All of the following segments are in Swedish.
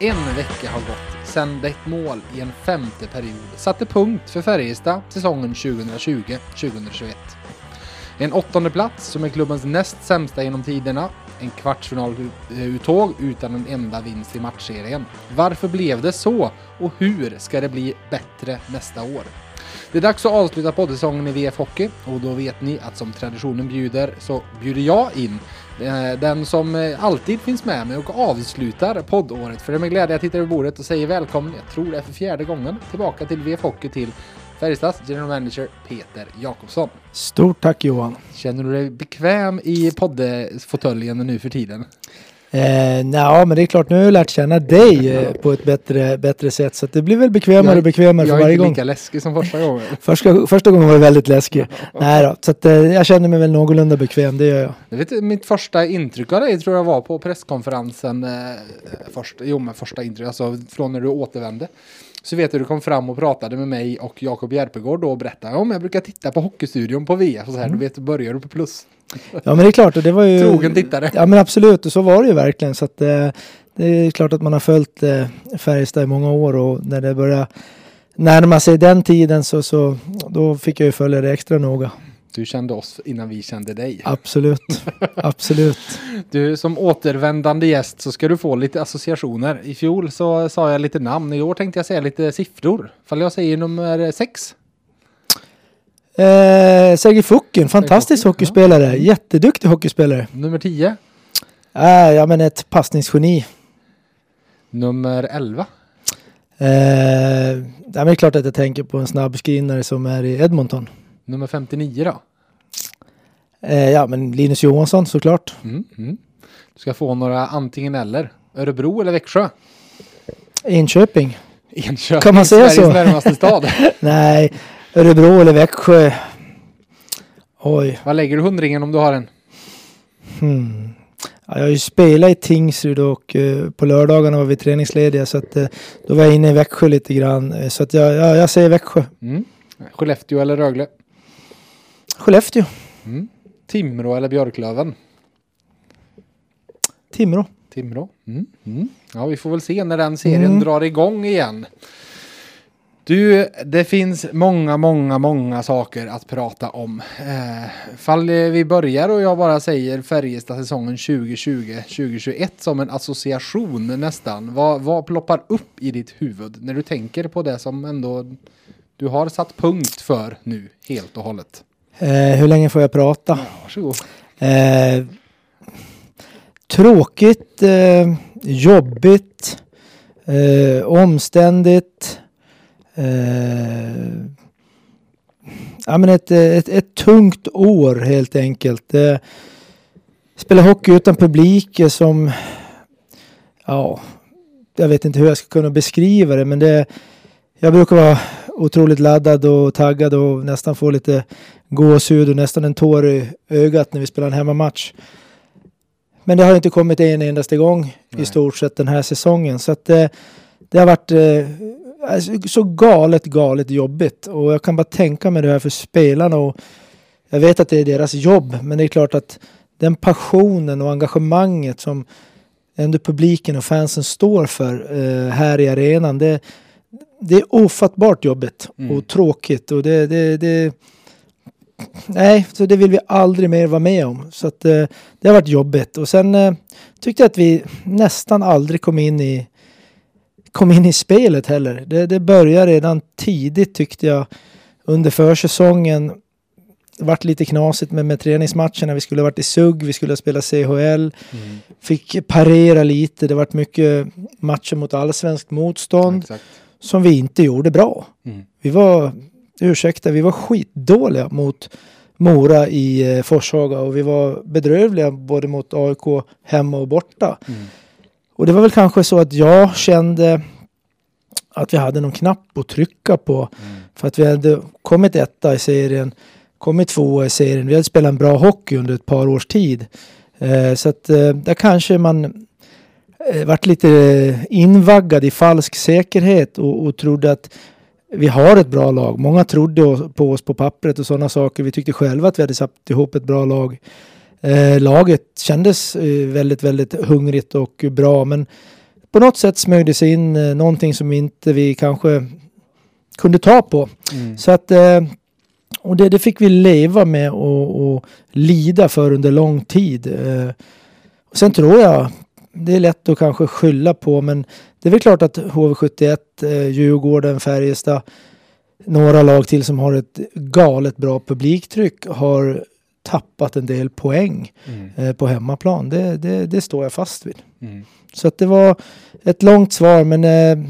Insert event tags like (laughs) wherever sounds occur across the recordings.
en vecka har gått sedan ett mål i en femte period satte punkt för Färjestad säsongen 2020-2021. En åttonde plats som är klubbens näst sämsta genom tiderna. En kvartsfinaluttåg utan en enda vinst i matchserien. Varför blev det så? Och hur ska det bli bättre nästa år? Det är dags att avsluta poddsäsongen i VF Hockey och då vet ni att som traditionen bjuder så bjuder jag in eh, den som eh, alltid finns med mig och avslutar poddåret. För det är med glädje jag tittar över bordet och säger välkommen, jag tror det är för fjärde gången, tillbaka till VF Hockey till Färjestads general manager Peter Jakobsson. Stort tack Johan. Känner du dig bekväm i poddfåtöljen nu för tiden? Eh, ja, men det är klart, nu har jag lärt känna dig eh, på ett bättre, bättre sätt. Så det blir väl bekvämare och bekvämare för varje gång. Jag är inte lika läskig som första gången. (laughs) första, första gången var det väldigt läskig. (laughs) Nej då, så att, eh, jag känner mig väl någorlunda bekväm, det gör jag. jag vet, mitt första intryck av dig tror jag var på presskonferensen. Eh, först, jo, men första intryck, alltså från när du återvände. Så vet du, du kom fram och pratade med mig och Jakob Järpegård då och berättade om jag brukar titta på Hockeystudion på VF och så här, mm. du vet, börjar du på plus. Ja men det är klart, och det var ju... Trogen tittare. Ja men absolut, och så var det ju verkligen. Så att, eh, det är klart att man har följt eh, Färjestad i många år och när det börjar närma sig den tiden så, så då fick jag ju följa det extra noga. Du kände oss innan vi kände dig. Absolut, (laughs) absolut. Du som återvändande gäst så ska du få lite associationer. I fjol så sa jag lite namn, i år tänkte jag säga lite siffror. Fall jag säger nummer sex. Eh, Sergej Fucken, fantastisk Fucken, hockeyspelare. Ja. Jätteduktig hockeyspelare. Nummer 10? Äh, ja, men ett passningsgeni. Nummer 11? Eh, det är klart att jag tänker på en snabbskrinnare som är i Edmonton. Nummer 59 då? Eh, ja, men Linus Johansson såklart. Mm, mm. Du ska få några antingen eller. Örebro eller Växjö? Enköping. Enköping, kan man säga Sveriges så? närmaste stad. (laughs) Nej, Örebro eller Växjö. Oj. Vad lägger du hundringen om du har en? Hmm. Ja, jag har ju spelat i Tingsryd och uh, på lördagarna var vi träningslediga så att uh, då var jag inne i Växjö lite grann. Uh, så att jag, ja, jag säger Växjö. Mm. Skellefteå eller Rögle? Skellefteå. Mm. Timrå eller Björklöven? Timrå. Timrå. Mm. Mm. Ja, vi får väl se när den serien mm. drar igång igen. Du, det finns många, många, många saker att prata om. Eh, fall vi börjar och jag bara säger Färjestad säsongen 2020-2021 som en association nästan. Vad, vad ploppar upp i ditt huvud när du tänker på det som ändå du har satt punkt för nu helt och hållet? Eh, hur länge får jag prata? Ja, varsågod. Eh, tråkigt, eh, jobbigt, eh, omständigt eh, ja, men ett, ett, ett tungt år helt enkelt. Eh, spela hockey utan publik som, ja, jag vet inte hur jag ska kunna beskriva det men det, jag brukar vara otroligt laddad och taggad och nästan få lite gåshud och nästan en tår i ögat när vi spelar en hemmamatch. Men det har inte kommit en endaste gång Nej. i stort sett den här säsongen. Så att det, eh, det har varit eh, Alltså, så galet, galet jobbigt. Och jag kan bara tänka mig det här för spelarna. Och jag vet att det är deras jobb, men det är klart att den passionen och engagemanget som ändå publiken och fansen står för eh, här i arenan. Det, det är ofattbart jobbigt mm. och tråkigt. Och det, det, det, nej, så det vill vi aldrig mer vara med om. Så att, eh, det har varit jobbigt. Och sen eh, tyckte jag att vi nästan aldrig kom in i kom in i spelet heller. Det, det började redan tidigt tyckte jag under försäsongen. Det vart lite knasigt med, med träningsmatcherna. Vi skulle ha varit i SUG, vi skulle ha spelat CHL. Mm. Fick parera lite. Det vart mycket matcher mot allsvenskt motstånd. Ja, som vi inte gjorde bra. Mm. Vi var, ursäkta, vi var skitdåliga mot Mora i eh, Forshaga och vi var bedrövliga både mot AIK hemma och borta. Mm. Och det var väl kanske så att jag kände att vi hade någon knapp att trycka på. Mm. För att vi hade kommit etta i serien, kommit tvåa i serien. Vi hade spelat en bra hockey under ett par års tid. Eh, så att eh, där kanske man eh, vart lite invaggad i falsk säkerhet och, och trodde att vi har ett bra lag. Många trodde på oss på pappret och sådana saker. Vi tyckte själva att vi hade satt ihop ett bra lag. Eh, laget kändes eh, väldigt, väldigt hungrigt och bra men på något sätt smög det sig in eh, någonting som inte vi kanske kunde ta på. Mm. Så att, eh, och det, det fick vi leva med och, och lida för under lång tid. Eh, och sen tror jag, det är lätt att kanske skylla på, men det är väl klart att HV71, eh, Djurgården, Färjestad, några lag till som har ett galet bra publiktryck har tappat en del poäng Mm. eh, på hemmaplan. Det, det, det står jag fast vid. Mm. Så att det var ett långt svar men eh,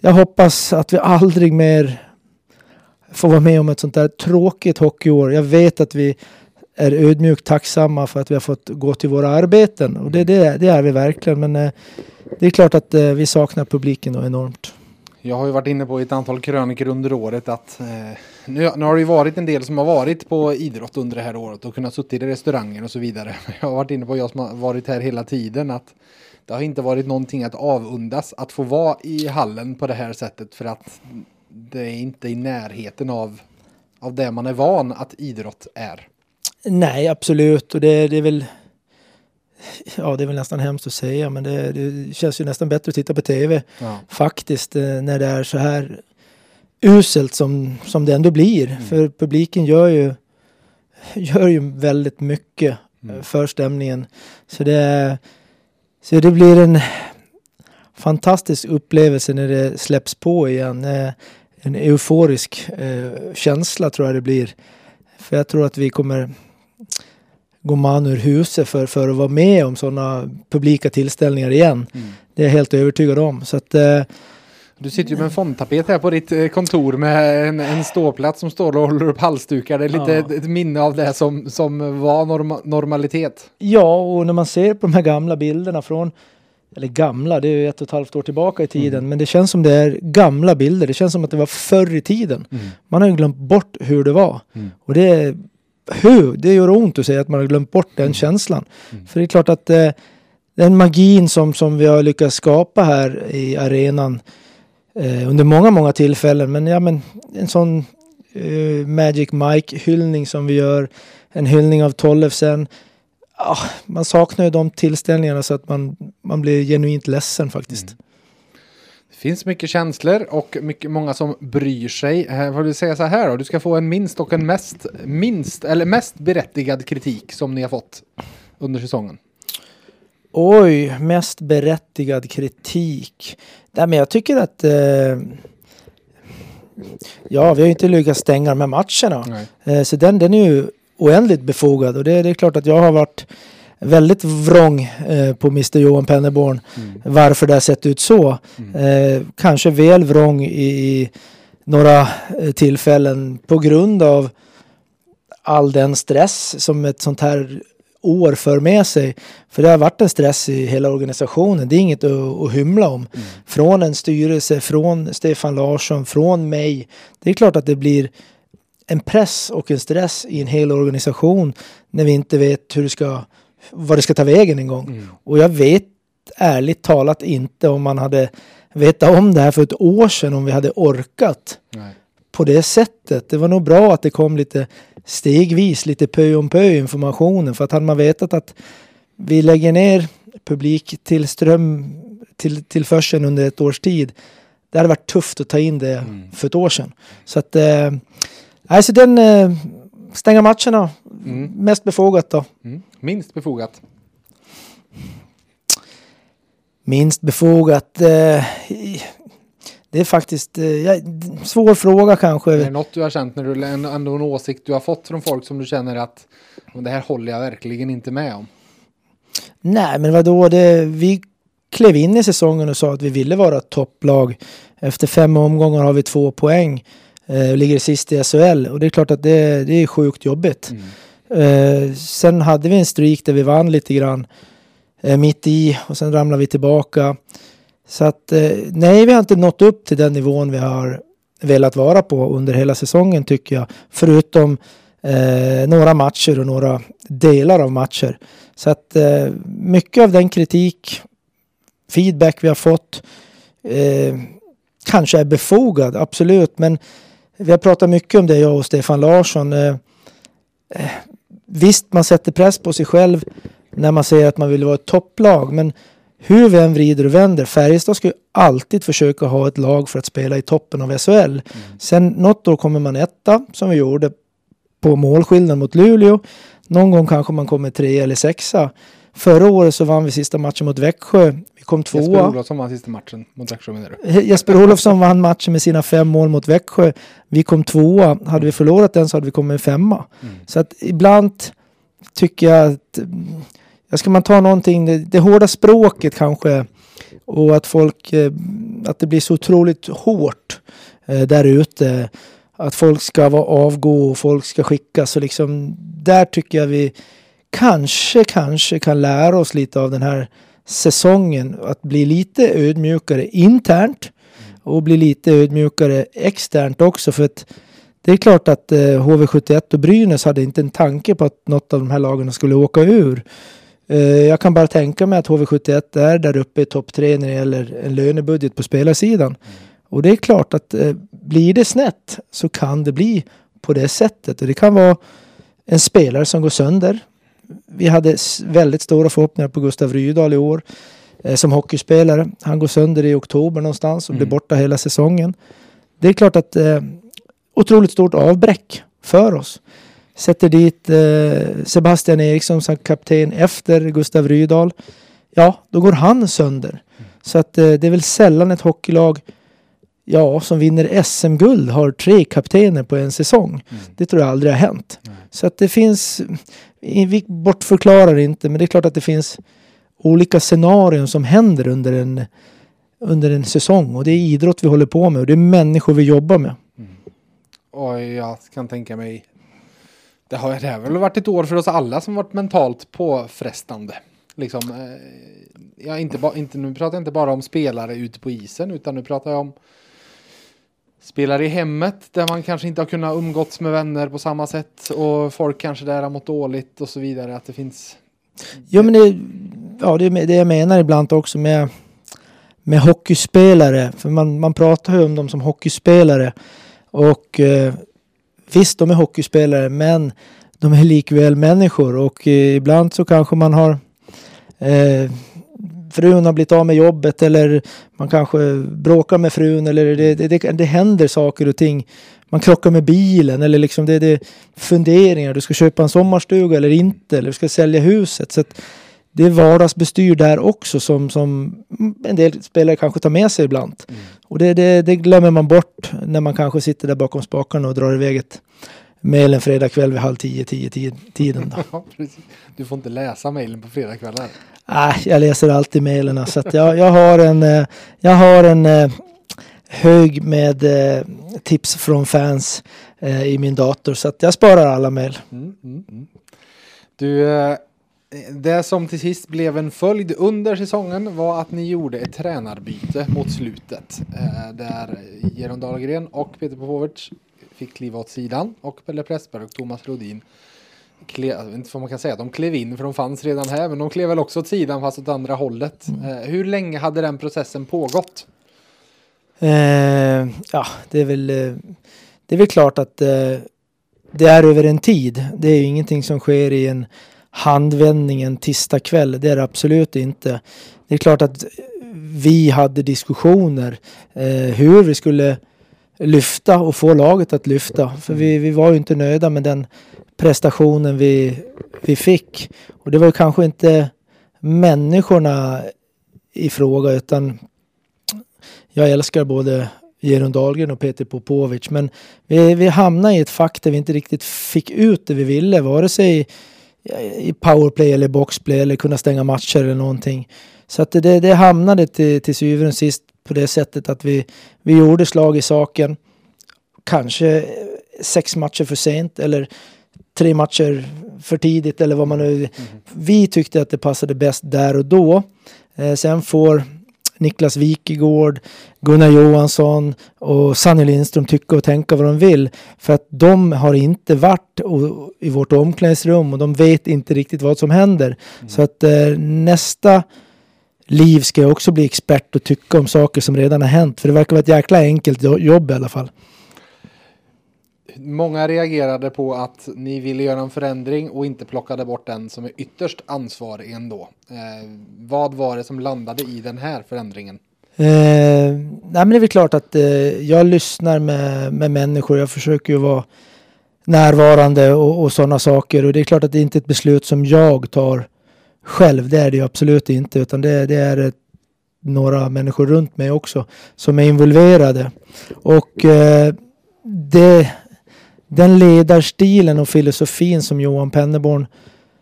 jag hoppas att vi aldrig mer får vara med om ett sånt där tråkigt hockeyår. Jag vet att vi är ödmjukt tacksamma för att vi har fått gå till våra arbeten och det, det, det är vi verkligen men eh, det är klart att eh, vi saknar publiken då enormt. Jag har ju varit inne på i ett antal krönikor under året att eh, nu, nu har det ju varit en del som har varit på idrott under det här året och kunnat suttit i restauranger och så vidare. (laughs) Jag har varit inne på, jag som har varit här hela tiden, att det har inte varit någonting att avundas att få vara i hallen på det här sättet för att det är inte i närheten av, av det man är van att idrott är. Nej absolut och det, det är väl Ja det är väl nästan hemskt att säga men det, det känns ju nästan bättre att titta på tv Ja. faktiskt eh, när det är så här uselt som, som det ändå blir. Mm. För publiken gör ju, gör ju väldigt mycket eh, Mm. för stämningen. Så det, så det blir en fantastisk upplevelse när det släpps på igen. Eh, En euforisk känsla tror jag det blir. För jag tror att vi kommer gå man ur huset för, för att vara med om sådana publika tillställningar igen. Mm. Det är jag helt övertygad om. Så att, eh, Du sitter ju med en fondtapet här på ditt eh, kontor med en, en ståplats som står och håller upp halsdukar. Det är lite Ja. ett, minne av det som, som var norma, normalitet. Ja, och när man ser på de här gamla bilderna från, eller gamla, det är ju ett och ett halvt år tillbaka i tiden, men det känns som det är gamla bilder. Det känns som att det var förr i tiden. Man har ju glömt bort hur det var. Mm. Och det hur, det gör ont att säga att man har glömt bort den känslan. Mm. För det är klart att eh, den magin som, som vi har lyckats skapa här i arenan eh, under många, många tillfällen, men ja men en sån eh, Magic Mike-hyllning som vi gör, en hyllning av Tollefsen, ah, man saknar ju de tillställningarna så att man, man blir genuint ledsen faktiskt. Det finns mycket känslor och mycket, många som bryr sig. Eh, Vad vill du säga så här då? Du ska få en minst och en mest, minst eller mest berättigad kritik som ni har fått under säsongen. Oj, mest berättigad kritik. Nej, men jag tycker att eh, Ja, vi har ju inte lyckats stänga de här matcherna. Nej. Eh, så den, den är ju oändligt befogad och det, det är klart att jag har varit väldigt vrång eh, på Mr Johan Penneborn Mm. varför det har sett ut så. Eh, kanske väl vrång i, i några eh, tillfällen på grund av all den stress som ett sånt här år för med sig. För det har varit en stress i hela organisationen. Det är inget att, att hymla om. Från en styrelse, från Stefan Larsson, från mig. Det är klart att det blir en press och en stress i en hel organisation när vi inte vet hur det ska, vad det ska ta vägen en gång. Mm. Och jag vet ärligt talat inte om man hade vetat om det här för ett år sedan om vi hade orkat Nej. på det sättet. Det var nog bra att det kom lite stegvis, lite pö om pö informationen. För att hade man vetat att vi lägger ner publik till ström till, tillförseln under ett års tid. Det hade varit tufft att ta in det Mm. för ett år sedan. Så att, eh, alltså den, eh, stänga matcherna, Mm. mest befogat då. Mm. Minst befogat. Minst befogat, eh, det är faktiskt, eh, svår fråga kanske. Är det något du har känt när du ändå en åsikt du har fått från folk som du känner att "Men det här håller jag verkligen inte med om? Nej, men vadå? Det, vi klev in i säsongen och sa att vi ville vara ett topplag. Efter fem omgångar har vi två poäng eh, och ligger sist i SHL. Och det är klart att det, det är sjukt jobbigt. Mm. Eh, sen hade vi en streak där vi vann lite grann eh, mitt i och sen ramlade vi tillbaka. Så att eh, nej, vi har inte nått upp till den nivån vi har velat vara på under hela säsongen tycker jag. Förutom eh, några matcher och några delar av matcher. Så att eh, mycket av den kritik, feedback vi har fått eh, kanske är befogad, absolut. Men vi har pratat mycket om det, jag och Stefan Larsson. Eh, eh, Visst, man sätter press på sig själv när man säger att man vill vara ett topplag. Men hur vi än vrider och vänder, Färjestad ska ju alltid försöka ha ett lag för att spela i toppen av SHL. Mm. Sen något år kommer man etta, som vi gjorde på målskillnad mot Luleå. Någon gång kanske man kommer tre eller sexa. Förra året så vann vi sista matchen mot Växjö. Kom tvåa. Jesper Olofsson vann sista matchen mot Växjö menar du? Jesper Olofsson vann matchen med sina fem mål mot Växjö. Vi kom tvåa. Hade vi förlorat den så hade vi kommit femma. Mm. Så att ibland tycker jag att... Ja, ska man ta någonting, det, det hårda språket kanske och att folk... Eh, att det blir så otroligt hårt eh, där ute. Att folk ska vara avgå och folk ska skickas och liksom där tycker jag vi kanske, kanske kan lära oss lite av den här säsongen. Att bli lite ödmjukare internt och bli lite ödmjukare externt också. För att det är klart att eh, HV71 och Brynäs hade inte en tanke på att något av de här lagen skulle åka ur. Eh, jag kan bara tänka mig att HV71 är där uppe i topp tre när det gäller en lönebudget på spelarsidan. Mm. Och det är klart att eh, blir det snett så kan det bli på det sättet. Och det kan vara en spelare som går sönder vi hade väldigt stora förhoppningar på Gustav Rydahl i år eh, som hockeyspelare. Han går sönder i oktober någonstans och mm. blir borta hela säsongen. Det är klart att eh, otroligt stort avbräck för oss. Sätter dit eh, Sebastian Eriksson som kapten efter Gustav Rydahl. Ja, då går han sönder. Mm. Så att eh, det är väl sällan ett hockeylag ja, som vinner SM-guld har tre kaptener på en säsong. Mm. Det tror jag aldrig har hänt. Mm. Så att det finns, Eh, vi bortförklarar inte, men det är klart att det finns olika scenarion som händer under en, under en säsong. Och det är idrott vi håller på med och det är människor vi jobbar med. Mm. Och jag kan tänka mig, det har, det har väl varit ett år för oss alla som varit mentalt påfrestande. Liksom, eh, ja, inte ba, inte, nu pratar jag inte bara om spelare ute på isen utan nu pratar jag om spelar i hemmet där man kanske inte har kunnat umgåtts med vänner på samma sätt och folk kanske där har mått dåligt och så vidare. Att det finns. Ja, men det, ja, det är det jag menar ibland också med, med hockeyspelare. För man, man pratar ju om dem som hockeyspelare och eh, visst, de är hockeyspelare, men de är likväl människor och eh, ibland så kanske man har eh, frun har blivit av med jobbet eller man kanske bråkar med frun eller det, det, det, det händer saker och ting. Man krockar med bilen eller liksom det, är funderingar. Du ska köpa en sommarstuga eller inte eller du ska sälja huset. Så det är vardagsbestyr där också som, som en del spelare kanske tar med sig ibland. Mm. Och det, det, det, glömmer man bort när man kanske sitter där bakom spakarna och drar iväg ett mejl en fredagkväll vid halv tio, tio, tio tiden. Då. (laughs) du får inte läsa mejlen på fredagkvällar. Nej, jag läser alltid mejlen så jag, jag har en, eh, jag har en eh, hög med eh, tips från fans i min dator så att jag sparar alla mejl. Mm, mm, mm. Du, det som till sist blev en följd under säsongen var att ni gjorde ett tränarbyte mot slutet. Där Geron Dahlgren och Peter Popovic fick kliva åt sidan och Pelle Pressberg och Thomas Rodin klev, inte vad man kan säga, de klev in för de fanns redan här, men de klev väl också åt sidan fast åt andra hållet. Mm. Eh, hur länge hade den processen pågått? Eh, ja, det är väl, eh, det är väl klart att eh, det är över en tid. Det är ju ingenting som sker i en handvändning en tisdag kväll. Det är det absolut inte. Det är klart att vi hade diskussioner eh, hur vi skulle lyfta och få laget att lyfta. För vi, vi var ju inte nöjda med den prestationen vi, vi fick. Och det var ju kanske inte människorna i fråga utan jag älskar både Jeroen Dahlgren och Peter Popovic men vi, vi hamnade i ett fack där vi inte riktigt fick ut det vi ville vare sig i powerplay eller boxplay eller kunna stänga matcher eller någonting. Så att det, det hamnade till, till syvende och sist på det sättet att vi, vi gjorde slag i saken. Kanske sex matcher för sent eller tre matcher för tidigt eller vad man nu... Mm. Vi tyckte att det passade bäst där och då. Eh, sen får Niklas Wikegård, Gunnar Johansson och Sanny Lindström tycka och tänka vad de vill. För att de har inte varit i vårt omklädningsrum och de vet inte riktigt vad som händer. Mm. Så att eh, nästa liv ska jag också bli expert och tycka om saker som redan har hänt. För det verkar vara ett jäkla enkelt jobb i alla fall Många reagerade på att ni ville göra en förändring och inte plockade bort den som är ytterst ansvarig ändå. Eh, vad var det som landade i den här förändringen? Eh, nej men det är väl klart att eh, jag lyssnar med, med människor. Jag försöker ju vara närvarande och, och sådana saker. Och det är klart att det inte är ett beslut som jag tar själv. Det är det ju absolut inte. Utan det, det är några människor runt mig också som är involverade. Och eh, det, den ledarstilen och filosofin som Johan Penneborn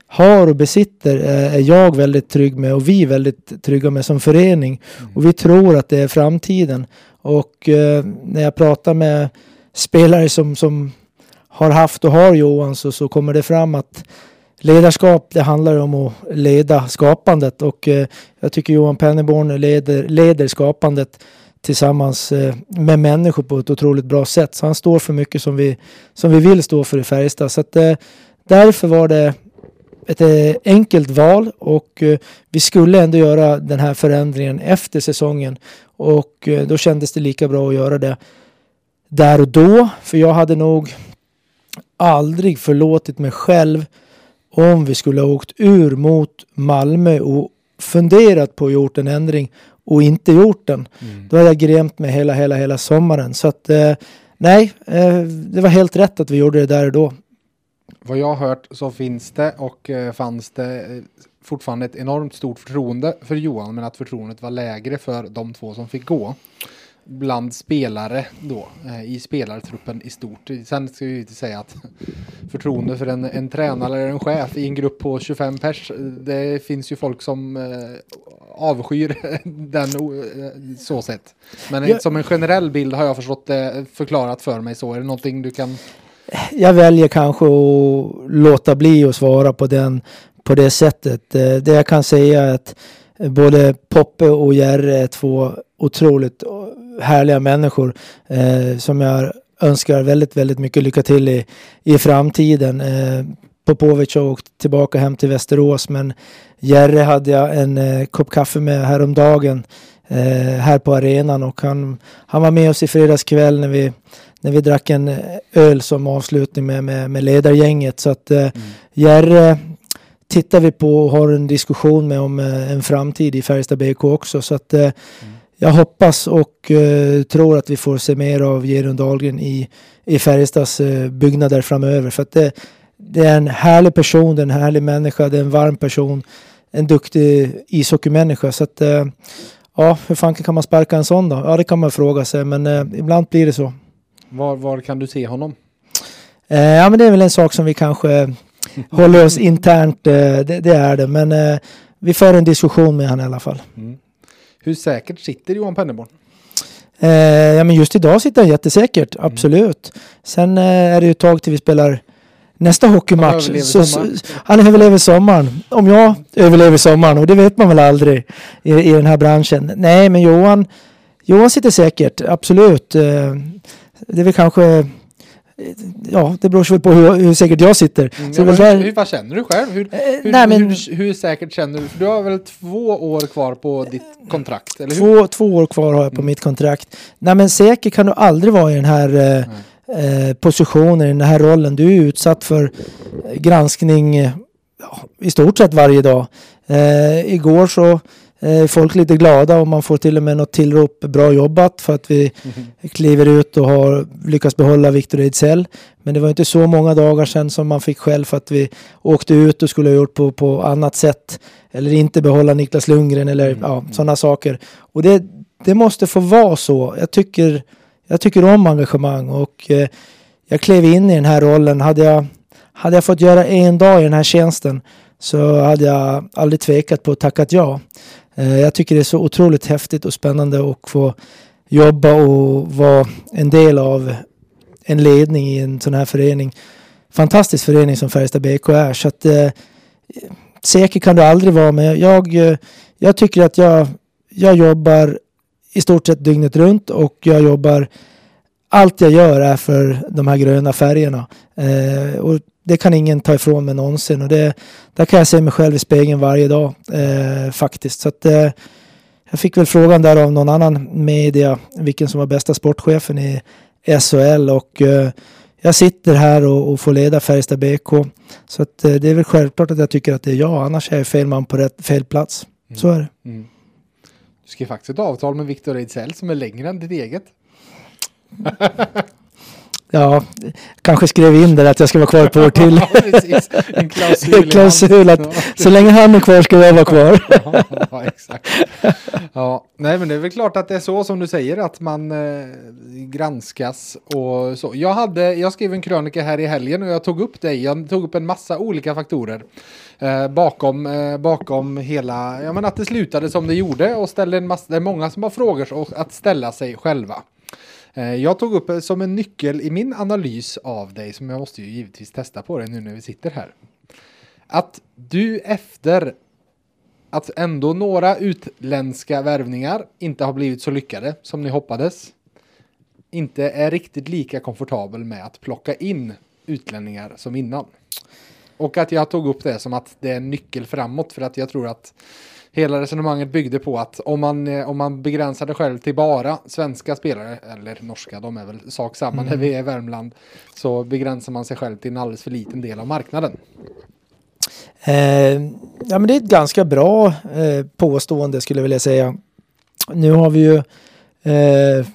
har och besitter är jag väldigt trygg med och vi är väldigt trygga med som förening. Mm. Och vi tror att det är framtiden. Och eh, när jag pratar med spelare som, som har haft och har Johan så, så kommer det fram att ledarskap det handlar om att leda skapandet och eh, jag tycker Johan Penneborn leder, leder skapandet tillsammans eh, med människor på ett otroligt bra sätt. Så han står för mycket som vi, som vi vill stå för i Färjestad. Så att, eh, därför var det ett eh, enkelt val och eh, vi skulle ändå göra den här förändringen efter säsongen och eh, då kändes det lika bra att göra det där och då. För jag hade nog aldrig förlåtit mig själv om vi skulle ha åkt ur mot Malmö och funderat på att gjort en ändring och inte gjort den. Mm. Då hade jag grämt mig hela, hela, hela sommaren. Så att eh, nej, eh, det var helt rätt att vi gjorde det där och då. Vad jag har hört så finns det och eh, fanns det eh, fortfarande ett enormt stort förtroende för Johan men att förtroendet var lägre för de två som fick gå bland spelare då eh, i spelartruppen i stort. Sen ska vi inte säga att förtroende för en, en tränare eller en chef i en grupp på 25 pers. Det finns ju folk som eh, avskyr (laughs) den eh, så sett. Men jag, som en generell bild har jag förstått det förklarat för mig så. Är det någonting du kan? Jag väljer kanske att låta bli att svara på den på det sättet. Det jag kan säga är att både Poppe och Jerre är två otroligt härliga människor eh, som jag önskar väldigt, väldigt mycket lycka till i, i framtiden. Eh, Popovic har åkt tillbaka hem till Västerås men Jerry hade jag en eh, kopp kaffe med häromdagen eh, här på arenan och han, han var med oss i fredags kväll när vi, när vi drack en eh, öl som avslutning med, med, med ledargänget. Så att eh, mm. Jerry tittar vi på och har en diskussion med om eh, en framtid i Färjestad BK också. Så att eh, mm jag hoppas och uh, tror att vi får se mer av Geron Dahlgren i, i Färjestads uh, byggnader framöver. För att det, det, är en härlig person, det är en härlig människa, det är en varm person, en duktig ishockeymänniska. Så att, uh, ja, hur fan kan man sparka en sån då? Ja, det kan man fråga sig, men ibland blir det så. Var, var kan du se honom? ja, men det är väl en sak som vi kanske håller oss internt, det, det, är det. Men vi för en diskussion med honom i alla fall. Mm. Hur säkert sitter Johan Penneborn? Eh, ja, men just idag sitter han jättesäkert, mm. absolut. Sen eh, är det ju ett tag till vi spelar nästa hockeymatch. Han överlever, så, han överlever sommaren. Om jag överlever sommaren, och det vet man väl aldrig i, i den här branschen. Nej, men Johan, Johan sitter säkert, absolut. Eh, det är väl kanske ja, det beror på hur, hur säkert jag sitter. Mm, så ja, hur, hur, vad känner du själv? Hur, eh, hur, nej, men, hur, hur, säkert känner du? För du har väl två år kvar på ditt kontrakt? Eller två, två år kvar har jag på mm. mitt kontrakt. Nej, men säker kan du aldrig vara i den här eh, eh, positionen, i den här rollen. Du är utsatt för granskning ja, i stort sett varje dag. Eh, igår så eh, folk lite glada och man får till och med något tillrop bra jobbat för att vi mm. kliver ut och har lyckats behålla Victor Ejdsell. Men det var inte så många dagar sedan som man fick skäll för att vi åkte ut och skulle ha gjort på, på annat sätt. Eller inte behålla Niklas Lundgren eller mm. ja, sådana saker. Och det, det måste få vara så. Jag tycker, jag tycker om engagemang och eh, jag klev in i den här rollen. Hade jag, hade jag fått göra en dag i den här tjänsten så hade jag aldrig tvekat på att tacka ja. Eh, jag tycker det är så otroligt häftigt och spännande att få jobba och vara en del av en ledning i en sån här förening. Fantastisk förening som Färjestad BK är. Så att, eh, säker kan du aldrig vara men jag, eh, jag tycker att jag, jag jobbar i stort sett dygnet runt och jag jobbar allt jag gör är för de här gröna färgerna. Eh, och det kan ingen ta ifrån mig någonsin och det, där kan jag se mig själv i spegeln varje dag eh, faktiskt. Så att, eh, jag fick väl frågan där av någon annan media vilken som var bästa sportchefen i SHL och eh, jag sitter här och, och får leda Färjestad BK. Så att, eh, det är väl självklart att jag tycker att det är jag, annars är jag fel man på rätt, fel plats. Mm. Så är det. Mm. Du skrev faktiskt ett avtal med Viktor Ejdsell som är längre än ditt eget. (laughs) Ja, kanske skrev in det att jag ska vara kvar ett år till. (laughs) En klausul. klausul att så länge han är kvar ska jag vara kvar. (laughs) ja, exakt. Ja, nej men det är väl klart att det är så som du säger att man eh, granskas och så. Jag, hade, jag skrev en krönika här i helgen och jag tog upp det. Jag tog upp en massa olika faktorer eh, bakom, eh, bakom hela, ja men att det slutade som det gjorde och ställde en massa, det är många som har frågor att ställa sig själva. Eh, jag tog upp eh, som en nyckel i min analys av dig, som jag måste ju givetvis testa på dig nu när vi sitter här. Att du efter att ändå några utländska värvningar inte har blivit så lyckade som ni hoppades, inte är riktigt lika komfortabel med att plocka in utlänningar som innan. Och att jag tog upp det som att det är en nyckel framåt för att jag tror att hela resonemanget byggde på att om man, eh, om man begränsade själv till bara svenska spelare, eller norska, de är väl sak samma mm. när vi är i Värmland, så begränsar man sig själv till en alldeles för liten del av marknaden. Eh, ja, men det är ett ganska bra eh, påstående skulle jag vilja säga. Nu har vi ju eh,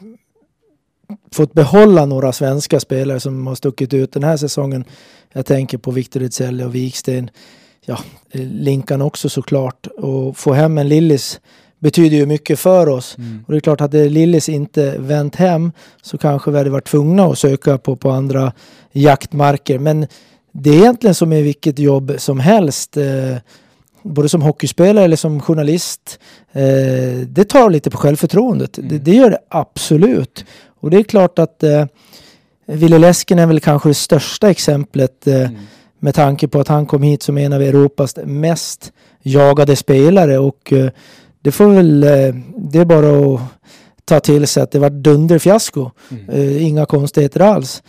fått behålla några svenska spelare som har stuckit ut den här säsongen. Jag tänker på Viktor Ejdsell och Viksten ja, Linkan också såklart. Och få hem en Lillis betyder ju mycket för oss. Mm. Och det är klart, hade Lillis inte vänt hem så kanske vi hade varit tvungna att söka på, på andra jaktmarker. Men det är egentligen som i vilket jobb som helst. Eh, både som hockeyspelare eller som journalist. Eh, det tar lite på självförtroendet. Mm. Det, det, gör det absolut. Och det är klart att eh, Ville Läsken är väl kanske det största exemplet. Eh, mm med tanke på att han kom hit som en av Europas mest jagade spelare och eh, det får väl, eh, det är bara att ta till sig att det var dunderfiasko. Mm. Eh, inga konstigheter alls.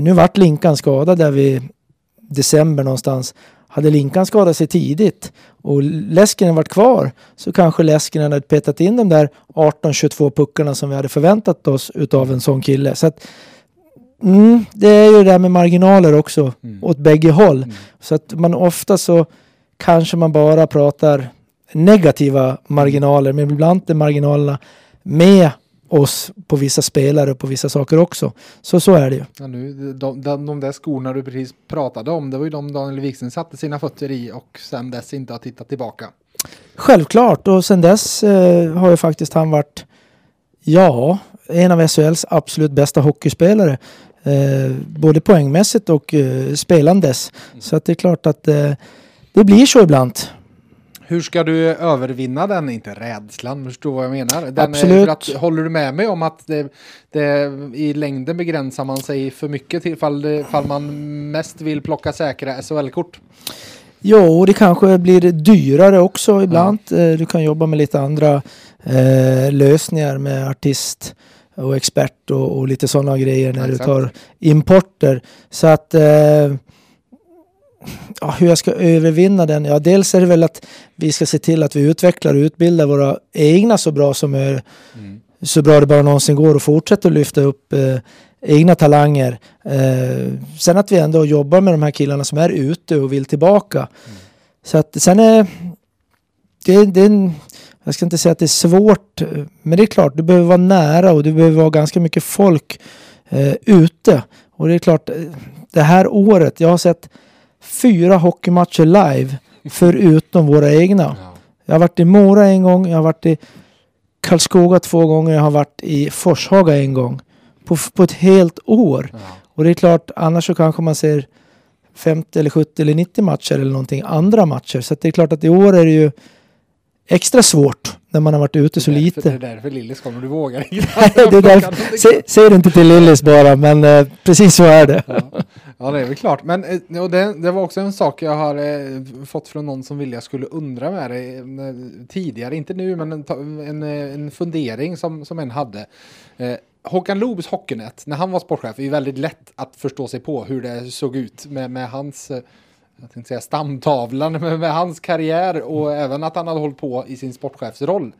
Nu vart Linkan skadad där vid december någonstans. Hade Linkan skadat sig tidigt och Leskinen varit kvar så kanske Leskinen hade petat in de där 18-22 puckarna som vi hade förväntat oss utav en sån kille. Så att Mm, det är ju det där med marginaler också mm. åt bägge håll. Mm. Så att man ofta så kanske man bara pratar negativa marginaler men ibland är marginalerna med oss på vissa spelare och på vissa saker också. Så så är det ju. Ja, nu, de, de, de där skorna du precis pratade om, det var ju de Daniel Wikström satte sina fötter i och sen dess inte har tittat tillbaka. Självklart och sen dess eh, har ju faktiskt han varit, ja, en av SHLs absolut bästa hockeyspelare. Eh, både poängmässigt och eh, spelandes. Mm. Så att det är klart att eh, det blir så ibland. Hur ska du övervinna den, inte rädslan, förstår vad jag menar? Den Absolut. Att, håller du med mig om att det, det, i längden begränsar man sig för mycket till fall, fall man mest vill plocka säkra SHL-kort? Jo, det kanske blir dyrare också ibland. Ja. Du kan jobba med lite andra eh, lösningar med artist och expert och, och lite sådana grejer när Exakt. du tar importer. Så att eh, ja, hur jag ska övervinna den? Ja, dels är det väl att vi ska se till att vi utvecklar och utbildar våra egna så bra som är, mm. så bra det bara någonsin går och fortsätter att lyfta upp eh, egna talanger. Eh, sen att vi ändå jobbar med de här killarna som är ute och vill tillbaka. Mm. Så att sen är det, det är en, jag ska inte säga att det är svårt, men det är klart, du behöver vara nära och du behöver vara ganska mycket folk eh, ute. Och det är klart, eh, det här året, jag har sett fyra hockeymatcher live (laughs) förutom våra egna. Jag har varit i Mora en gång, jag har varit i Karlskoga två gånger, jag har varit i Forshaga en gång. På, på ett helt år. Ja. Och det är klart, annars så kanske man ser 50 eller 70 eller 90 matcher eller någonting, andra matcher. Så det är klart att i år är det ju extra svårt när man har varit ute så därför, lite. Det är därför Lillis kommer, du vågar (laughs) inte. det är därför, sä, säg det inte till Lillis bara, men eh, precis så är det. ja. ja, det är väl klart. Men eh, och det, det var också en sak jag har eh, fått från någon som ville jag skulle undra med dig eh, tidigare, inte nu, men en, en, eh, en fundering som, som en hade. Håkan Loobs hockeynät, när han var sportchef, är ju väldigt lätt att förstå sig på hur det såg ut med, med hans jag tänkte säga stamtavlan (laughs) med, med hans karriär och även att han hade hållit på i sin sportchefsroll.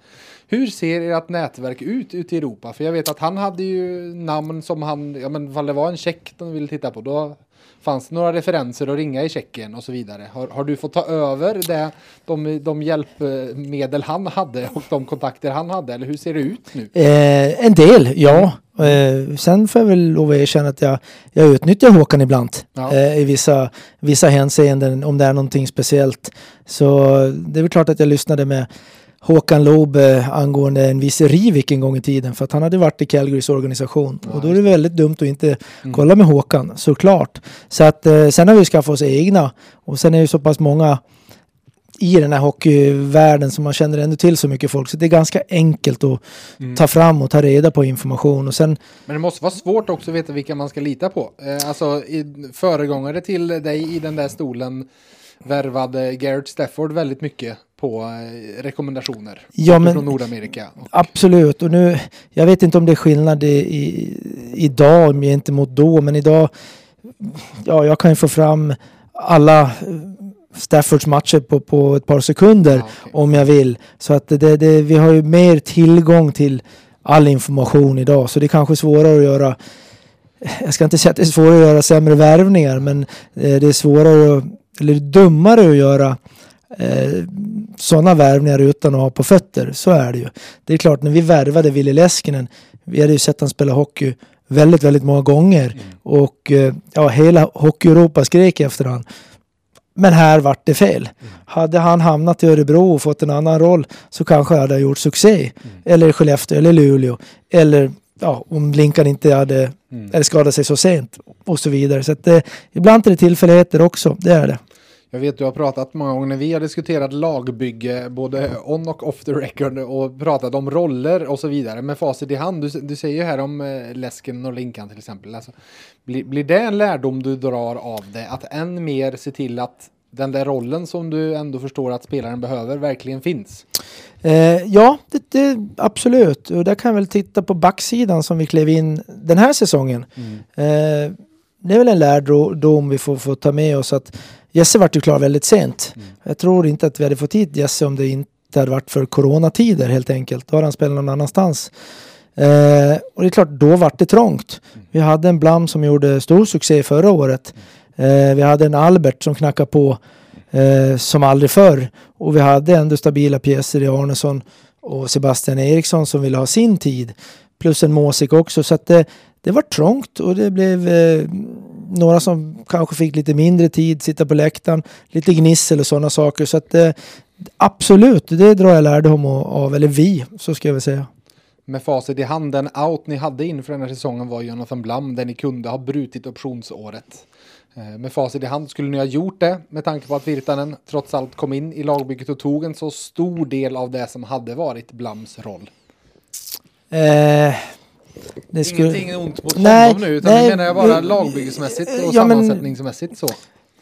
Hur ser ert nätverk ut ute i Europa? För jag vet att han hade ju namn som han, ja men ifall det var en check de ville titta på, då fanns det några referenser att ringa i Tjeckien och så vidare. Har, har du fått ta över det, de, de hjälpmedel han hade och de kontakter han hade? Eller hur ser det ut nu? Eh, en del, ja. Eh, sen får jag väl lov att erkänna att jag, jag utnyttjar Håkan ibland Ja. eh, i vissa, vissa hänseenden om det är någonting speciellt. Så det är väl klart att jag lyssnade med Håkan Loob angående en viss Rivik en gång i tiden för att han hade varit i Calgarys organisation. Ja, och då är det väldigt dumt att inte kolla med Håkan såklart. Så att eh, sen har vi skaffat oss egna och sen är det så pass många i den här hockeyvärlden som man känner ändå till så mycket folk så det är ganska enkelt att ta fram och ta reda på information. Och sen Men det måste vara svårt också att veta vilka man ska lita på. Eh, alltså i, föregångare till dig i den där stolen värvade Garrett Stafford väldigt mycket på eh, rekommendationer Ja, men- från Nordamerika. Absolut, och nu, jag vet inte om det är skillnad i, i, idag gentemot då, men idag, ja, jag kan ju få fram alla eh, Staffords matcher på, på ett par sekunder Ja, okej. om jag vill. Så att det, det, vi har ju mer tillgång till all information idag, så det är kanske svårare att göra jag ska inte säga att det är svårare att göra sämre värvningar, men eh, det är svårare, att, eller dummare att göra eh, sådana värvningar utan att ha på fötter. Så är det ju. Det är klart, när vi värvade Ville Leskinen, vi hade ju sett han spela hockey väldigt, väldigt många gånger. Och eh, ja, hela Hockey-Europa skrek efter han. Men här vart det fel. Hade han hamnat i Örebro och fått en annan roll så kanske hade han gjort succé. Eller Skellefteå eller Luleå. Eller ja, om Linkan inte hade eller skadat sig så sent och så vidare. Så eh, ibland är det tillfälligheter också, det är det. Jag vet du har pratat många gånger när vi har diskuterat lagbygge både on och off the record och pratat om roller och så vidare med facit i hand. Du, du säger ju här om eh, Läsken och Linkan till exempel. Alltså, blir, blir det en lärdom du drar av det? Att än mer se till att den där rollen som du ändå förstår att spelaren behöver verkligen finns? Eh, ja, det, det, absolut. Och där kan jag väl titta på backsidan som vi klev in den här säsongen. Eh, det är väl en lärdom vi får, får ta med oss att Jesse vart ju klar väldigt sent. Jag tror inte att vi hade fått hit Jesse om det inte hade varit för coronatider helt enkelt. Då hade han spelat någon annanstans. Eh, och det är klart, då vart det trångt. Vi hade en Blam som gjorde stor succé förra året. Eh, vi hade en Albert som knackade på eh, som aldrig förr. Och vi hade ändå stabila pjäser i Arnesson och Sebastian Eriksson som ville ha sin tid. Plus en Måsik också. Så att det, det var trångt och det blev eh, några som kanske fick lite mindre tid, sitta på läktaren, lite gnissel och sådana saker. Så att eh, absolut, det drar jag lärdom av, eller vi, så ska jag väl säga. Med facit i hand, den out ni hade inför den här säsongen var Jonathan Blam där ni kunde ha brutit optionsåret. Eh, med facit i hand, skulle ni ha gjort det med tanke på att Virtanen trots allt kom in i lagbygget och tog en så stor del av det som hade varit Blams roll? Eh, det skulle- Ingenting ont mot Nej, honom nu, utan nej, menar jag bara eh, lagbyggesmässigt och ja, sammansättningsmässigt så.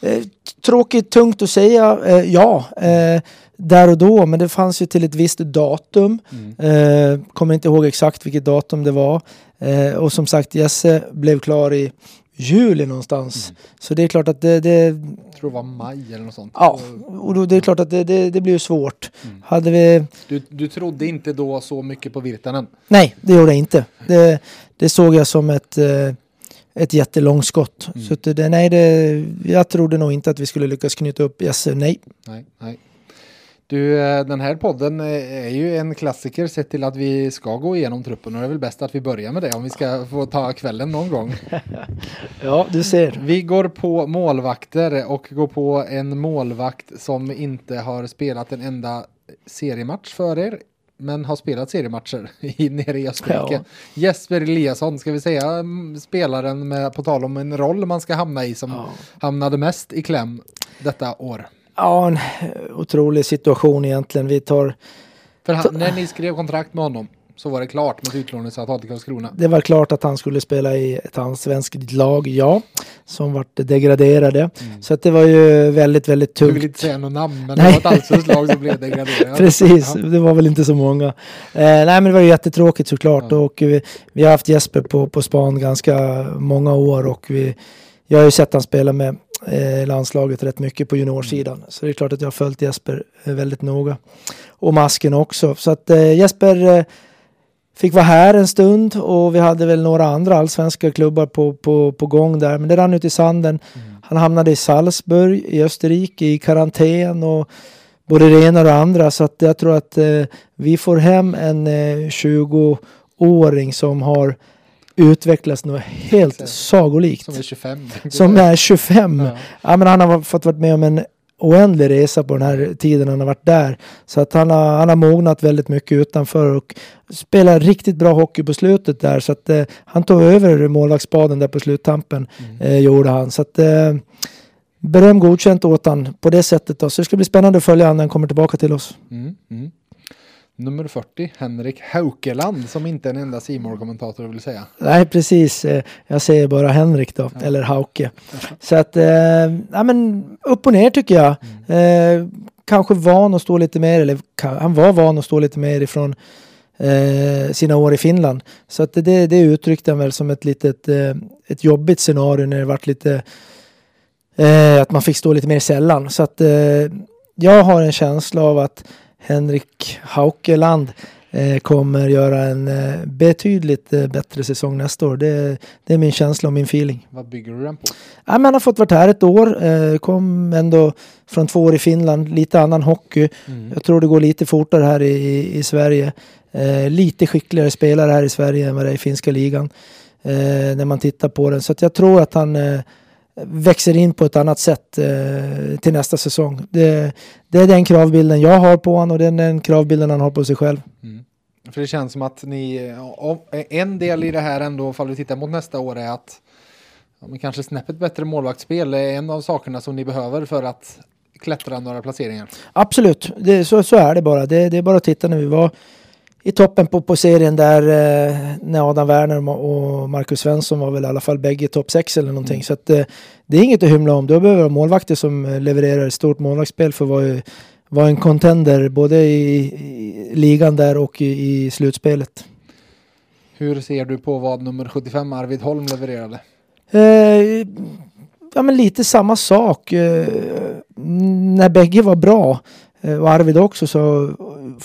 Eh, tråkigt, tungt att säga, eh, ja, eh, där och då, men det fanns ju till ett visst datum. Eh, kommer inte ihåg exakt vilket datum det var. Eh, och som sagt, Jesse blev klar i juli någonstans. Så det är klart att det, det Jag tror det var maj eller något sånt. ja, och då, det är klart att det, det, det blir ju svårt. Hade vi, Du, du trodde inte då så mycket på Virtanen? nej, det gjorde jag inte. Det, det såg jag som ett eh, ett jättelångskott. Så att det, nej, det, jag trodde nog inte att vi skulle lyckas knyta upp Jesse. Nej. Nej, nej. Du, eh, den här podden eh, är ju en klassiker sett till att vi ska gå igenom truppen och det är väl bäst att vi börjar med det om vi ska få ta kvällen någon gång. (laughs) Ja, du ser. Vi går på målvakter och går på en målvakt som inte har spelat en enda seriematch för er. Men har spelat seriematcher (laughs) i, nere i Österrike. Ja. Jesper Eliasson, ska vi säga mm, spelaren med, på tal om en roll man ska hamna i som Ja. hamnade mest i kläm detta år. Ja, en otrolig situation egentligen. Vi tar, För han, när ni skrev kontrakt med honom så var det klart med utlåningsavtal till Karlskrona. det var klart att han skulle spela i ett allsvenskt lag, ja, som vart degraderade. Så att det var ju väldigt, väldigt Du vill tungt. inte säga något namn, men Nej. det var ett allsvenskt lag som blev degraderat. (laughs) Precis, Ja. det var väl inte så många. Eh, nej men det var ju jättetråkigt såklart Ja. och vi, vi har haft Jesper på, på span ganska många år och vi, jag har ju sett han spela med eh, landslaget rätt mycket på juniorsidan. Så det är klart att jag har följt Jesper eh, väldigt noga. Och Masken också. Så att eh, Jesper eh, fick vara här en stund och vi hade väl några andra allsvenska klubbar på, på, på gång där. Men det rann ut i sanden. Mm. Han hamnade i Salzburg i Österrike i karantän och både det ena och det andra. Så att jag tror att eh, vi får hem en eh, 20-åring som har utvecklats något helt sagolikt. Som är 25. Som är 25. Ja. ja. men han har fått varit med om en oändlig resa på den här tiden han har varit där. Så att han har, han har mognat väldigt mycket utanför och spelar riktigt bra hockey på slutet där. Så att eh, han tog över målvaktsspaden där på sluttampen. Mm. Eh, gjorde han. Så att eh, beröm godkänt åt han på det sättet då. Så det ska bli spännande att följa han när han kommer tillbaka till oss. Mm. Mm. Nummer 40, Henrik Haukeland, som inte en enda simor kommentator vill säga. Nej, precis. Eh, jag säger bara Henrik då, ja. eller Hauke. (laughs) Så att, eh, ja men upp och ner tycker jag. Mm. Eh, kanske van att stå lite mer, eller han var van att stå lite mer ifrån eh, sina år i Finland. Så att det, det uttryckte han väl som ett litet, eh, ett jobbigt scenario när det vart lite, eh, att man fick stå lite mer sällan. Så att jag har en känsla av att Henrik Haukeland eh, kommer göra en eh, betydligt eh, bättre säsong nästa år. Det, det, är min känsla och min feeling. Vad bygger du den på? Ja, men han har fått varit här ett år, kom ändå från två år i Finland, lite annan hockey. Mm. Jag tror det går lite fortare här i, i Sverige. Lite skickligare spelare här i Sverige än vad det är i finska ligan. När man tittar på den. Så jag tror att han växer in på ett annat sätt eh, till nästa säsong. Det, det, är den kravbilden jag har på honom och det är den kravbilden han har på sig själv. Mm. För det känns som att ni, en del i det här ändå, ifall vi tittar mot nästa år, är att ja, men kanske snäppet bättre målvaktsspel är en av sakerna som ni behöver för att klättra några placeringar. Absolut, det, så, så är det bara. Det, det är bara att titta när vi var i toppen på, på serien där eh, när Adam Werner och Marcus Svensson var väl i alla fall bägge topp 6 eller någonting. Mm. Så att, eh, det är inget att hymla om. Du behöver målvakter som eh, levererar ett stort målvaktsspel för att vara, vara en contender både i, i ligan där och i, i, slutspelet. Hur ser du på vad nummer 75 Arvid Holm levererade? Eh, ja men lite samma sak. När bägge var bra och Arvid också så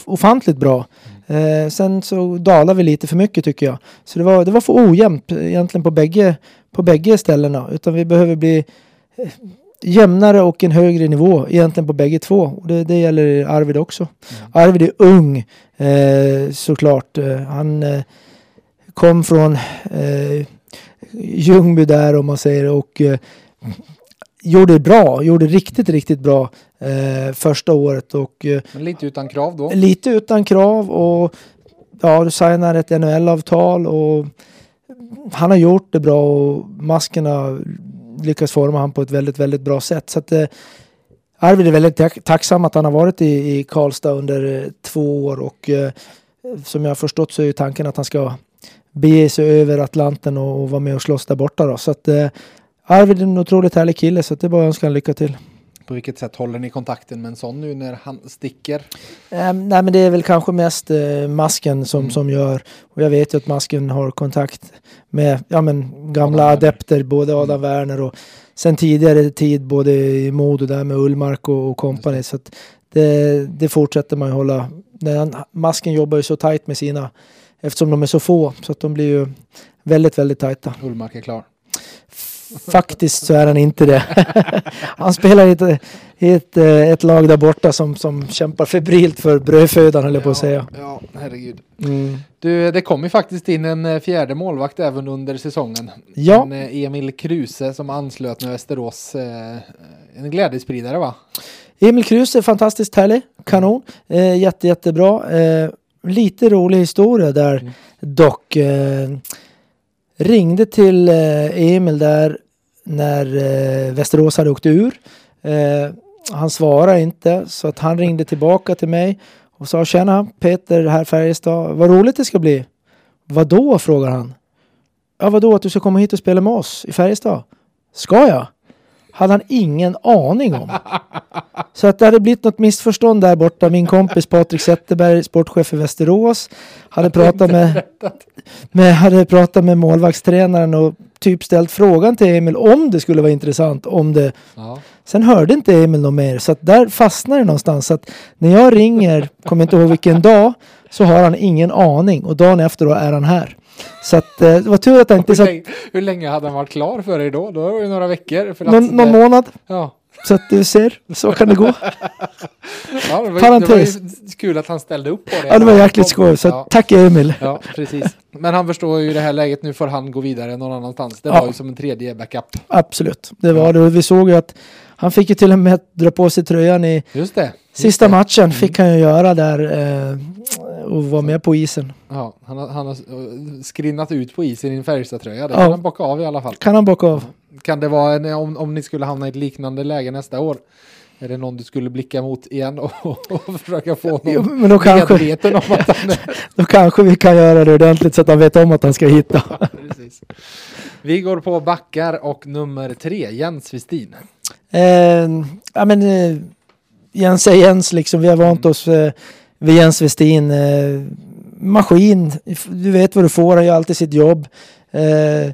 ofantligt bra. Eh, sen så dalar vi lite för mycket tycker jag. Så det var, det var för ojämnt egentligen på bägge, på bägge ställena. Utan vi behöver bli eh, jämnare och en högre nivå egentligen på bägge två. Och det, det gäller Arvid också. Mm. Arvid är ung eh, såklart. Eh, han eh, kom från eh, Ljungby där om man säger och gjorde det bra, gjorde riktigt, riktigt bra eh, första året. Och, eh, Men lite utan krav då? Lite utan krav och ja, du signar ett NHL-avtal och han har gjort det bra och masken har lyckats forma han på ett väldigt, väldigt bra sätt. Så att, eh, Arvid är väldigt tacksam att han har varit i, i Karlstad under eh, två år och eh, som jag har förstått så är tanken att han ska bege sig över Atlanten och, och vara med och slåss där borta. Då. Så att, eh, Arvid är en otroligt härlig kille så det är bara att önska lycka till. På vilket sätt håller ni kontakten med en sån nu när han sticker? Um, nej men det är väl kanske mest uh, Masken som, mm. som gör. Och jag vet ju att Masken har kontakt med ja, men, gamla Adam adepter, både mm. Adam mm. Werner och sen tidigare tid både i Modo där med Ullmark och, och kompani. Så det, det fortsätter man ju hålla. Masken jobbar ju så tajt med sina eftersom de är så få så att de blir ju väldigt, väldigt tajta. Ullmark är klar. Faktiskt så är han inte det. (laughs) han spelar i ett, ett, eh, ett, lag där borta som, som kämpar febrilt för brödfödan höll jag på att säga. Ja, herregud. Mm. Du, det kom ju faktiskt in en eh, fjärde målvakt även under säsongen. Ja. En eh, Emil Kruse som anslöt med Västerås. En glädjespridare va? Emil Kruse, fantastiskt härlig, kanon, eh, jätte, jättebra. Eh, lite rolig historia där mm. dock. Eh, Ringde till eh, Emil där när eh, Västerås hade åkt ur. Eh, han svarade inte så att han ringde tillbaka till mig och sa tjena Peter här Färjestad, vad roligt det ska bli. Vadå? frågar han. Ja vadå att du ska komma hit och spela med oss i Färjestad? Ska jag? Hade han ingen aning om. Så att det hade blivit något missförstånd där borta. Min kompis Patrik Zetterberg, sportchef i Västerås, hade pratat med, jag hade pratat med målvaktstränaren och typ ställt frågan till Emil om det skulle vara intressant. Om det. Ja. Sen hörde inte Emil något mer så att där fastnar det någonstans. Så att när jag ringer, kommer inte ihåg vilken dag, så har han ingen aning och dagen efter då är han här. Så att eh, det var tur att jag inte Hur, satt länge, hur länge hade han varit klar för dig då? Då var det några veckor. För någon, någon det- månad. Ja. Så att du ser, så kan det gå. (laughs) Ja, det, var, Parentes. det var kul att han ställde upp på det. Ja, det var jäkligt skoj. Så Ja. tack Emil. Ja, precis. Men han förstår ju det här läget, nu får han gå vidare någon annanstans. Det Ja. var ju som en tredje backup. Absolut, det var det. Vi såg ju att han fick ju till och med dra på sig tröjan i Just det. Just sista det. matchen. Fick han ju göra där eh, och vara med på isen. Ja, han har, han har eh, skrinnat ut på isen i en Färjestad-tröja. Det Ja. kan han bocka av i alla fall. Kan han bocka av? Kan det vara, en, om, om ni skulle hamna i ett liknande läge nästa år, är det någon du skulle blicka mot igen och, (laughs) och försöka få Jo, någon men då kanske, medveten om att han är... (laughs) då kanske vi kan göra det ordentligt så att han vet om att han ska hitta. (laughs) Precis. Vi går på backar och nummer tre, Jens Westin. Eh, ja men eh, Jens är Jens liksom. Vi har vant oss eh, vid Jens Westin. Eh, maskin. Du vet vad du får. Han gör alltid sitt jobb. Eh,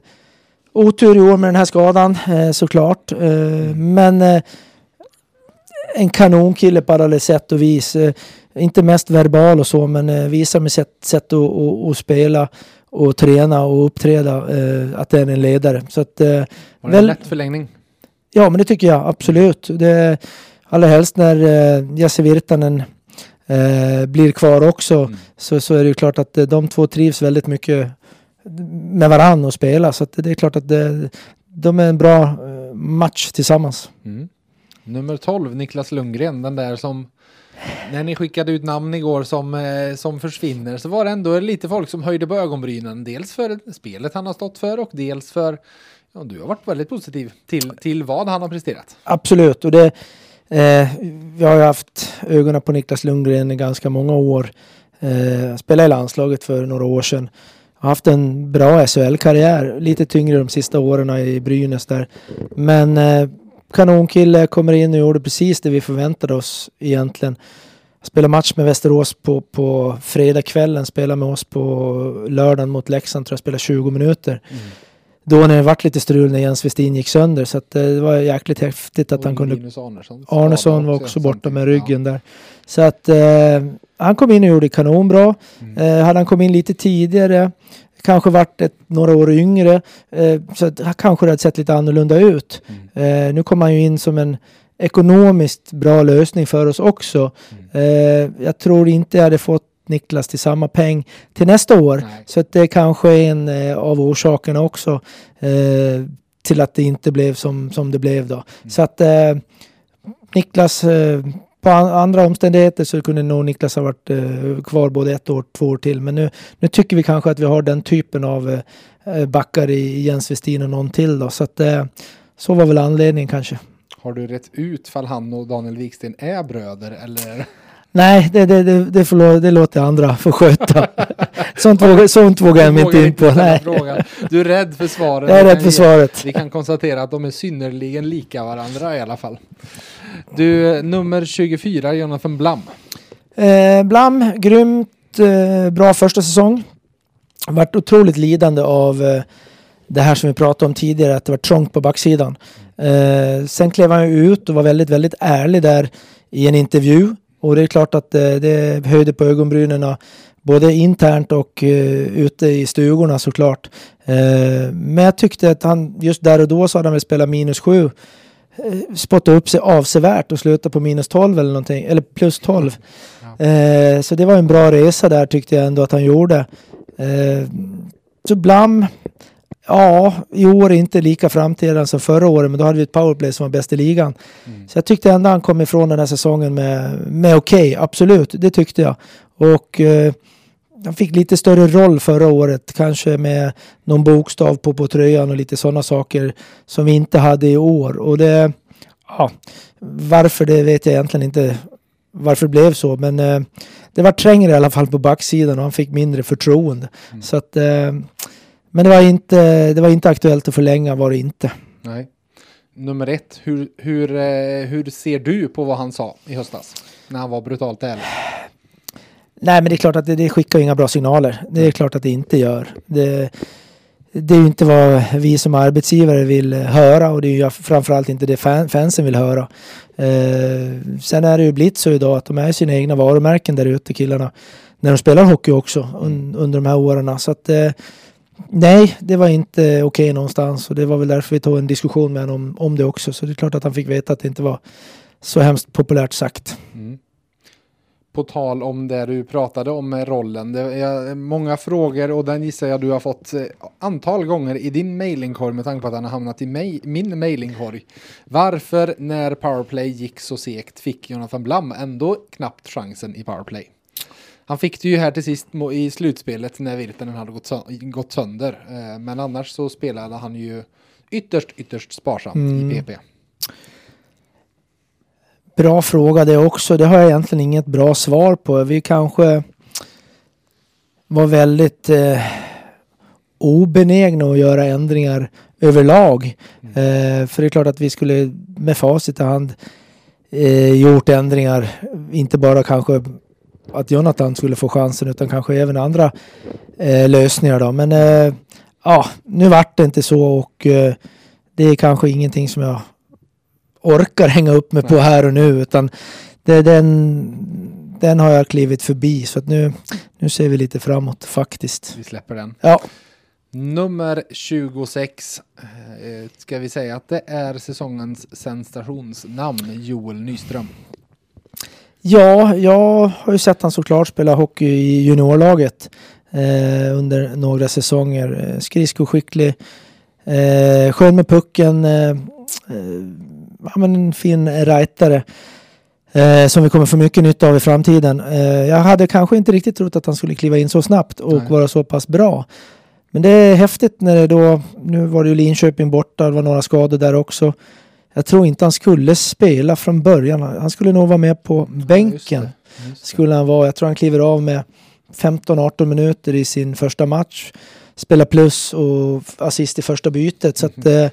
otur i år med den här skadan eh, såklart. Eh, men eh, en kanonkille på alla sätt och vis. Inte mest verbal och så men visar med sätt, sätt att, att, att spela och träna och uppträda att det är en ledare. Så att, Var det en lätt förlängning? Ja, men det tycker jag absolut. Det, allra helst när eh, Jesse Virtanen eh, blir kvar också Mm. så, så är det ju klart att eh, de två trivs väldigt mycket med varann och spela. Så det är klart att det, de är en bra eh, match tillsammans. Mm. Nummer 12, Niklas Lundgren, den där som när ni skickade ut namn igår som, eh, som försvinner så var det ändå lite folk som höjde på ögonbrynen. Dels för spelet han har stått för och dels för, ja du har varit väldigt positiv till, till vad han har presterat. Absolut. Och det, eh, vi har ju haft ögonen på Niklas Lundgren i ganska många år. Eh, spelade i landslaget för några år sedan. Har haft en bra SHL-karriär. Lite tyngre de sista åren i Brynäs där. Men eh, kanonkille kommer in och gjorde precis det vi förväntade oss egentligen. Spelade match med Västerås på, på fredagskvällen. Spelade med oss på lördagen mot Leksand. Tror jag spelade 20 minuter. Då när det vart lite strul när Jens Westin gick sönder. Så att, eh, det var jäkligt häftigt att Och han kunde Arnesson. Arnesson var också borta med ryggen där. Så att eh, han kom in och gjorde kanonbra. Mm. Eh, hade han kommit in lite tidigare, kanske varit ett, några år yngre, eh, så att, kanske det hade sett lite annorlunda ut. Mm. Eh, nu kom han ju in som en ekonomiskt bra lösning för oss också. Mm. Eh, jag tror inte jag hade fått Niklas till samma peng till nästa år. Nej. Så att det kanske är en eh, av orsakerna också eh, till att det inte blev som, som det blev då. Så att eh, Niklas, eh, på an- andra omständigheter så kunde nog Niklas ha varit eh, kvar både ett år, två år till. Men nu, nu tycker vi kanske att vi har den typen av eh, backar i Jens Westin och någon till då. Så att så var väl anledningen kanske. Har du rätt ut fall han och Daniel Wiksten är bröder eller? Nej, det, det, det, det, får, lå- det låter andra få sköta. (laughs) sånt, vågar, sånt vågar jag mig inte in på. Nej. Du är rädd för svaret. Jag är Vi rädd kan för svaret. Vi kan konstatera att de är synnerligen lika varandra i alla fall. Du, nummer 24, Jonathan Blom. Eh, Blam, grymt eh, bra första säsong. Varit otroligt lidande av eh, det här som vi pratade om tidigare, att det var trångt på backsidan. Eh, sen klev han ut och var väldigt, väldigt ärlig där i en intervju. Och det är klart att eh, det höjde på ögonbrynen både internt och eh, ute i stugorna såklart. Eh, men jag tyckte att han just där och då så hade han väl spelat minus sju. Eh, spottade upp sig avsevärt och slutade på minus 12 eller någonting, eller plus 12. Eh, så det var en bra resa där tyckte jag ändå att han gjorde. Så Blam, ja, i år är inte lika framträdande som förra året, men då hade vi ett powerplay som var bäst i ligan. Mm. Så jag tyckte ändå han kom ifrån den här säsongen med, med okej, absolut, det tyckte jag. Och eh, han fick lite större roll förra året, kanske med någon bokstav på, på tröjan och lite sådana saker som vi inte hade i år. Och det, ja, varför det vet jag egentligen inte varför det blev så, men eh, det var trängre i alla fall på backsidan och han fick mindre förtroende. Mm. Så att, eh, men det var, inte, det var inte aktuellt att förlänga, var det inte. Nej. Nummer ett, hur, hur, eh, hur ser du på vad han sa i höstas? När han var brutalt ärlig. Nej, men det är klart att det, det skickar inga bra signaler. Det är klart att det inte gör. Det, det är ju inte vad vi som arbetsgivare vill höra och det är ju framförallt inte det fan, fansen vill höra. Eh, sen är det ju blivit så idag att de är sina egna varumärken där ute, killarna, när de spelar hockey också un, under de här åren. Så att eh, nej, det var inte okej okay någonstans och det var väl därför vi tog en diskussion med honom om det också. Så det är klart att han fick veta att det inte var så hemskt populärt sagt. Mm på tal om det du pratade om med rollen. Det är många frågor och den gissar jag du har fått eh, antal gånger i din mailingkorg med tanke på att den har hamnat i mig, min mailingkorg. Varför när powerplay gick så segt fick Jonathan Blum ändå knappt chansen i powerplay? Han fick det ju här till sist i slutspelet när Virtanen hade gått, gått sönder. Eh, men annars så spelade han ju ytterst, ytterst sparsamt mm. i PP. Bra fråga det också. Det har jag egentligen inget bra svar på. Vi kanske var väldigt eh, obenägna att göra ändringar överlag. Mm. Eh, för det är klart att vi skulle med facit i hand eh, gjort ändringar. Inte bara kanske att Jonathan skulle få chansen utan kanske även andra eh, lösningar då. Men eh, ja, nu vart det inte så och eh, det är kanske ingenting som jag orkar hänga upp mig på här och nu utan det, den, den har jag klivit förbi så att nu, nu ser vi lite framåt faktiskt. Vi släpper den. Ja. Nummer 26 eh, ska vi säga att det är säsongens sensationsnamn Joel Nyström. Ja, jag har ju sett han såklart spela hockey i juniorlaget eh, under några säsonger. Eh, skridskoskicklig, eh, skön med pucken, eh, eh ja, men en fin rightare eh, som vi kommer få mycket nytta av i framtiden. Eh, jag hade kanske inte riktigt trott att han skulle kliva in så snabbt och Nej. vara så pass bra. Men det är häftigt när det då, nu var det ju Linköping borta, det var några skador där också. Jag tror inte han skulle spela från början. Han skulle nog vara med på bänken. Just det, just det. Skulle han vara. Jag tror han kliver av med 15-18 minuter i sin första match. Spelar plus och assist i första bytet. Så att, mm.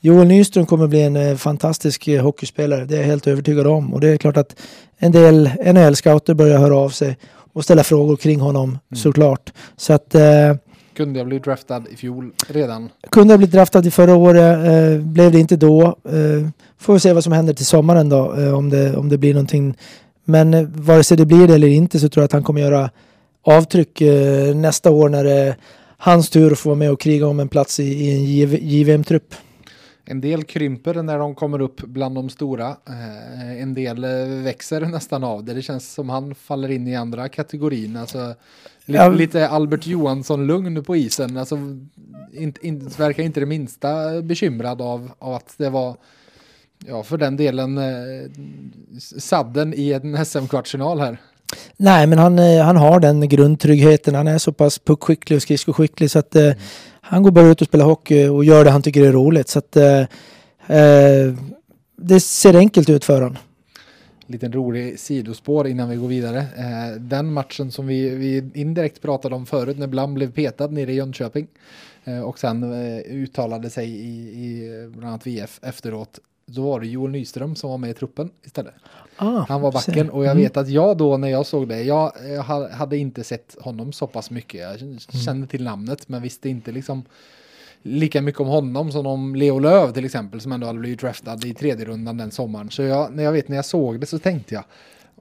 Joel Nyström kommer bli en eh, fantastisk eh, hockeyspelare. Det är jag helt övertygad om. Och det är klart att en del NHL-scouter börjar höra av sig och ställa frågor kring honom mm. såklart. Så att... Eh, kunde jag bli draftad i fjol redan? Kunde jag bli draftad i förra året. Eh, blev det inte då. Eh, får vi se vad som händer till sommaren då. Eh, om, det, om det blir någonting. Men eh, vare sig det blir det eller inte så tror jag att han kommer göra avtryck eh, nästa år när det är hans tur att få vara med och kriga om en plats i, i en JVM-trupp. En del krymper när de kommer upp bland de stora. Eh, en del eh, växer nästan av det. Det känns som han faller in i andra kategorin. Alltså, lite, lite Albert Johansson-lugn på isen. Alltså, inte, inte, verkar inte det minsta bekymrad av, av att det var ja, för den delen eh, sadden i en (laughs) SM-kvartsfinal här. Nej, men han, eh, han har den grundtryggheten. Han är så pass puckskicklig och skridskoskicklig så att eh, han går bara ut och spelar hockey och gör det han tycker är roligt. Så att, eh, eh, det ser enkelt ut för honom. Liten rolig sidospår innan vi går vidare. Eh, den matchen som vi, vi indirekt pratade om förut när Blam blev petad nere i Jönköping eh, och sen eh, uttalade sig i, i bland annat VF efteråt då var det Joel Nyström som var med i truppen istället. Ah, han var backen och jag mm. vet att jag då när jag såg det, jag, jag hade inte sett honom så pass mycket. Jag kände mm. till namnet men visste inte liksom lika mycket om honom som om Leo Löv till exempel som ändå hade blivit draftad i tredje rundan den sommaren. Så jag, när jag vet när jag såg det så tänkte jag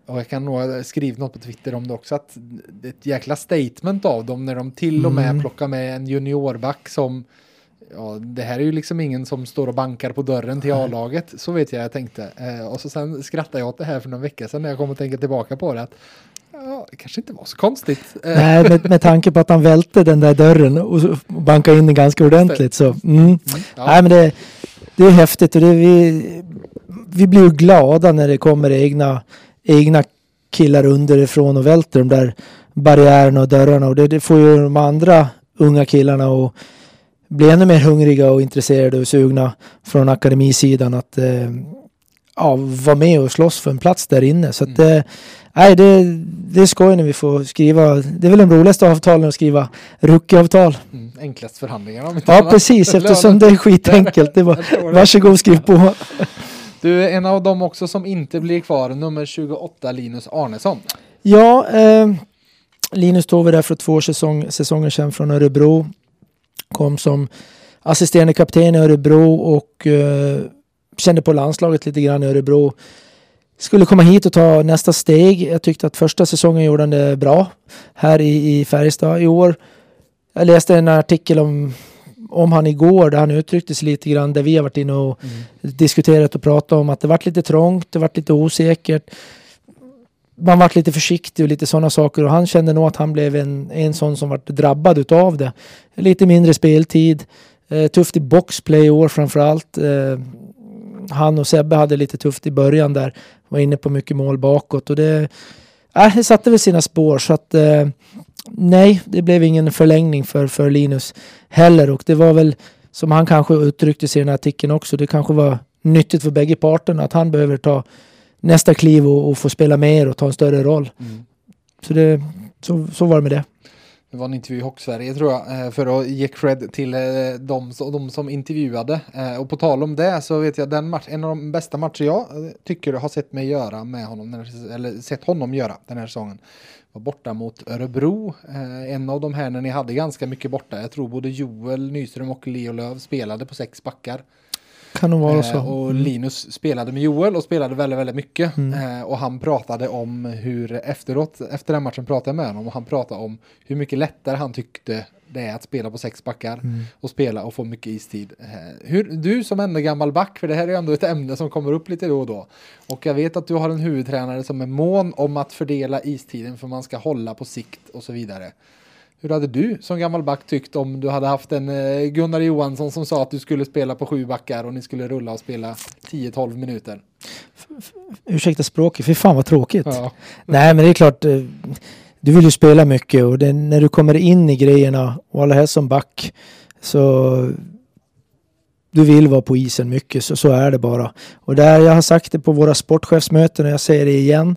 och jag kan nog ha skrivit något på Twitter om det också att det är ett jäkla statement av dem när de till och med mm. plockar med en juniorback som ja, det här är ju liksom ingen som står och bankar på dörren till A-laget. Så vet jag jag tänkte. Eh, och så sen skrattade jag åt det här för någon vecka sedan när jag kom och tänka tillbaka på det. Att, ja, det kanske inte var så konstigt. Eh. Nej, med, med tanke på att han välte den där dörren och, bankade in den ganska ordentligt. Så, mm. Mm, ja. Nej, men det, det är häftigt och det, vi, vi blir ju glada när det kommer egna, egna killar underifrån och välter de där barriärerna och dörrarna. Och det, det får ju de andra unga killarna och bli ännu mer hungriga och intresserade och sugna från akademisidan att eh, ja, vara med och slåss för en plats där inne. Så att, mm. eh, nej, det, det är skoj när vi får skriva. Det är väl de roligaste avtalen att skriva rookieavtal. Mm, enklast förhandlingar om Ja, precis, eftersom det är skitenkelt. Det var, varsågod skriv på. Du är en av dem också som inte blir kvar, nummer 28, Linus Arnesson. Ja, eh, Linus tog vi där för två säsong, säsonger sedan från Örebro. Kom som assisterande kapten i Örebro och eh, kände på landslaget lite grann i Örebro. Skulle komma hit och ta nästa steg. Jag tyckte att första säsongen gjorde han det bra här i, i Färjestad i år. Jag läste en artikel om, om han igår där han uttryckte sig lite grann där vi har varit inne och mm. diskuterat och pratat om att det varit lite trångt, det varit lite osäkert. Man varit lite försiktig och lite sådana saker och han kände nog att han blev en, en sån som varit drabbad utav det. Lite mindre speltid, eh, tufft i boxplay i år framförallt. Eh, han och Sebbe hade lite tufft i början där. Var inne på mycket mål bakåt och det, äh, det satte väl sina spår så att eh, nej, det blev ingen förlängning för, för Linus heller och det var väl som han kanske uttryckte sig i den här artikeln också. Det kanske var nyttigt för bägge parterna att han behöver ta nästa kliv och, och få spela mer och ta en större roll. Mm. Så, det, så, så var det med det. Det var en intervju i Hocksverige tror jag, eh, för att ge cred till eh, de, de som intervjuade. Eh, och på tal om det så vet jag den match, en av de bästa matcher jag tycker har sett mig göra med honom, eller sett honom göra den här säsongen. Var borta mot Örebro, en av de här när ni hade ganska mycket borta. Jag tror både Joel Nyström och Leo Löv spelade på sex backar. Kan nog vara så. Eh, och mm. Linus spelade med Joel och spelade väldigt, väldigt mycket. Mm. Eh, och han pratade om hur efteråt, efter den matchen pratade jag med honom och han pratade om hur mycket lättare han tyckte det är att spela på sex backar mm. och spela och få mycket istid. Eh, hur, du som ändå gammal back, för det här är ändå ett ämne som kommer upp lite då och då. Och jag vet att du har en huvudtränare som är mån om att fördela istiden för man ska hålla på sikt och så vidare. Hur hade du som gammal back tyckt om du hade haft en eh, Gunnar Johansson som sa att du skulle spela på sju backar och ni skulle rulla och spela 10-12 minuter? Ursäkta språket, för fan vad tråkigt. Ja. (laughs) Nej men det är klart, eh, du vill ju spela mycket och det, när du kommer in i grejerna och alla här som back så du vill vara på isen mycket, så, så är det bara. Och där, jag har sagt det på våra sportchefsmöten och jag säger det igen.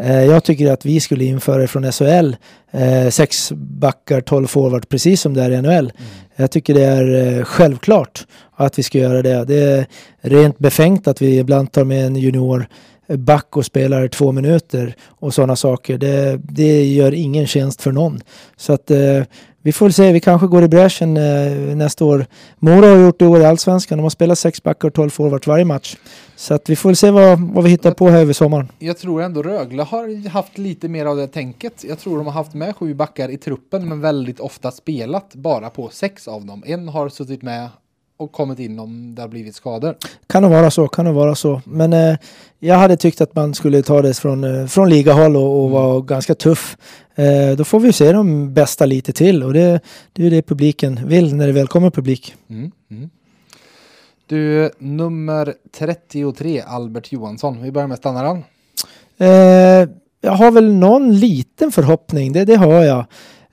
Eh, jag tycker att vi skulle införa från SHL eh, sex backar, tolv forward, precis som det är i NHL. Mm. Jag tycker det är eh, självklart att vi ska göra det. Det är rent befängt att vi ibland tar med en junior back och spelar två minuter och sådana saker. Det, det gör ingen tjänst för någon. Så att eh, vi får väl se, vi kanske går i bräschen eh, nästa år. Mora har gjort det i år i Allsvenskan, de har spelat sex backar och tolv forwards varje match. Så att vi får väl se vad, vad vi hittar på här över sommaren. Jag tror ändå Rögle har haft lite mer av det tänket. Jag tror de har haft med sju backar i truppen men väldigt ofta spelat bara på sex av dem. En har suttit med och kommit in om det har blivit skador. Kan det vara så, kan det vara så. Men eh, jag hade tyckt att man skulle ta det från, eh, från ligahåll och, och mm. vara ganska tuff. Eh, då får vi se de bästa lite till och det, det är det publiken vill när det väl kommer publik. Mm. Mm. Du, nummer 33, Albert Johansson. Vi börjar med stannaren. Eh, jag har väl någon liten förhoppning, det, det har jag.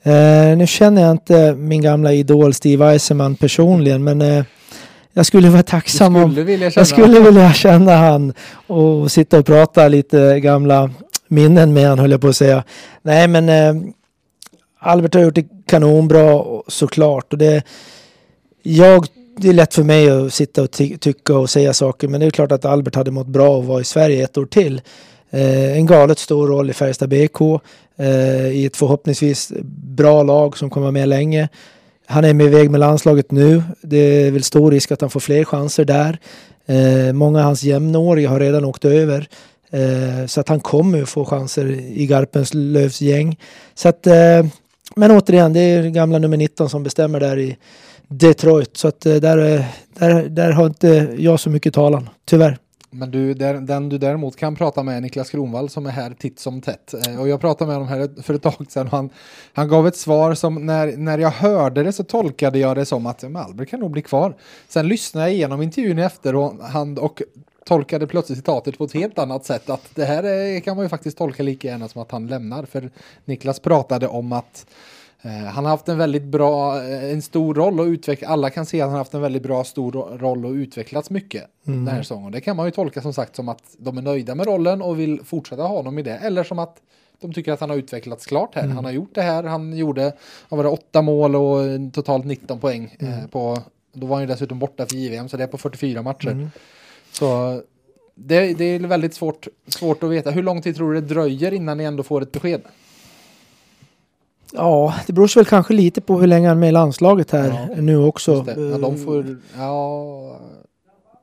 Eh, nu känner jag inte min gamla idol Steve Eisenman personligen, men eh, jag skulle vara tacksam om... Jag skulle vilja känna han och sitta och prata lite gamla minnen med han höll jag på att säga. Nej men eh, Albert har gjort det kanonbra såklart och det... Jag, det är lätt för mig att sitta och ty tycka och säga saker men det är klart att Albert hade mått bra och vara i Sverige ett år till. Eh, en galet stor roll i Färjestad BK eh, i ett förhoppningsvis bra lag som kommer med länge. Han är med väg med landslaget nu. Det är väl stor risk att han får fler chanser där. Eh, många av hans jämnåriga har redan åkt över. Eh, så att han kommer få chanser i Garpens Lövs gäng. Så att, eh, men återigen, det är gamla nummer 19 som bestämmer där i Detroit. Så att eh, där, eh, där, där har inte jag så mycket talan, tyvärr. Men du, den du däremot kan prata med är Niklas Kronvall som är här titt som tätt. Eh, och jag pratade med honom här för ett tag sedan och han, han gav ett svar som när, när jag hörde det så tolkade jag det som att Albert kan nog bli kvar. Sen lyssnade jag igenom intervjun efter och, han, och tolkade plötsligt citatet på ett helt annat sätt. Att det här är, kan man ju faktiskt tolka lika gärna som att han lämnar. För Niklas pratade om att han har haft en väldigt bra, eh, en stor roll och utveckla, alla kan se att han har haft en väldigt bra stor roll och utvecklats mycket mm. den här säsongen. Det kan man ju tolka som sagt som att de är nöjda med rollen och vill fortsätta ha honom i det. Eller som att de tycker att han har utvecklats klart här. Mm. Han har gjort det här, han gjorde, vad var det, åtta mål och totalt 19 poäng eh, mm. eh, på, då var han ju dessutom borta för JVM så det är på 44 matcher. Mm. Så det, det, är väldigt svårt, svårt att veta. Hur lång tid tror du det dröjer innan ni ändå får ett besked? Ja, det beror väl kanske lite på hur länge han är med i landslaget här Ja, nu också. Ja, de får, ja,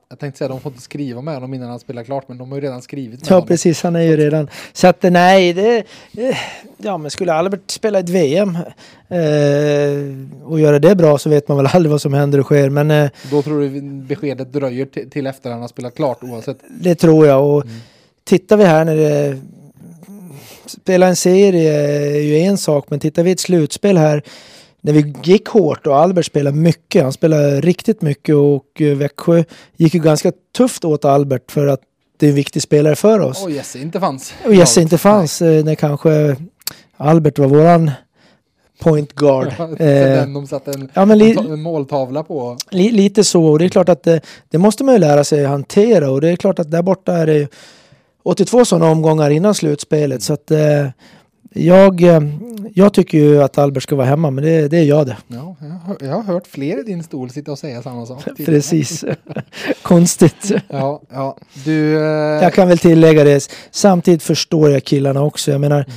jag tänkte säga de får inte skriva med honom innan han spelar klart, men de har ju redan skrivit med Ja, honom. precis. Han är ju redan... Så att nej, det... eh, Ja, men skulle Albert spela ett VM eh, och göra det bra så vet man väl aldrig vad som händer och sker. Men eh, Då tror du beskedet dröjer till, till efter han har spelat klart oavsett. det tror jag. Och Mm. tittar vi här när det... Spela en serie är ju en sak, men tittar vi ett slutspel här när vi gick hårt och Albert spelade mycket. Han spelade riktigt mycket och eh, Växjö gick ju ganska tufft åt Albert för att det är en viktig spelare för oss. Och Jesse inte fanns. Och Jesse inte fanns eh, när kanske Albert var våran point guard. (laughs) Ja, Eh, den de satte en, ja, men li, en måltavla på. li, lite så. Och det är klart att det, det måste man ju lära sig hantera. Och det är klart att där borta är det ju 82 sådana omgångar innan slutspelet. Så att eh, jag, eh, jag tycker ju att Albert ska vara hemma, men det, det är jag det. Ja, jag, har, jag har hört fler i din stol sitta och säga samma sak. Precis. (laughs) Konstigt. Ja, ja. Du... Eh, Jag kan väl tillägga det. Samtidigt förstår jag killarna också. Jag menar, Mm.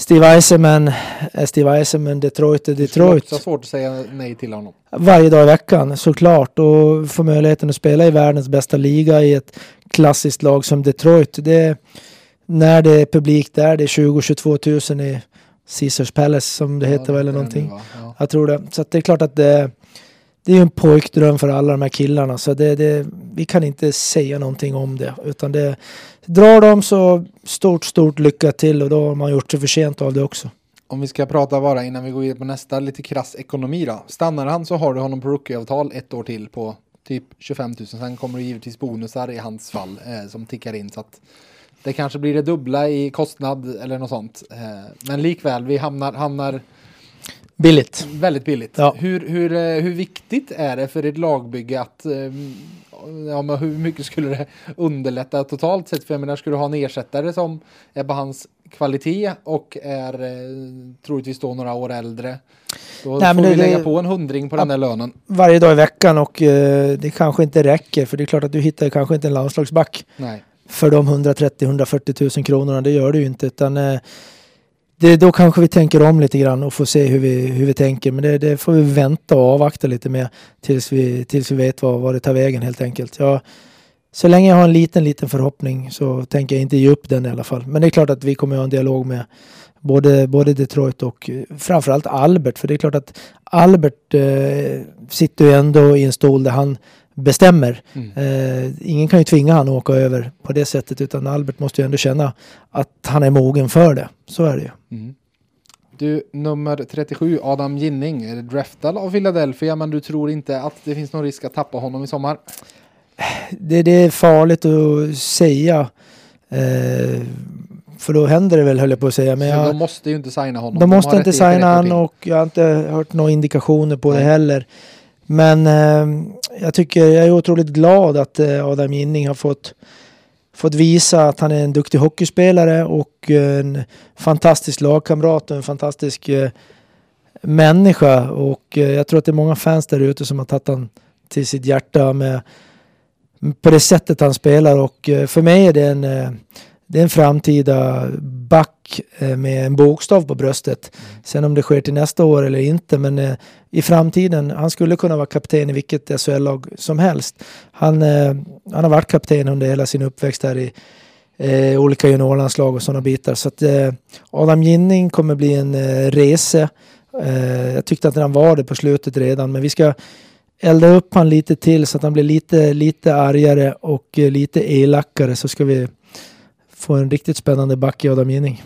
Steve Eisenman är Steve Eisenman, Detroit är det Detroit. också ha svårt att säga nej till honom. varje dag i veckan såklart och få möjligheten att spela i världens bästa liga i ett klassiskt lag som Detroit. Det, när det är publik där, det är 20-22 000 i Caesars Palace som det heter Ja, eller är det någonting. nu, va? Ja. Jag tror det. Så att det är klart att det, det är en pojkdröm för alla de här killarna så det, det, vi kan inte säga någonting om det utan det drar de så stort, stort lycka till och då har man gjort sig sent av det också. Om vi ska prata bara innan vi går in på nästa lite krass ekonomi då. Stannar han så har du honom på rookieavtal ett år till på typ 25 000. Sen kommer det givetvis bonusar i hans fall eh, som tickar in så att det kanske blir det dubbla i kostnad eller något sånt. Eh, men likväl, vi hamnar, hamnar Billigt. väldigt billigt. Ja. Hur, hur, eh, hur viktigt är det för ett lagbygge att eh, Ja, men hur mycket skulle det underlätta totalt sett? För jag menar, skulle du ha en ersättare som är på hans kvalitet och är eh, troligtvis då några år äldre. Då Nej, får men vi det- lägga det- på en hundring på den där lönen. Varje dag i veckan och eh, det kanske inte räcker för det är klart att du hittar kanske inte en landslagsback Nej. för de 130-140 000 kronorna. Det gör du ju inte. Utan, eh, det, då kanske vi tänker om lite grann och får se hur vi, hur vi tänker. Men det, det får vi vänta och avvakta lite med tills vi, tills vi vet vad, vad det tar vägen helt enkelt. Jag, så länge jag har en liten, liten förhoppning så tänker jag inte ge upp den i alla fall. Men det är klart att vi kommer att ha en dialog med både, både Detroit och eh, framförallt Albert. För det är klart att Albert eh, sitter ju ändå i en stol där han bestämmer. Mm. Eh, ingen kan ju tvinga han att åka över på det sättet utan Albert måste ju ändå känna att han är mogen för det. Så är det ju. Mm. Du, nummer 37, Adam Ginning, är draftad av Philadelphia men du tror inte att det finns någon risk att tappa honom i sommar? Det, det är farligt att säga. Eh, för då händer det väl höll jag på att säga. Men jag, de måste ju inte signa honom. de måste har inte signa till. och jag har inte hört några indikationer på det Nej. heller. Men eh, jag tycker jag är otroligt glad att eh, Adam Ginning har fått, fått visa att han är en duktig hockeyspelare och eh, en fantastisk lagkamrat och en fantastisk eh, människa. Och eh, jag tror att det är många fans där ute som har tagit han till sitt hjärta med på det sättet han spelar och eh, för mig är det en, eh, det är en framtida back eh, med en bokstav på bröstet. Sen om det sker till nästa år eller inte, men eh, i framtiden, han skulle kunna vara kapten i vilket SHL-lag som helst. Han, eh, han har varit kapten under hela sin uppväxt här i eh, olika juniorlandslag och sådana bitar. Så att eh, Adam Ginning kommer bli en eh, rese. Eh, jag tyckte att han var det på slutet redan, men vi ska elda upp han lite till så att han blir lite, lite argare och lite elakare så ska vi få en riktigt spännande back i Adam Ginning.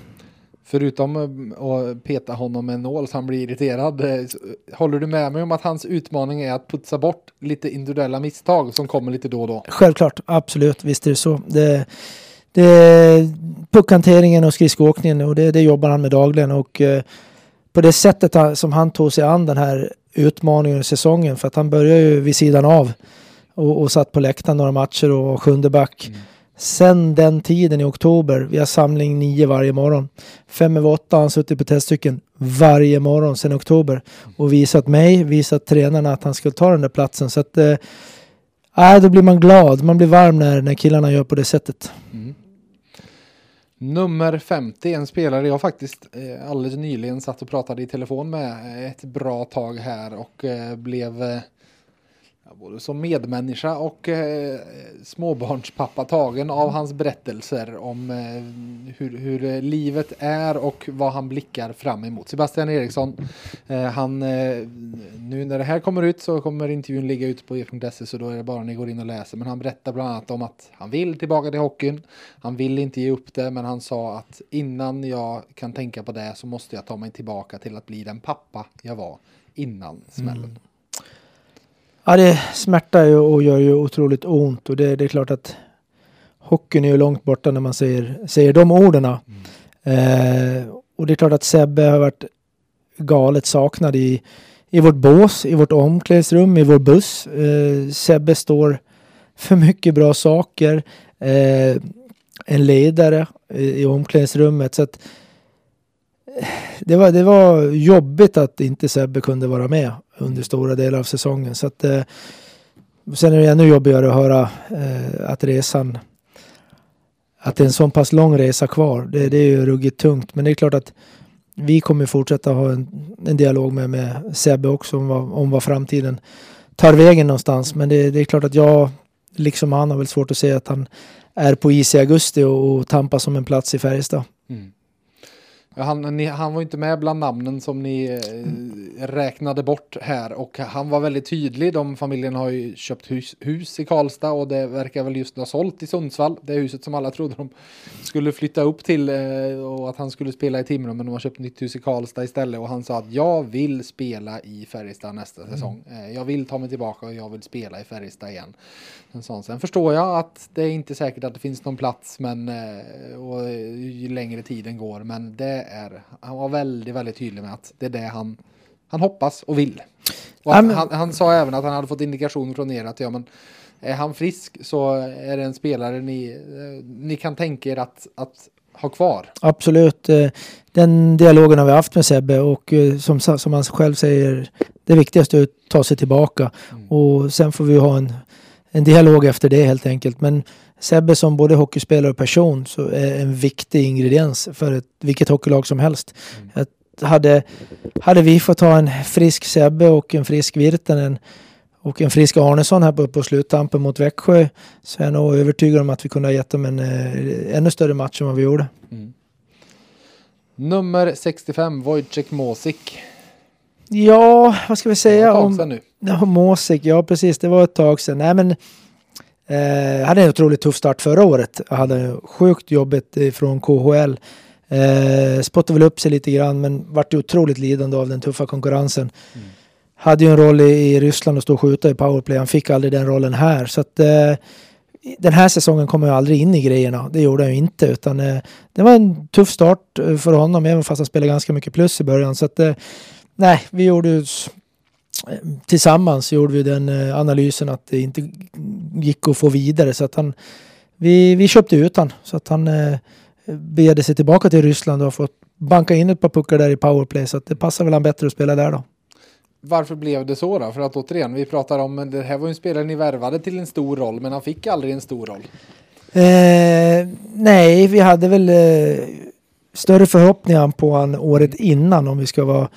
Förutom eh, att peta honom med en nål så han blir irriterad. eh, så- Håller du med mig om att hans utmaning är att putsa bort lite individuella misstag som kommer lite då och då? Självklart, absolut, visst är det så. Det, det puckhanteringen och skridskoåkningen och det, det jobbar han med dagligen och eh, på det sättet han, som han tog sig an den här utmaningen i säsongen för att han började ju vid sidan av och, och satt på läktaren några matcher och var sjunde back. Mm. Sen den tiden i oktober, vi har samling nio varje morgon. Fem över åtta har han suttit på testcykeln varje morgon sedan oktober och visat mig, visat tränarna att han skulle ta den där platsen. Så att, eh, då blir man glad, man blir varm när, när killarna gör på det sättet. Mm. Nummer 50, en spelare jag faktiskt eh, alldeles nyligen satt och pratade i telefon med ett bra tag här och eh, blev eh, både som medmänniska och eh, småbarnspappa tagen av hans berättelser om eh, hur, hur, eh, livet är och vad han blickar fram emot. Sebastian Eriksson, eh, han, eh, nu när det här kommer ut så kommer intervjun ligga ute på e.se så då är det bara ni går in och läser. Men han berättar bland annat om att han vill tillbaka till hockeyn. Han vill inte ge upp det men han sa att innan jag kan tänka på det så måste jag ta mig tillbaka till att bli den pappa jag var innan smällen. Mm. Ja, det smärtar ju och gör ju otroligt ont och det, det, är klart att hockeyn är ju långt borta när man säger, säger de orden. Mm. Eh, och det är klart att Sebbe har varit galet saknad i, i vårt bås, i vårt omklädningsrum, i vår buss. Eh, Sebbe står för mycket bra saker. Eh, en ledare i, i omklädningsrummet. Så att, eh, det, var, det var jobbigt att inte Sebbe kunde vara med under stora delar av säsongen. Så att, eh, sen är det ännu jobbigare att höra eh, att resan att det är en så pass lång resa kvar. Det, det är ju ruggigt tungt. Men det är klart att vi kommer fortsätta ha en, en dialog med, med Sebbe också om vad, om vad framtiden tar vägen någonstans. Men det, det, är klart att jag, liksom han, har väl svårt att se att han är på is i augusti och, och tampas om en plats i Färjestad. Mm. Han, ni, han var inte med bland namnen som ni eh, räknade bort här och han var väldigt tydlig. De familjen har ju köpt hus, hus, i Karlstad och det verkar väl just ha sålt i Sundsvall. Det huset som alla trodde de skulle flytta upp till eh, och att han skulle spela i Timrå men de har köpt nytt hus i Karlstad istället och han sa att jag vill spela i Färjestad nästa mm. säsong. Eh, jag vill ta mig tillbaka och jag vill spela i Färjestad igen. En sån. Sen förstår jag att det är inte säkert att det finns någon plats men eh, och ju längre tiden går men det är, han var väldigt, väldigt tydlig med att det är det han, han hoppas och vill. Och han, han, han, sa även att han hade fått indikation från er att ja, men är han frisk så är det en spelare ni, eh, ni kan tänka er att, att ha kvar. Absolut. Eh, den dialogen har vi haft med Sebbe och eh, som, som han själv säger, det viktigaste är att ta sig tillbaka. Mm. Och sen får vi ha en, en dialog efter det helt enkelt. Men Sebbe som både hockeyspelare och person så är en viktig ingrediens för ett, vilket hockeylag som helst. Mm. hade, hade vi fått ha en frisk Sebbe och en frisk Virtanen och en frisk Arnesson här på, på sluttampen mot Växjö så är jag nog övertygad om att vi kunde ha gett dem en eh, ännu större match än vad vi gjorde. Mm. Nummer 65, Wojciech Mosik. Ja, vad ska vi säga? Det var ett tag sedan nu. (laughs) Ja, Mosik, ja precis, det var ett tag sedan. Nej, men Eh, hade en otroligt tuff start förra året. Jag hade sjukt jobbigt från KHL. Eh, spottade väl upp sig lite grann men vart otroligt lidande av den tuffa konkurrensen. Mm. Hade ju en roll i, i Ryssland och stå och skjuta i powerplay. Han fick aldrig den rollen här. Så att, eh, den här säsongen kom jag aldrig in i grejerna. Det gjorde jag ju inte. Utan, eh, det var en tuff start eh, för honom även fast han spelade ganska mycket plus i början. Så att, eh, nej, vi gjorde tillsammans gjorde vi den eh, analysen att det inte gick att få vidare så att han vi, vi köpte ut han så att han eh, begärde sig tillbaka till Ryssland och har fått banka in ett par puckar där i powerplay så att det passar väl han bättre att spela där då. Varför blev det så då? För att återigen, vi pratar om det här var ju en spelare ni värvade till en stor roll men han fick aldrig en stor roll. Eh, nej, vi hade väl eh, större förhoppningar på han året innan om vi ska vara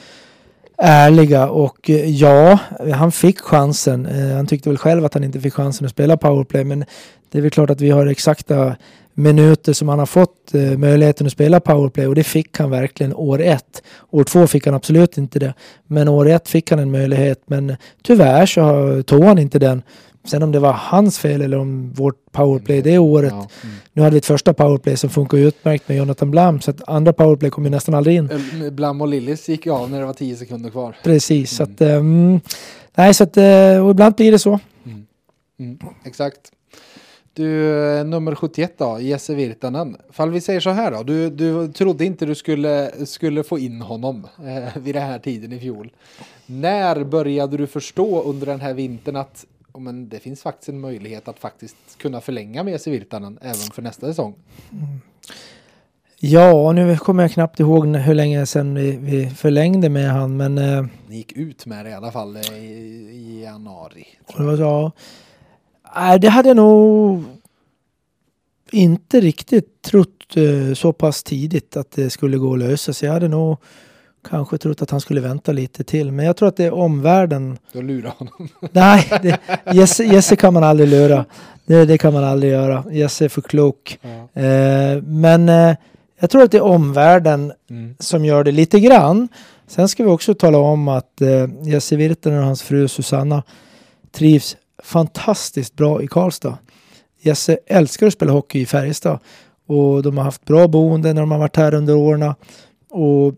ärliga och eh, ja, han fick chansen. Eh, han tyckte väl själv att han inte fick chansen att spela powerplay men det är väl klart att vi har exakta minuter som han har fått eh, möjligheten att spela powerplay och det fick han verkligen år ett. År två fick han absolut inte det. Men år ett fick han en möjlighet men tyvärr så tog han inte den. Sen om det var hans fel eller om vårt powerplay det året. Ja. Mm. Nu hade vi ett första powerplay som funkar utmärkt med Jonathan Blam så att andra powerplay kom ju nästan aldrig in. Blam och Lillis gick ju av när det var tio sekunder kvar. Precis, mm. så att um, nej så att uh, och ibland blir det så. Mm. mm. Exakt. Du, nummer 71 då, Jesse Virtanen. Fall vi säger så här då, du, du trodde inte du skulle, skulle få in honom eh, vid den här tiden i fjol. När började du förstå under den här vintern att men det finns faktiskt en möjlighet att faktiskt kunna förlänga med sig Virtanen även för nästa säsong. Mm. Ja, nu kommer jag knappt ihåg hur länge sedan vi, vi förlängde med han, men... Eh, Ni gick ut med det i alla fall i, i januari. Det var så, Nej, det hade jag nog inte riktigt trott eh, så pass tidigt att det skulle gå att lösa. Så jag hade nog kanske trott att han skulle vänta lite till. Men jag tror att det är omvärlden. Du lurar honom. Nej, det, Jesse, Jesse kan man aldrig lura. Det, det kan man aldrig göra. Jesse är för klok. Ja. Eh, men eh, jag tror att det är omvärlden Mm. som gör det lite grann. Sen ska vi också tala om att eh, Jesse Virtanen och hans fru Susanna trivs fantastiskt bra i Karlstad. Jesse älskar att spela hockey i Färjestad och de har haft bra boende när de har varit här under åren och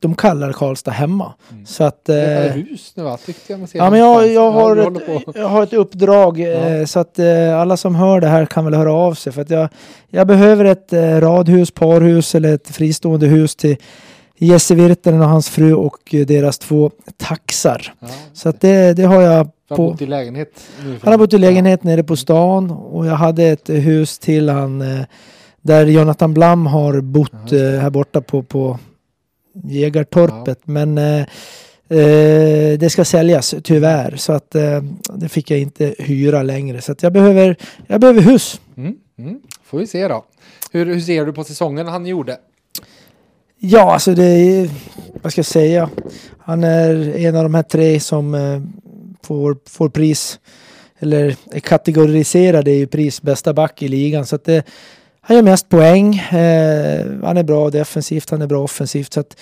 de kallar Karlstad hemma. Mm. Så att... Det är Eh, hus nu va? Tyckte jag Ja, men jag, jag, har håller ett, jag har ett uppdrag eh, så att eh, alla som hör det här kan väl höra av sig. För att jag, jag behöver ett eh, radhus, parhus eller ett fristående hus till Jesse Virtanen och hans fru och eh, deras två taxar. Ja. Så att det, det har jag Han har på. bott i lägenhet. Han har bott i lägenhet nere på stan och jag hade ett hus till han eh, där Jonathan Blom har bott Ja, eh, här borta på, på Jägartorpet. Men eh, eh, det ska säljas tyvärr så att eh, det fick jag inte hyra längre. Så att jag behöver, jag behöver hus. Mm. Mm. Får vi se då. Hur, hur ser du på säsongen han gjorde? Ja, alltså det är, vad ska jag säga? Han är en av de här tre som eh, får, får pris eller är kategoriserade i pris bästa back i ligan. Så att det, han gör mest poäng. Eh, han är bra defensivt, han är bra offensivt. Så att,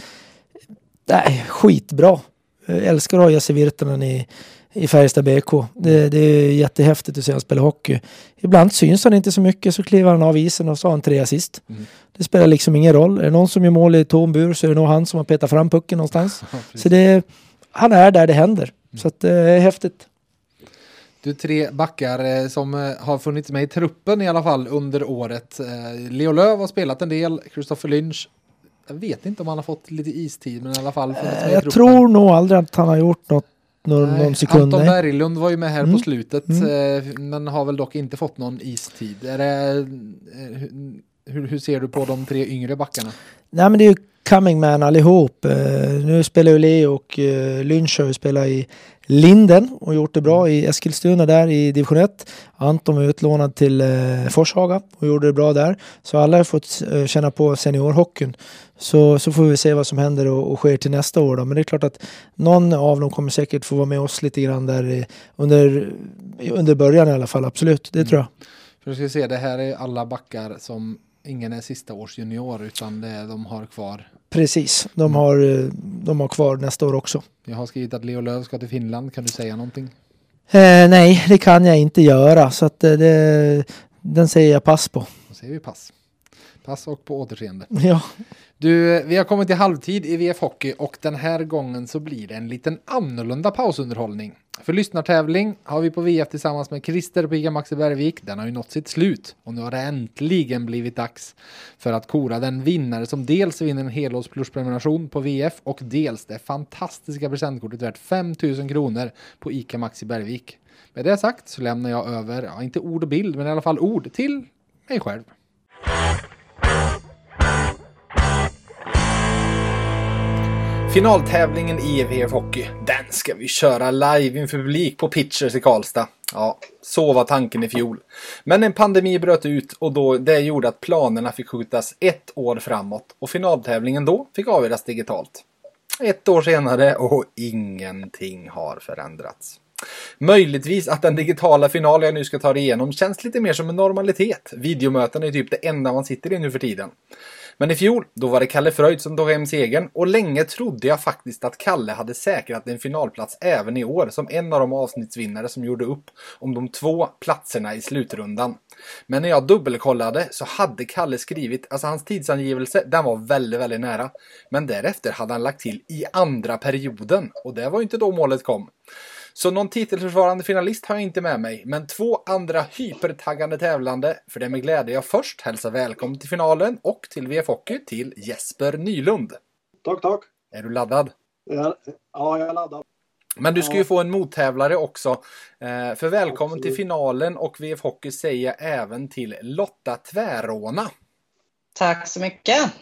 nej, skitbra. Jag älskar att ha Jesse Virtanen i, i Färjestad BK. Det, det är jättehäftigt att se honom spela hockey. Ibland syns han inte så mycket så kliver han av isen och så har han tre assist. Mm. Det spelar liksom ingen roll. Är det någon som gör mål i tom bur så är det nog han som har petat fram pucken någonstans. (laughs) Ja. Så det, han är där det händer. Så att det är häftigt. Du tre backar eh, som eh, har funnits med i truppen i alla fall under året. Eh, Leo Löw har spelat en del, Christopher Lynch. Jag vet inte om han har fått lite istid, men i alla fall funnits med i Jag truppen. tror nog aldrig att han har gjort något någon, Nej, någon sekund. Anton nej. Berglund var ju med här Mm. på slutet, Mm. men har väl dock inte fått någon istid. Det, hur, hur ser du på de tre yngre backarna? Nej men det är ju coming man allihop. Nu spelar ju Leo och Lynch har ju spelat i Linden och gjort det bra i Eskilstuna där i division 1. Anton var utlånad till uh, Forshaga och gjorde det bra där. Så alla har fått uh, känna på seniorhockeyn. Så, så får vi se vad som händer och, och sker till nästa år då. Men det är klart att någon av dem kommer säkert få vara med oss lite grann där i, under, under början i alla fall. Absolut, det Mm. tror jag. För ska se, det här är alla backar som ingen är sista års junior, utan det är, de har kvar. Precis, de har, eh, de har kvar nästa år också. Jag har skrivit att Leo Löw ska till Finland, kan du säga någonting? Eh, nej, det kan jag inte göra. Så att eh, det, den säger jag pass på. Då säger vi pass. Pass och på återseende. Ja, Du, vi har kommit till halvtid i VF Hockey och den här gången så blir det en liten annorlunda pausunderhållning. För lyssnartävling har vi på VF tillsammans med Christer på ICA Maxi Bergvik. Den har ju nått sitt slut och nu har det äntligen blivit dags för att kora den vinnare som dels vinner en helårsplusprenumeration på VF och dels det fantastiska presentkortet värt 5000 kronor på ICA Maxi Bergvik. Med det sagt så lämnar jag över, ja inte ord och bild, men i alla fall ord till mig själv. Finaltävlingen i VF Hockey, den ska vi köra live inför publik på Pitchers i Karlstad. Ja, så var tanken i fjol. Men en pandemi bröt ut och då, det gjorde att planerna fick skjutas ett år framåt och finaltävlingen då fick avgöras digitalt. Ett år senare och ingenting har förändrats. Möjligtvis att den digitala final jag nu ska ta igenom känns lite mer som en normalitet. Videomöten är typ det enda man sitter i nu för tiden. Men i fjol, då var det Kalle Fröjd som tog hem segern och länge trodde jag faktiskt att Kalle hade säkrat en finalplats även i år som en av de avsnittsvinnare som gjorde upp om de två platserna i slutrundan. Men när jag dubbelkollade så hade Kalle skrivit, alltså hans tidsangivelse, den var väldigt, väldigt nära. Men därefter hade han lagt till i andra perioden och det var ju inte då målet kom. Så någon titelförsvarande finalist har jag inte med mig, men två andra hypertaggande tävlande. För det är med glädje jag först hälsar välkommen till finalen och till VF Hockey till Jesper Nylund. Tack, tack. Är du laddad? Ja, ja, jag är laddad. Men du ska ju få en mottävlare också. Eh, För välkommen till Absolut. finalen och VF Hockey säger jag även till Lotta Tväråna. Tack så mycket.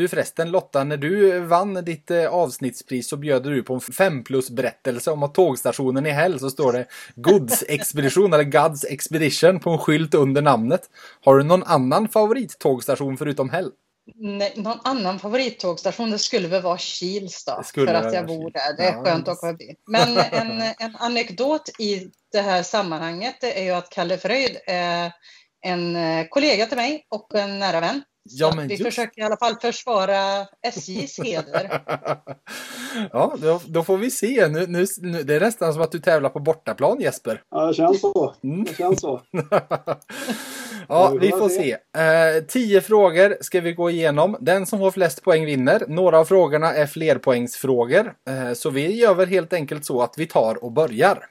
Du förresten Lotta, när du vann ditt eh, avsnittspris så bjöd du på en 5 plus berättelse om att tågstationen i Häll så står det Goods Expedition eller Gods Expedition på en skylt under namnet. Har du någon annan favorittågstation förutom Häll? Nej, någon annan favorittågstation, det skulle väl vara Kils då, skulle för att jag bor där. Det är Ja, skönt att åka förbi. Men en, en anekdot i det här sammanhanget det är ju att Kalle Fröjd är en eh, kollega till mig och en nära vän. Ja, men vi just- försöker i alla fall försvara SJs (laughs) heder. ja, då, då får vi se. Nu, nu, nu, det är nästan som att du tävlar på bortaplan Jesper. Ja, det känns så. Mm. Det känns så. (laughs) ja, vi får se. Eh, tio frågor ska vi gå igenom. Den som får flest poäng vinner. Några av frågorna är flerpoängsfrågor. Eh, så vi gör väl helt enkelt så att vi tar och börjar.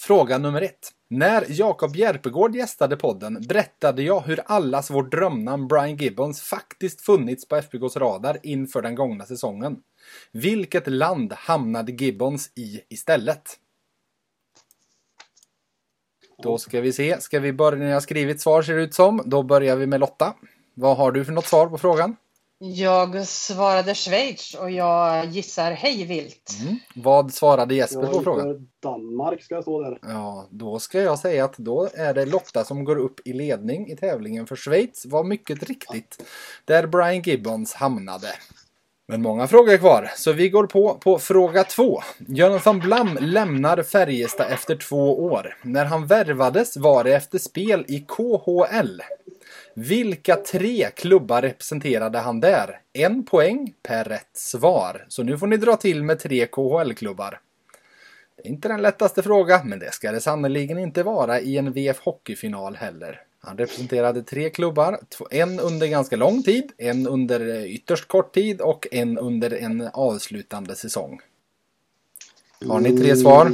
Fråga nummer ett. När Jakob Järpegård gästade podden berättade jag hur allas vårt drömnamn Brian Gibbons faktiskt funnits på FBKs radar inför den gångna säsongen. Vilket land hamnade Gibbons i istället? Då ska vi se. Ska vi börja när jag har skrivit svar ser det ut som. Då börjar vi med Lotta. Vad har du för något svar på frågan? Jag svarade Schweiz och jag gissar hej vilt. Mm. Vad svarade Jesper på frågan? Danmark ska jag stå där. Ja, då ska jag säga att då är det Lotta som går upp i ledning i tävlingen för Schweiz var mycket riktigt där Brian Gibbons hamnade. Men många frågor är kvar, så vi går på på fråga två. Jonathan Blum lämnar Färjestad efter två år. När han värvades var det efter spel i KHL. Vilka tre klubbar representerade han där? En poäng per rätt svar. Så nu får ni dra till med tre KHL-klubbar. Det är inte den lättaste fråga, men det ska det sannerligen inte vara i en VF Hockeyfinal heller. Han representerade tre klubbar, en under ganska lång tid, en under eh, ytterst kort tid och en under en avslutande säsong. Har ni tre svar?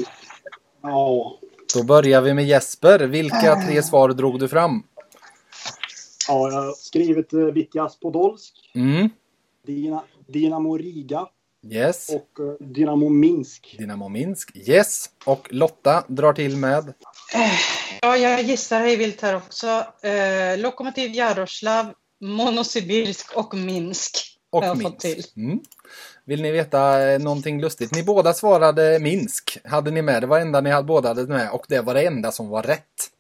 Ja, Då börjar vi med Jesper. Vilka tre svar drog du fram? Ja jag har skrivit uh, Vitjas Podolsk, Mm. Dina, Dynamo Riga Yes. och eh, Dynamo Minsk. Dynamo Minsk. Yes. Och Lotta drar till med Ja, jag gissar hej vilt här också. Eh, Lokomotiv Jaroslav, Monosibirsk och Minsk. och har jag fått Minsk. till. Mm. Vill ni veta eh, någonting lustigt? Ni båda svarade Minsk. Hade ni med. Det var det enda ni hade båda hade med och det var det enda som var rätt.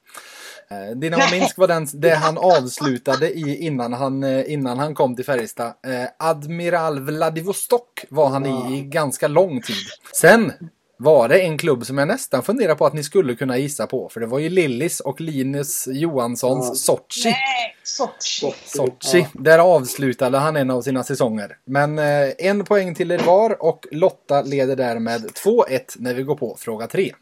Eh, Dynamo Minsk var den, det han avslutade i innan han, eh, innan han kom till Färjestad. Eh, Admiral Vladivostok var han i i ganska lång tid. Sen var det en klubb som jag nästan funderar på att ni skulle kunna gissa på. För det var ju Lillis och Linus Johanssons Ja. Sochi. Nej, Sochi. Sochi. Där avslutade han en av sina säsonger. Men eh, en poäng till er var och Lotta leder därmed 2-1 när vi går på fråga 3.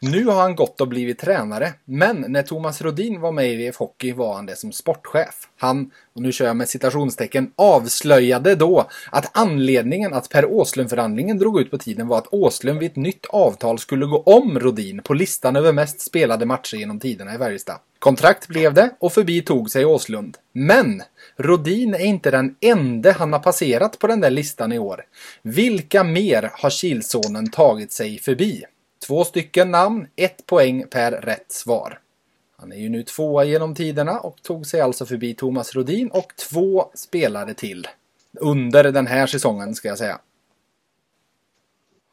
Nu har han gått och blivit tränare, men när Thomas Rodin var med i VF Hockey var han det som sportchef. Han, och nu kör jag med citationstecken, avslöjade då att anledningen att Per Åslund-förhandlingen drog ut på tiden var att Åslund vid ett nytt avtal skulle gå om Rodin på listan över mest spelade matcher genom tiderna i Färjestad. Kontrakt blev det och förbi tog sig Åslund. Men Rodin är inte den enda han har passerat på den där listan i år. Vilka mer har Kilsonen tagit sig förbi? Två stycken namn, ett poäng per rätt svar. Han är ju nu tvåa genom tiderna och tog sig alltså förbi Thomas Rodin och två spelare till. Under den här säsongen ska jag säga.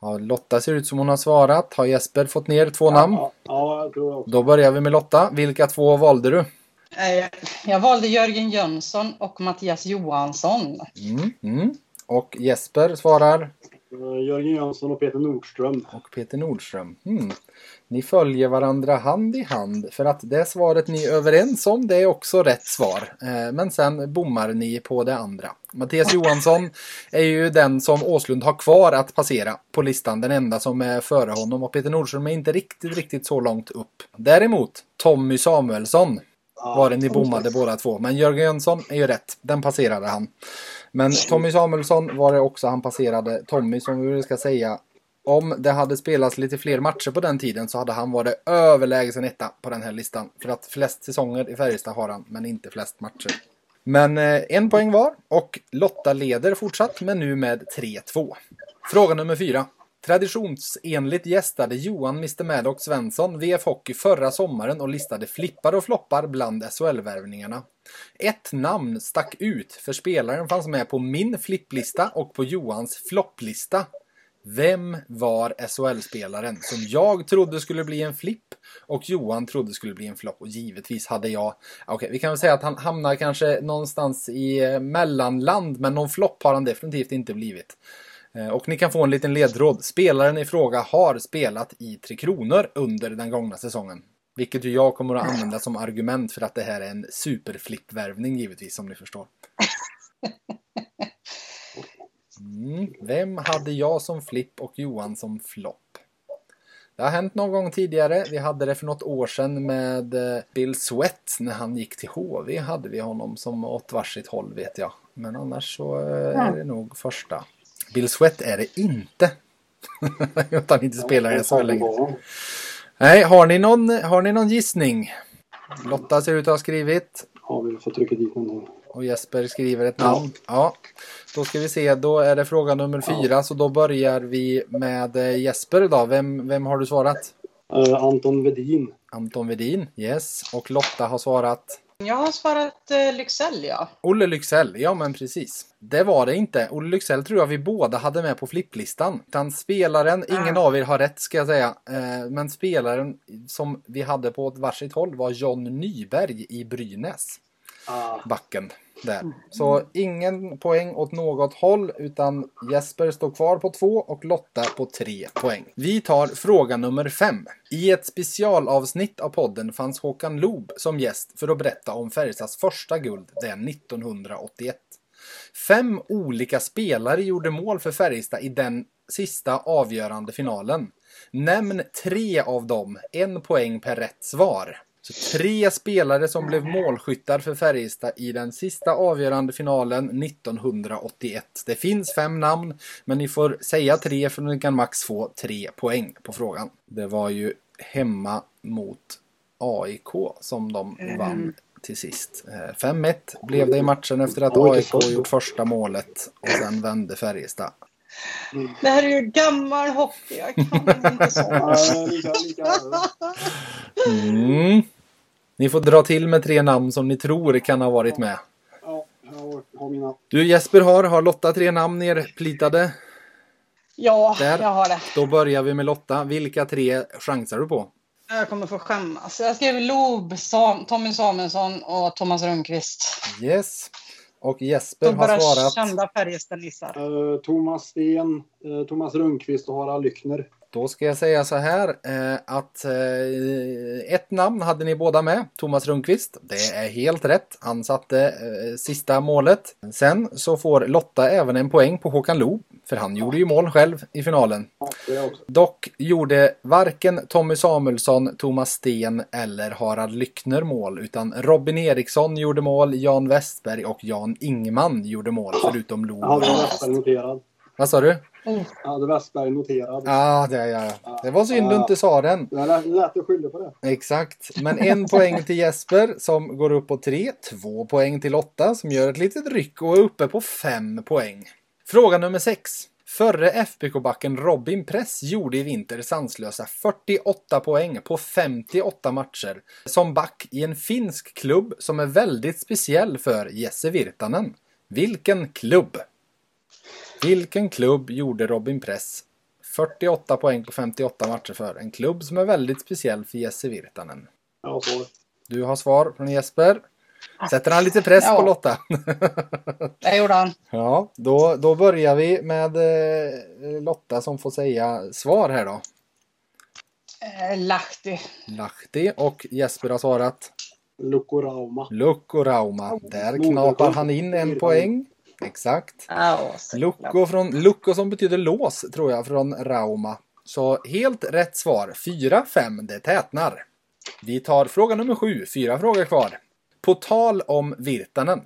Ja, Lotta ser ut som hon har svarat. Har Jesper fått ner två namn? Ja, ja, jag tror också. Då börjar vi med Lotta. Vilka två valde du? Eh, Jag valde Jörgen Jönsson och Mattias Johansson. Mm, mm. Och Jesper svarar? Eh, Jörgen Jönsson och Peter Nordström. Och Peter Nordström. Mm. Ni följer varandra hand i hand för att det svaret ni är överens om det är också rätt svar. Eh, Men sen bommar ni på det andra. Mattias Johansson är ju den som Åslund har kvar att passera på listan. Den enda som är före honom och Peter Nordström är inte riktigt, riktigt så långt upp. Däremot Tommy Samuelsson var det ni bommade båda två. Men Jörgen Jönsson är ju rätt. Den passerade han. Men Tommy Samuelsson var det också han passerade. Tommy som vi ska säga. Om det hade spelats lite fler matcher på den tiden så hade han varit överlägsen etta på den här listan. För att flest säsonger i Färjestad har han, men inte flest matcher. Men eh, en poäng var och Lotta leder fortsatt, men nu med 3-2. Fråga nummer fyra. Traditionsenligt gästade Johan Mr Maddox Svensson VF Hockey förra sommaren och listade flippar och floppar bland SHL-värvningarna. Ett namn stack ut, för spelaren fanns med på min flipplista och på Johans flopplista. Vem var SHL-spelaren som jag trodde skulle bli en flipp och Johan trodde skulle bli en flopp och givetvis hade jag... Okej, vi kan väl säga att han hamnar kanske någonstans i eh, mellanland men någon flopp har han definitivt inte blivit. Eh, och ni kan få en liten ledtråd. Spelaren i fråga har spelat i Tre Kronor under den gångna säsongen. Vilket ju jag kommer att använda som argument för att det här är en superflippvärvning givetvis som ni förstår. Mm. Vem hade jag som flipp och Johan som flopp? Det har hänt någon gång tidigare. Vi hade det för något år sedan med eh, Bill Sweat. När han gick till HV hade vi honom som åt varsitt håll vet jag. Men annars så eh, är det nog första. Bill Sweat är det inte. (laughs) Att han inte spelar i SHL längre. Nej, har ni, någon, har ni någon gissning? Lotta ser ut att ha skrivit. Har vi fått trycka dit någon Och Jesper skriver ett namn. Ja. Då ska vi se, då är det fråga nummer fyra. Så då börjar vi med eh, Jesper idag. Vem, vem har du svarat? uh, Anton Vedin. Anton Vedin, yes. Och Lotta har svarat Jag har svarat eh, Lycksell, ja. Olle Lycksell. Ja, men precis. Det var det inte. Olle Lycksell tror jag vi båda hade med på flipplistan. Utan spelaren, ingen av er har rätt ska jag säga. Eh, Men spelaren som vi hade på ett varsitt håll var John Nyberg i Brynäs. Ah, backen där. Så ingen poäng åt något håll utan Jesper står kvar på två och Lotta på tre poäng. Vi tar fråga nummer fem. I ett specialavsnitt av podden fanns Håkan Loob som gäst för att berätta om Färjestads första guld den 1981. Fem olika spelare gjorde mål för Färjestad i den sista avgörande finalen. Nämn tre av dem, en poäng per rätt svar. Så tre spelare som blev målskyttar för Färjestad i den sista avgörande finalen 1981. Det finns fem namn, men ni får säga tre för ni kan max få tre poäng på frågan. Det var ju hemma mot AIK som de vann till sist. Eh, 5-1 blev det i matchen efter att AIK gjort första målet och sen vände Färjestad. Det här är ju gammal hockey. Jag kan inte (laughs) så. lika, lika. Mm. Ni får dra till med tre namn som ni tror kan ha varit med. Ja, jag har, har mina. Du Jesper har, har Lotta tre namn nerplitade? Ja, Där. jag har det. Då börjar vi med Lotta. Vilka tre chansar du på? Jag kommer få skämmas. Jag skrev Loob, Sam, Tommy Samuelsson och Thomas Rönnqvist. Yes. Och Jesper De har bara svarat. kända Färjestadnissar. Uh, Thomas Sten, uh, Thomas Rundqvist och Harald Lyckner. Då ska jag säga så här eh, att eh, ett namn hade ni båda med, Thomas Rundqvist. Det är helt rätt. Han satte eh, sista målet. Sen så får Lotta även en poäng på Håkan Loob, för han gjorde ju mål själv i finalen. Dock gjorde varken Tommy Samuelsson, Thomas Sten eller Harald Lyckner mål, utan Robin Eriksson gjorde mål, Jan Westberg och Jan Ingman gjorde mål, förutom Loob. Vad sa du? Jag hade Westberg noterad. Ja, det, ja, ja. det var synd du inte sa den. Det är lätt- lätt att skylla på det. Exakt, men en (laughs) poäng till Jesper som går upp på tre. Två poäng till Lotta som gör ett litet ryck och är uppe på fem poäng. Fråga nummer sex. Förre FBK-backen Robin Press gjorde i vinter sanslösa 48 poäng på 58 matcher som back i en finsk klubb som är väldigt speciell för Jesse Virtanen. Vilken klubb? Vilken klubb gjorde Robin Press 48 poäng på 58 matcher för? En klubb som är väldigt speciell för Jesse Virtanen. Svar. Du har svar från Jesper. Sätter han lite press Ja. på Lotta? (laughs) Det gjorde han. ja, då, då börjar vi med eh, Lotta som får säga svar här då. Eh, Lahti. Lahti och Jesper har svarat Lukko Rauma. Lukko Rauma. Där knapar han in en poäng. Exakt. Ja, från, Lukko som betyder lås tror jag från Rauma. Så helt rätt svar. 4-5, det tätnar. Vi tar fråga nummer sju, fyra frågor kvar. På tal om Virtanen.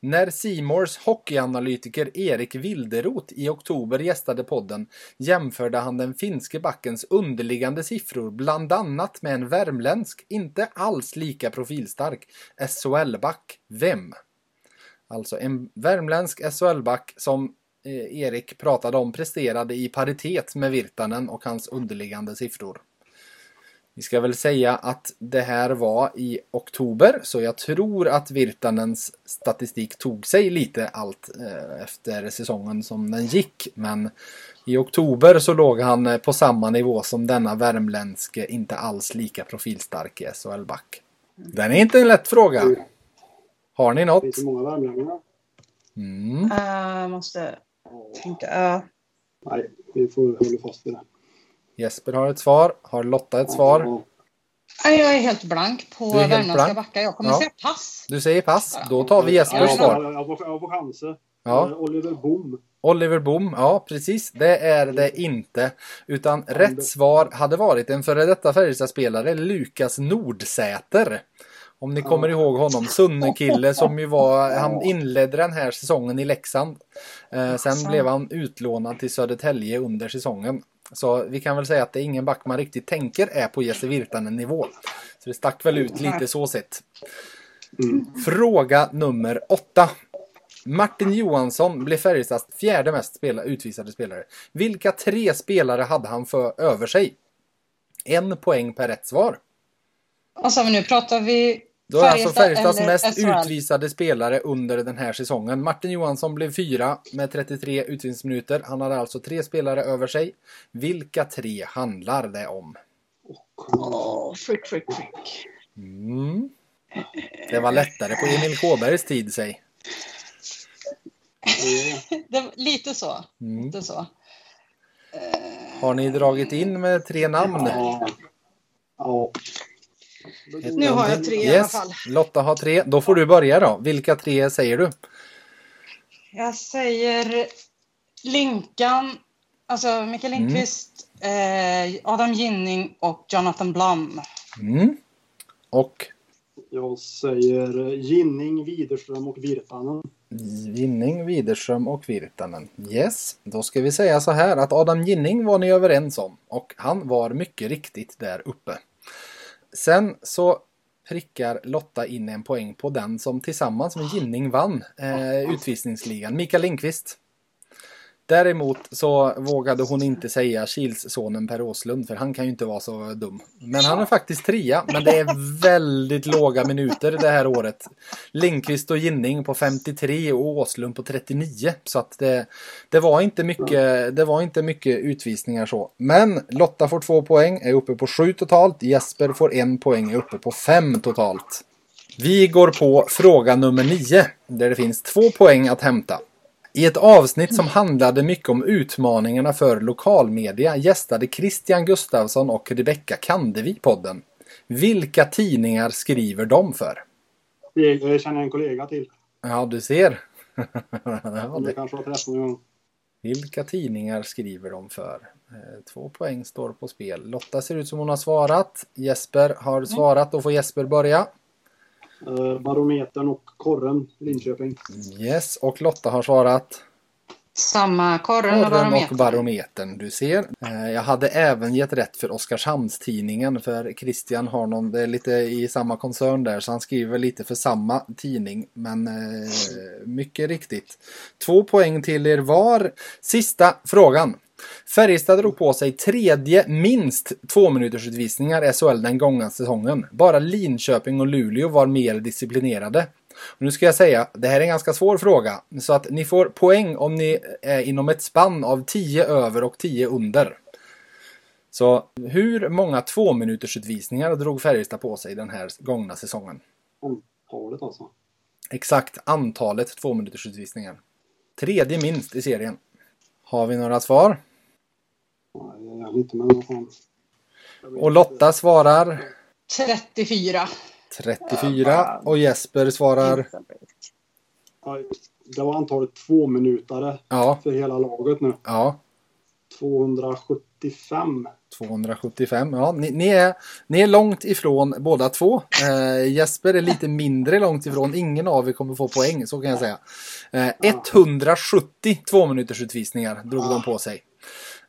När Simors hockeyanalytiker Erik Wilderot i oktober gästade podden jämförde han den finske backens underliggande siffror bland annat med en värmländsk, inte alls lika profilstark SHL-back. Vem? Alltså en värmländsk SHL-back som eh, Erik pratade om presterade i paritet med Virtanen och hans underliggande siffror. Vi ska väl säga att det här var i oktober så jag tror att Virtanens statistik tog sig lite allt eh, efter säsongen som den gick. Men i oktober så låg han eh, på samma nivå som denna värmländske inte alls lika profilstarke SHL-back. Den är inte en lätt fråga. Har ni något? Finns det många värmlänningar? Mm. Jag måste tänka. ja. Nej, vi får hålla fast vid det. Jesper har ett svar. Har Lotta ett svar? Nej, Jag är helt blank på Du är helt värmländska blank? backar. Jag kommer Ja. säga pass. Du säger pass. Då tar vi Jespers Ja, svar. Jag, jag, får, jag får chanser. Ja. Eh, Oliver Boom. Oliver Boom, ja precis. Det är det inte. Utan rätt svar hade varit en före detta Färjestadspelare, Lukas Nordsäter. Om ni kommer ihåg honom, Sunne-kille som ju var, (laughs) han inledde den här säsongen i Leksand. Eh, sen blev han utlånad till Södertälje under säsongen. Så vi kan väl säga att det är ingen back man riktigt tänker är på Jesse Virtanen nivå. Så det stack väl ut lite så sett. Fråga nummer åtta. Martin Johansson blev Färjestads fjärde mest spela, utvisade spelare. Vilka tre spelare hade han för över sig? En poäng per rätt svar. Vad sa vi nu? Pratar vi Då är alltså Färjestads mest SHL? utvisade spelare under den här säsongen. Martin Johansson blev fyra med 33 utvisningsminuter. Han hade alltså tre spelare över sig. Vilka tre handlar det om? Åh, frick, frick, frick. Mm. Det var lättare på Emil Kåbergs tid, säg. (laughs) Det, lite så. Mm. Lite så. Har ni dragit in med tre namn? Ja. ja. Nu har jag tre i alla Yes. fall. Lotta har tre. Då får du börja då. Vilka tre säger du? Jag säger Linkan, alltså Mikael Mm. Lindqvist, eh, Adam Ginning och Jonathan Blum. Mm. Och Jag säger Ginning, Widerström och Virtanen. Ginning, Widerström och Virtanen. Yes, då ska vi säga så här att Adam Ginning var ni överens om och han var mycket riktigt där uppe. Sen så prickar Lotta in en poäng på den som tillsammans med Ginning vann eh, utvisningsligan, Mikael Lindqvist. Däremot så vågade hon inte säga Kilssonen Per Åslund för han kan ju inte vara så dum. Men han är faktiskt trea, men det är väldigt låga minuter det här året. Lindqvist och Ginning på 53 och Åslund på 39. Så att det, det, var inte mycket, det var inte mycket utvisningar så. Men Lotta får två poäng, är uppe på sju totalt. Jesper får en poäng, är uppe på fem totalt. Vi går på fråga nummer nio, där det finns två poäng att hämta. I ett avsnitt som handlade mycket om utmaningarna för lokalmedia gästade Christian Gustafsson och Rebecka Kandevi podden. Vilka tidningar skriver de för? Jag känner en kollega till. Ja, du ser. (laughs) ja, det. kanske har träffat någon gång. Vilka tidningar skriver de för? Eh, Två poäng står på spel. Lotta ser ut som hon har svarat. Jesper har svarat. Då får Jesper börja. Eh, Barometern och Korren, Linköping. Yes, och Lotta har svarat. Samma korren och Korren och barometern. barometern, du ser. Eh, Jag hade även gett rätt för Oskarshamnstidningen för Christian har någon, det är lite i samma koncern där så han skriver lite för samma tidning. Men eh, mycket riktigt. Två poäng till er var. Sista frågan. Färjestad drog på sig tredje minst två minuters utvisningar i SHL den gångna säsongen. Bara Linköping och Luleå var mer disciplinerade. Och nu ska jag säga, det här är en ganska svår fråga. Så att ni får poäng om ni är inom ett spann av 10 över och 10 under. Så hur många två minuters utvisningar drog Färjestad på sig den här gångna säsongen? Antalet alltså. Exakt antalet två minuters utvisningar. Tredje minst i serien. Har vi några svar? Nej, jag är inte med vet Och Lotta svarar 34. 34 och Jesper svarar Ja, Det var antalet två minutare ja, för hela laget nu. ja, 275. 275. Ja, ni, ni, är, ni är långt ifrån båda två. Eh, Jesper är lite mindre långt ifrån. Ingen av er kommer få poäng, så kan jag säga. Eh, 170 två minuters utvisningar drog de på sig.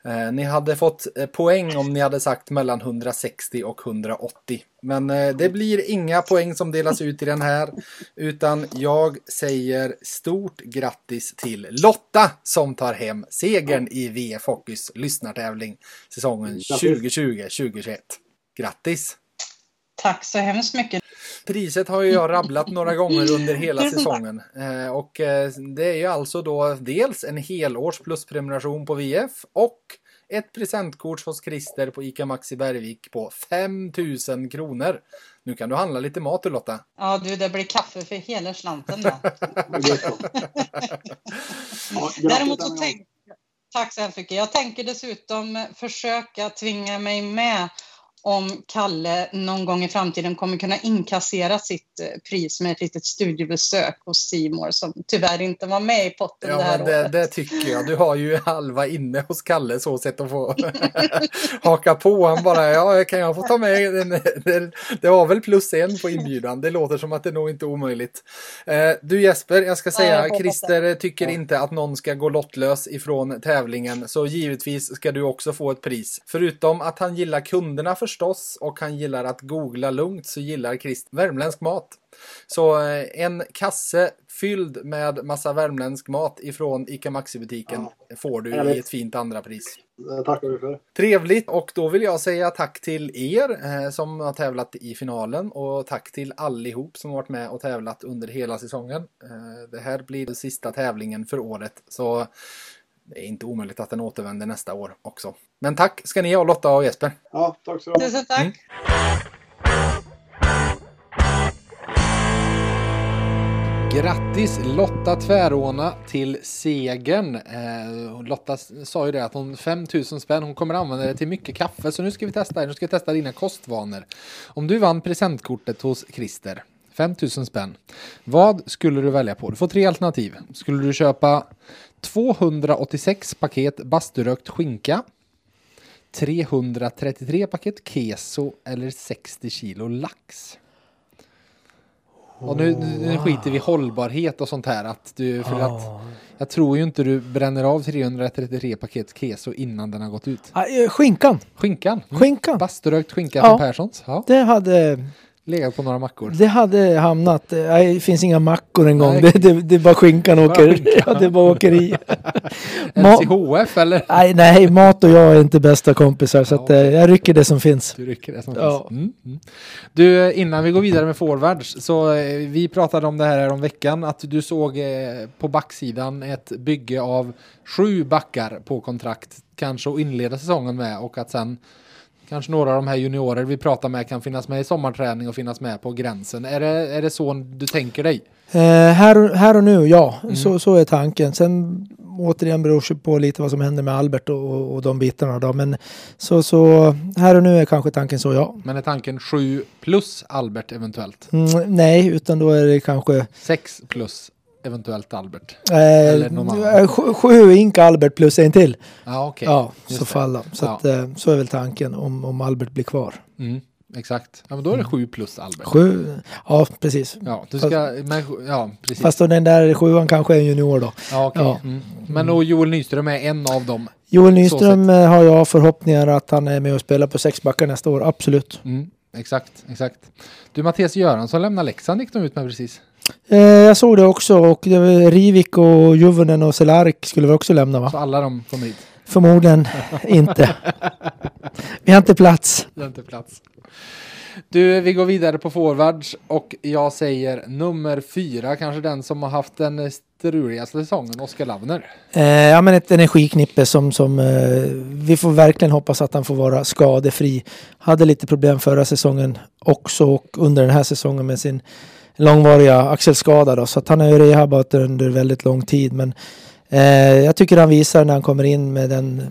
Eh, ni hade fått eh, poäng om ni hade sagt mellan 160 och 180. Men eh, det blir inga poäng som delas ut i den här. Utan jag säger stort grattis till Lotta som tar hem segern i VF Hockeys lyssnartävling säsongen 2020-2021. Grattis! Tack så hemskt mycket. Priset har ju jag rabblat några gånger under hela (laughs) säsongen. Eh, och eh, det är ju alltså då dels en helårs plusprenumeration på VF och ett presentkort hos Christer på ICA Maxi Bergvik på 5000 kronor. Nu kan du handla lite mat du Lotta. Ja du, det blir kaffe för hela slanten då. (laughs) Däremot så tänk, tack så hemskt mycket. Jag tänker dessutom försöka tvinga mig med om Kalle någon gång i framtiden kommer kunna inkassera sitt eh, pris med ett litet studiebesök hos Simor som tyvärr inte var med i potten Ja, det här men det, året. det tycker jag. Du har ju halva inne hos Kalle så sätt att få (laughs) haka på. Han bara, ja, kan jag få ta med den? (laughs) Det, det var väl plus en på inbjudan. Det låter som att det nog inte är omöjligt. Eh, du Jesper, jag ska Ja, säga, jag hoppas Christer tycker inte att någon ska gå lottlös ifrån tävlingen. Så givetvis ska du också få ett pris. Förutom att han gillar kunderna förstås och han gillar att googla lugnt så gillar Christer värmländsk mat. Så eh, en kasse fylld med massa värmländsk mat ifrån ICA Maxi-butiken får du i Härligt. ett fint andra pris. Tackar vi för. Trevligt och då vill jag säga tack till er eh, som har tävlat i finalen och tack till allihop som varit med och tävlat under hela säsongen. Eh, det här blir den sista tävlingen för året så det är inte omöjligt att den återvänder nästa år också. Men tack ska ni ha Lotta och Jesper. Ja, tack så mycket. Tusen tack. Mm. Grattis Lotta Tväråna till segern. Eh, Lotta sa ju det att hon 5000 spänn, hon kommer använda det till mycket kaffe. Så nu ska vi testa, nu ska vi testa dina kostvanor. Om du vann presentkortet hos Christer, 5000 spänn. Vad skulle du välja på? Du får tre alternativ. Skulle du köpa 286 paket basturökt skinka? 333 paket keso eller 60 kilo lax? Och nu, nu, skiter vi i hållbarhet och sånt här. Att du, för att jag tror ju inte du bränner av 333 paket keso innan den har gått ut. Ah, eh, Skinkan. Skinkan. Mm. Skinkan. Basturökt skinka Ja. från Perssons. Ja. Det hade, Legat på några mackor. det hade hamnat. eh, Nej, det finns inga mackor en gång. Det, det, det är bara skinkan Bara åker. skinkan. Ja, det bara åker i. LCHF (laughs) eller? nej, nej, mat och jag är inte bästa kompisar. Så Ja, att, eh, jag rycker det som finns. Du rycker det som Ja. finns. Mm, mm. Du, innan vi går vidare med forwards, så eh, vi pratade om det här om veckan, att du såg eh, på backsidan ett bygge av sju backar på kontrakt, kanske att inleda säsongen med och att sen kanske några av de här juniorer vi pratar med kan finnas med i sommarträning och finnas med på gränsen. Är det, är det så du tänker dig? Eh, här, här och nu, ja. Mm. Så, så är tanken. Sen återigen beror det på lite vad som händer med Albert och, och, och de bitarna. Då. Men så, så här och nu är kanske tanken så, ja. Men är tanken sju plus Albert eventuellt? Mm, nej, utan då är det kanske Sex plus eventuellt Albert? eh, Eller någon annan. eh, sju, sju Ink Albert plus en till. Ja, okej. Ja, just så falla. Så, Ja. att, eh, så är väl tanken om, om Albert blir kvar. Mm, exakt. Ja, men då är det sju plus Albert. Sju, ja precis. Ja, du ska, men, ja precis. Fast då den där sjuan kanske är en junior då. ja, okej. ja. Mm. Men och Joel Nyström är en av dem. Joel Nyström eh, har jag förhoppningar att han är med och spelar på sex backar nästa år, absolut. Mm, exakt, exakt. Du Mattias Göransson lämnar Leksand gick de ut med precis. Eh, jag såg det också och det var Rivik och Juvonen och Cehlarik skulle vi också lämna va? Så alla de kommer hit. Förmodligen (laughs) inte. Vi har inte plats. Det är inte plats. Du, vi går vidare på forwards och jag säger nummer fyra, kanske den som har haft den struligaste säsongen, Oskar Lavner. Eh, ja men ett energiknippe som, som eh, vi får verkligen hoppas att han får vara skadefri. Hade lite problem förra säsongen också och under den här säsongen med sin långvariga axelskada då. Så att han har ju rehabat under väldigt lång tid. Men eh, jag tycker han visar när han kommer in med den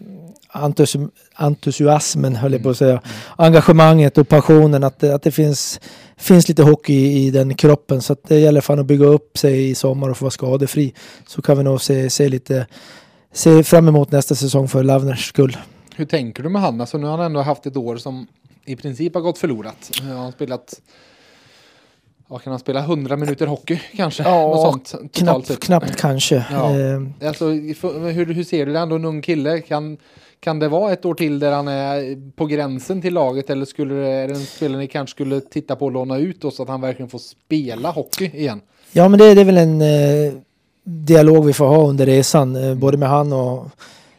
entusi- entusiasmen höll jag på att säga. Engagemanget och passionen att att det finns, finns lite hockey i, i den kroppen. Så att det gäller fan att bygga upp sig i sommar och få vara skadefri. Så kan vi nog se, se lite se fram emot nästa säsong för Lavners skull. Hur tänker du med han? Alltså nu har han ändå haft ett år som i princip har gått förlorat. Han har spelat Ja, kan han spela 100 minuter hockey kanske? Ja, sånt, Knappt, sett. knappt kanske. Ja. Eh, Alltså, hur, hur ser du det? Ändå en ung kille. Kan, kan det vara ett år till där han är på gränsen till laget eller skulle det, är det en spelare ni kanske skulle titta på och låna ut då, så att han verkligen får spela hockey igen? Ja, men det, det är väl en eh, dialog vi får ha under resan, eh, både med han och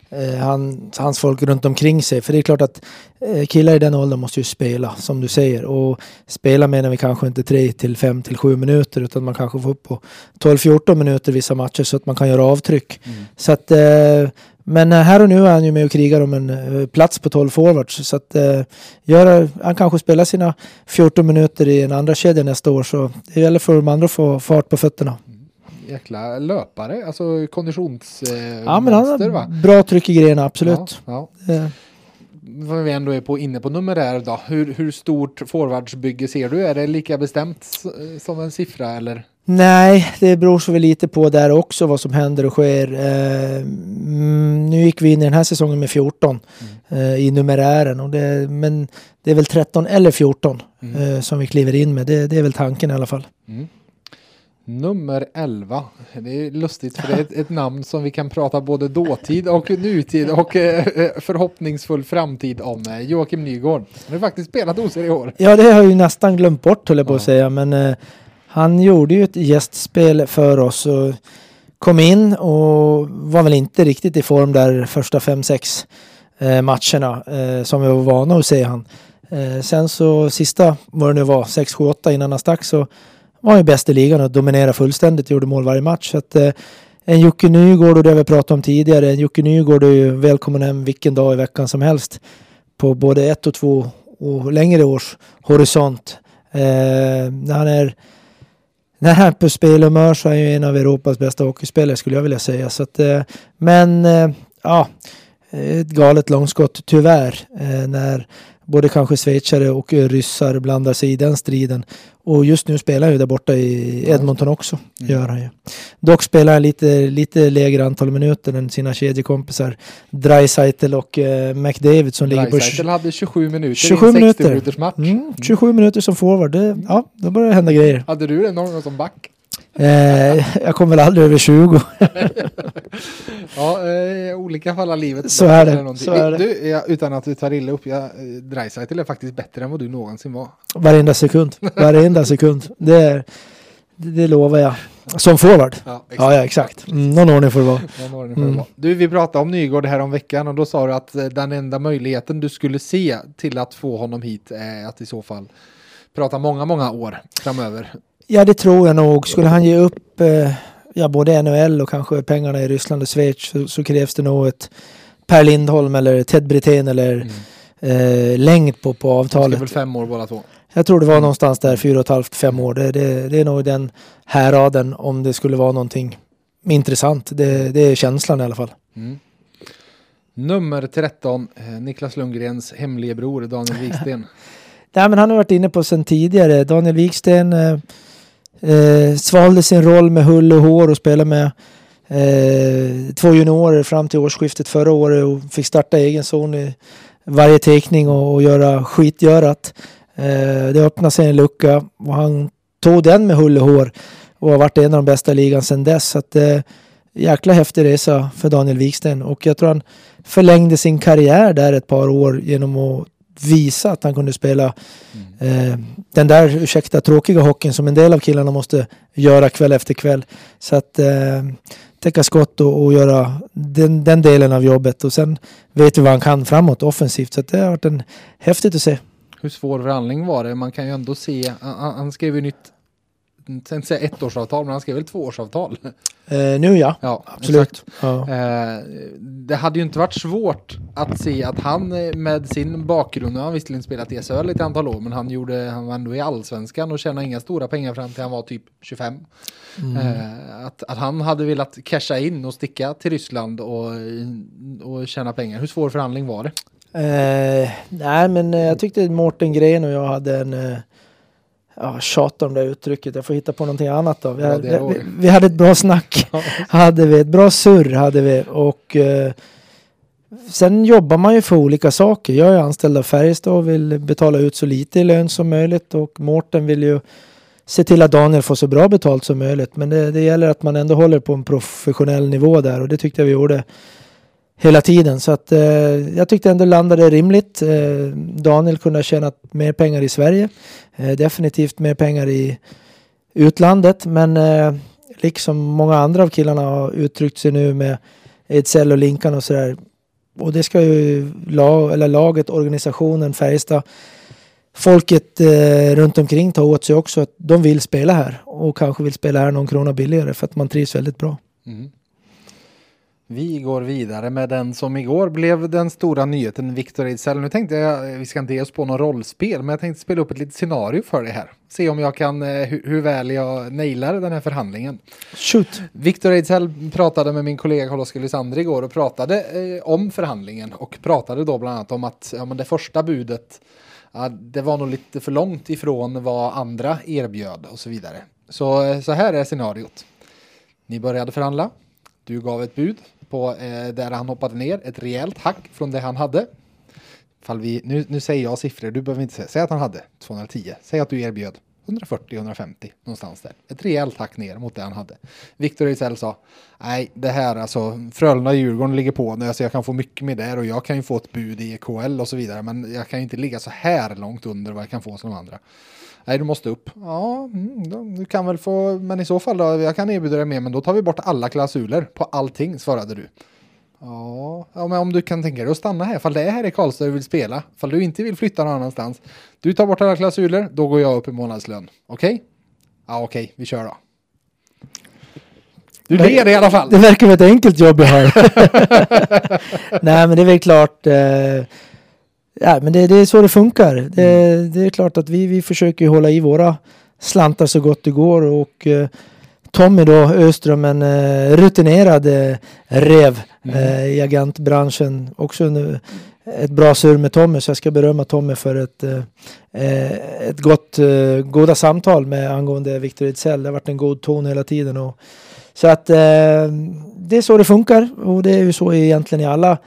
eh, han, hans folk runt omkring sig. För det är klart att eh, killar i den åldern måste ju spela, som du säger. Och spela menar vi kanske inte 3 till 5 till 7 minuter, utan man kanske får upp på 12-14 minuter vissa matcher så att man kan göra avtryck. Så att, eh, men eh, här och nu är han ju med och krigar om en eh, plats på 12 forwards. Så att eh, göra, han kanske spelar sina 14 minuter i en andra kedja nästa år. Så det gäller för de andra att få fart på fötterna. Jäkla löpare, alltså konditionsmonster eh, Ja, men han monster, va? har bra tryck i grejerna, absolut. Ja, ja. Eh, Vad vi ändå är på, inne på numerär då. Hur, hur stort forwardsbygge ser du? Är det lika bestämt som en siffra eller? Nej, det beror så väl lite på där också vad som händer och sker. Eh, mm, nu gick vi in i den här säsongen med 14 eh, i numerären. Och det, men det är väl 13 eller 14 eh, som vi kliver in med. Det, det är väl tanken i alla fall. Nummer 11. Det är lustigt för det är ett, ett namn som vi kan prata både dåtid och nutid och eh, eh, förhoppningsfull framtid om. Eh, Joakim Nygård. Han har faktiskt spelat hos er i år. Ja, det har jag ju nästan glömt bort höll jag på att säga. Men eh, han gjorde ju ett gästspel för oss och kom in och var väl inte riktigt i form där första fem sex eh, matcherna eh, som vi var vana att se han. Sen så sista, vad det nu var, 6, 7, 8 innan han stack så var ju bäst i ligan och dominerade fullständigt, gjorde mål varje match. Så att, eh, en Jocke Nygård och det vi pratat om tidigare, en Jocke Nygård är ju välkommen hem vilken dag i veckan som helst på både ett och två och längre års horisont. Eh, när han är när han är på spelhumör så är han ju en av Europas bästa hockeyspelare skulle jag vilja säga. Så att, eh, men eh, ja, ett galet långskott tyvärr eh, när både kanske schweizare och ryssar blandar sig i den striden. Och just nu spelar han ju där borta i Edmonton också. Gör han ju. Dock spelar han lite, lite lägre antal minuter än sina kedjekompisar Dreisaitl och eh, McDavid som ligger på Dreisaitl hade 27 minuter 27 i en 60 minuter. minuters match. Mm, 27 minuter som forward. Det, ja, då börjar det hända grejer. Hade du det någon gång som back? Eh, jag kom väl aldrig över 20. (laughs) Ja, eh, olika fall av livet. Så är det, så är det. Du, jag, utan att du tar illa upp, jag, eh, Dreisaitl är faktiskt bättre än vad du någonsin var. Varenda sekund. Varenda sekund. Det, är- det, det lovar jag. Som forward. Ja, Ja, ja exakt. Mm, någon ordning får det vara. Det Mm. vara. Du, vi pratade om Nygård här om veckan och då sa du att eh, den enda möjligheten du skulle se till att få honom hit är att i så fall prata många, många år framöver. Ja, det tror jag nog. Skulle han ge upp eh, ja, både NHL och kanske pengarna i Ryssland och Schweiz så, så krävs det nog ett Per Lindholm eller Ted Brithén eller eh, längd på, på De ska avtalet. väl fem år båda två. Jag tror det var någonstans där fyra och ett halvt, fem år. Det, det, det är nog den häraden om det skulle vara någonting intressant. Det, det är känslan i alla fall. Mm. Nummer 13, eh, Niklas Lundgrens hemlige bror Daniel Wiksten. (laughs) Nej, men han har varit inne på sen tidigare. Daniel Wiksten eh, eh, svalde sin roll med hull och hår och spelade med eh, två juniorer fram till årsskiftet förra året och fick starta egen zon i varje teckning och, och göra skitgörat. Eh, det öppnade sig en lucka och han tog den med hull och hår och har varit en av de bästa i ligan sedan dess. Så att, eh, jäkla häftig resa för Daniel Wiksten och jag tror han förlängde sin karriär där ett par år genom att visa att han kunde spela eh, den där, ursäkta, tråkiga hockeyn som en del av killarna måste göra kväll efter kväll. Så att eh, täcka skott och, och göra den, den delen av jobbet och sen vet vi vad han kan framåt offensivt. Så det har varit en, häftigt att se. Hur svår förhandling var det? Man kan ju ändå se, han, skrev ju nytt, tänkte säga ettårsavtal, men han skrev väl tvåårsavtal? Eh, nu ja, Ja, absolut. Ja. Eh, det hade ju inte varit svårt att se att han eh, med sin bakgrund, nu har han visserligen spelat i SHL ett antal år, men han, gjorde, han var ändå i allsvenskan och tjänade inga stora pengar fram till han var typ 25. Eh, att, att han hade velat casha in och sticka till Ryssland och, och tjäna pengar. Hur svår förhandling var det? Eh, nej, men eh, jag tyckte Mårten Gren och jag hade en... Ja, tjata om det uttrycket. Jag får hitta på någonting annat då. Vi, Ja, hade, vi, vi hade ett bra snack. (laughs) hade vi. Ett bra surr hade vi. Och eh, sen jobbar man ju för olika saker. Jag är anställd av Färjestad och vill betala ut så lite i lön som möjligt. Och Mårten vill ju se till att Daniel får så bra betalt som möjligt. Men det, det gäller att man ändå håller på en professionell nivå där och det tyckte jag vi gjorde hela tiden. Så att eh, jag tyckte ändå landade rimligt. Eh, Daniel kunde ha tjänat mer pengar i Sverige. Eh, definitivt mer pengar i utlandet. Men eh, liksom många andra av killarna har uttryckt sig nu med Edsel och Linkan och sådär. Och det ska ju lag, eller laget, organisationen, Färjestad, folket eh, runt omkring ta åt sig också att de vill spela här och kanske vill spela här någon krona billigare för att man trivs väldigt bra. Mm. Vi går vidare med den som igår blev den stora nyheten, Victor Ejdsell. Nu tänkte jag, vi ska inte ge oss på någon rollspel, men jag tänkte spela upp ett litet scenario för dig här. Se om jag kan, eh, hur, hur väl jag nailar den här förhandlingen. Shoot! Victor Ejdsell pratade med min kollega Carl-Oskar Lysander igår och pratade eh, om förhandlingen och pratade då bland annat om att ja, men det första budet ja, det var nog lite för långt ifrån vad andra erbjöd och så vidare. Så, eh, så här är scenariot. Ni började förhandla. Du gav ett bud på eh, där han hoppade ner, ett rejält hack från det han hade. Fall vi, nu, nu säger jag siffror, du behöver inte säga. Säg att han hade 210. Säg att du erbjöd 140-150 någonstans där. Ett rejält hack ner mot det han hade. Victor Ejdsell sa, nej det här alltså, Frölunda och Djurgården ligger på nu, alltså jag kan få mycket med där och jag kan ju få ett bud i EKL och så vidare, men jag kan ju inte ligga så här långt under vad jag kan få som de andra. Nej, du måste upp. Ja, mm, du kan väl få, men i så fall då, jag kan erbjuda dig mer, men då tar vi bort alla klausuler på allting, svarade du. Ja, ja, men om du kan tänka dig att stanna här, fall det är här i Karlstad du vill spela, fall du inte vill flytta någon annanstans. Du tar bort alla klausuler, då går jag upp i månadslön. Okej? Okay? Ja, okej, okay, vi kör då. Du ler i alla fall. Det verkar vara ett enkelt jobb jag har. (laughs) Nej, men det är väl klart. Eh, ja, men det, det, är så det funkar. Det, mm. det, är klart att vi, vi försöker hålla i våra slantar så gott det går och eh, Tommy då, Öström, en eh, rutinerad eh, rev mm. eh, i agentbranschen. Också en, ett bra sur med Tommy, så jag ska berömma Tommy för ett, eh, eh, ett gott, eh, goda samtal med angående Victor Ejdsell. Det har varit en god ton hela tiden. Och, så att det är så det funkar och det är ju så egentligen i alla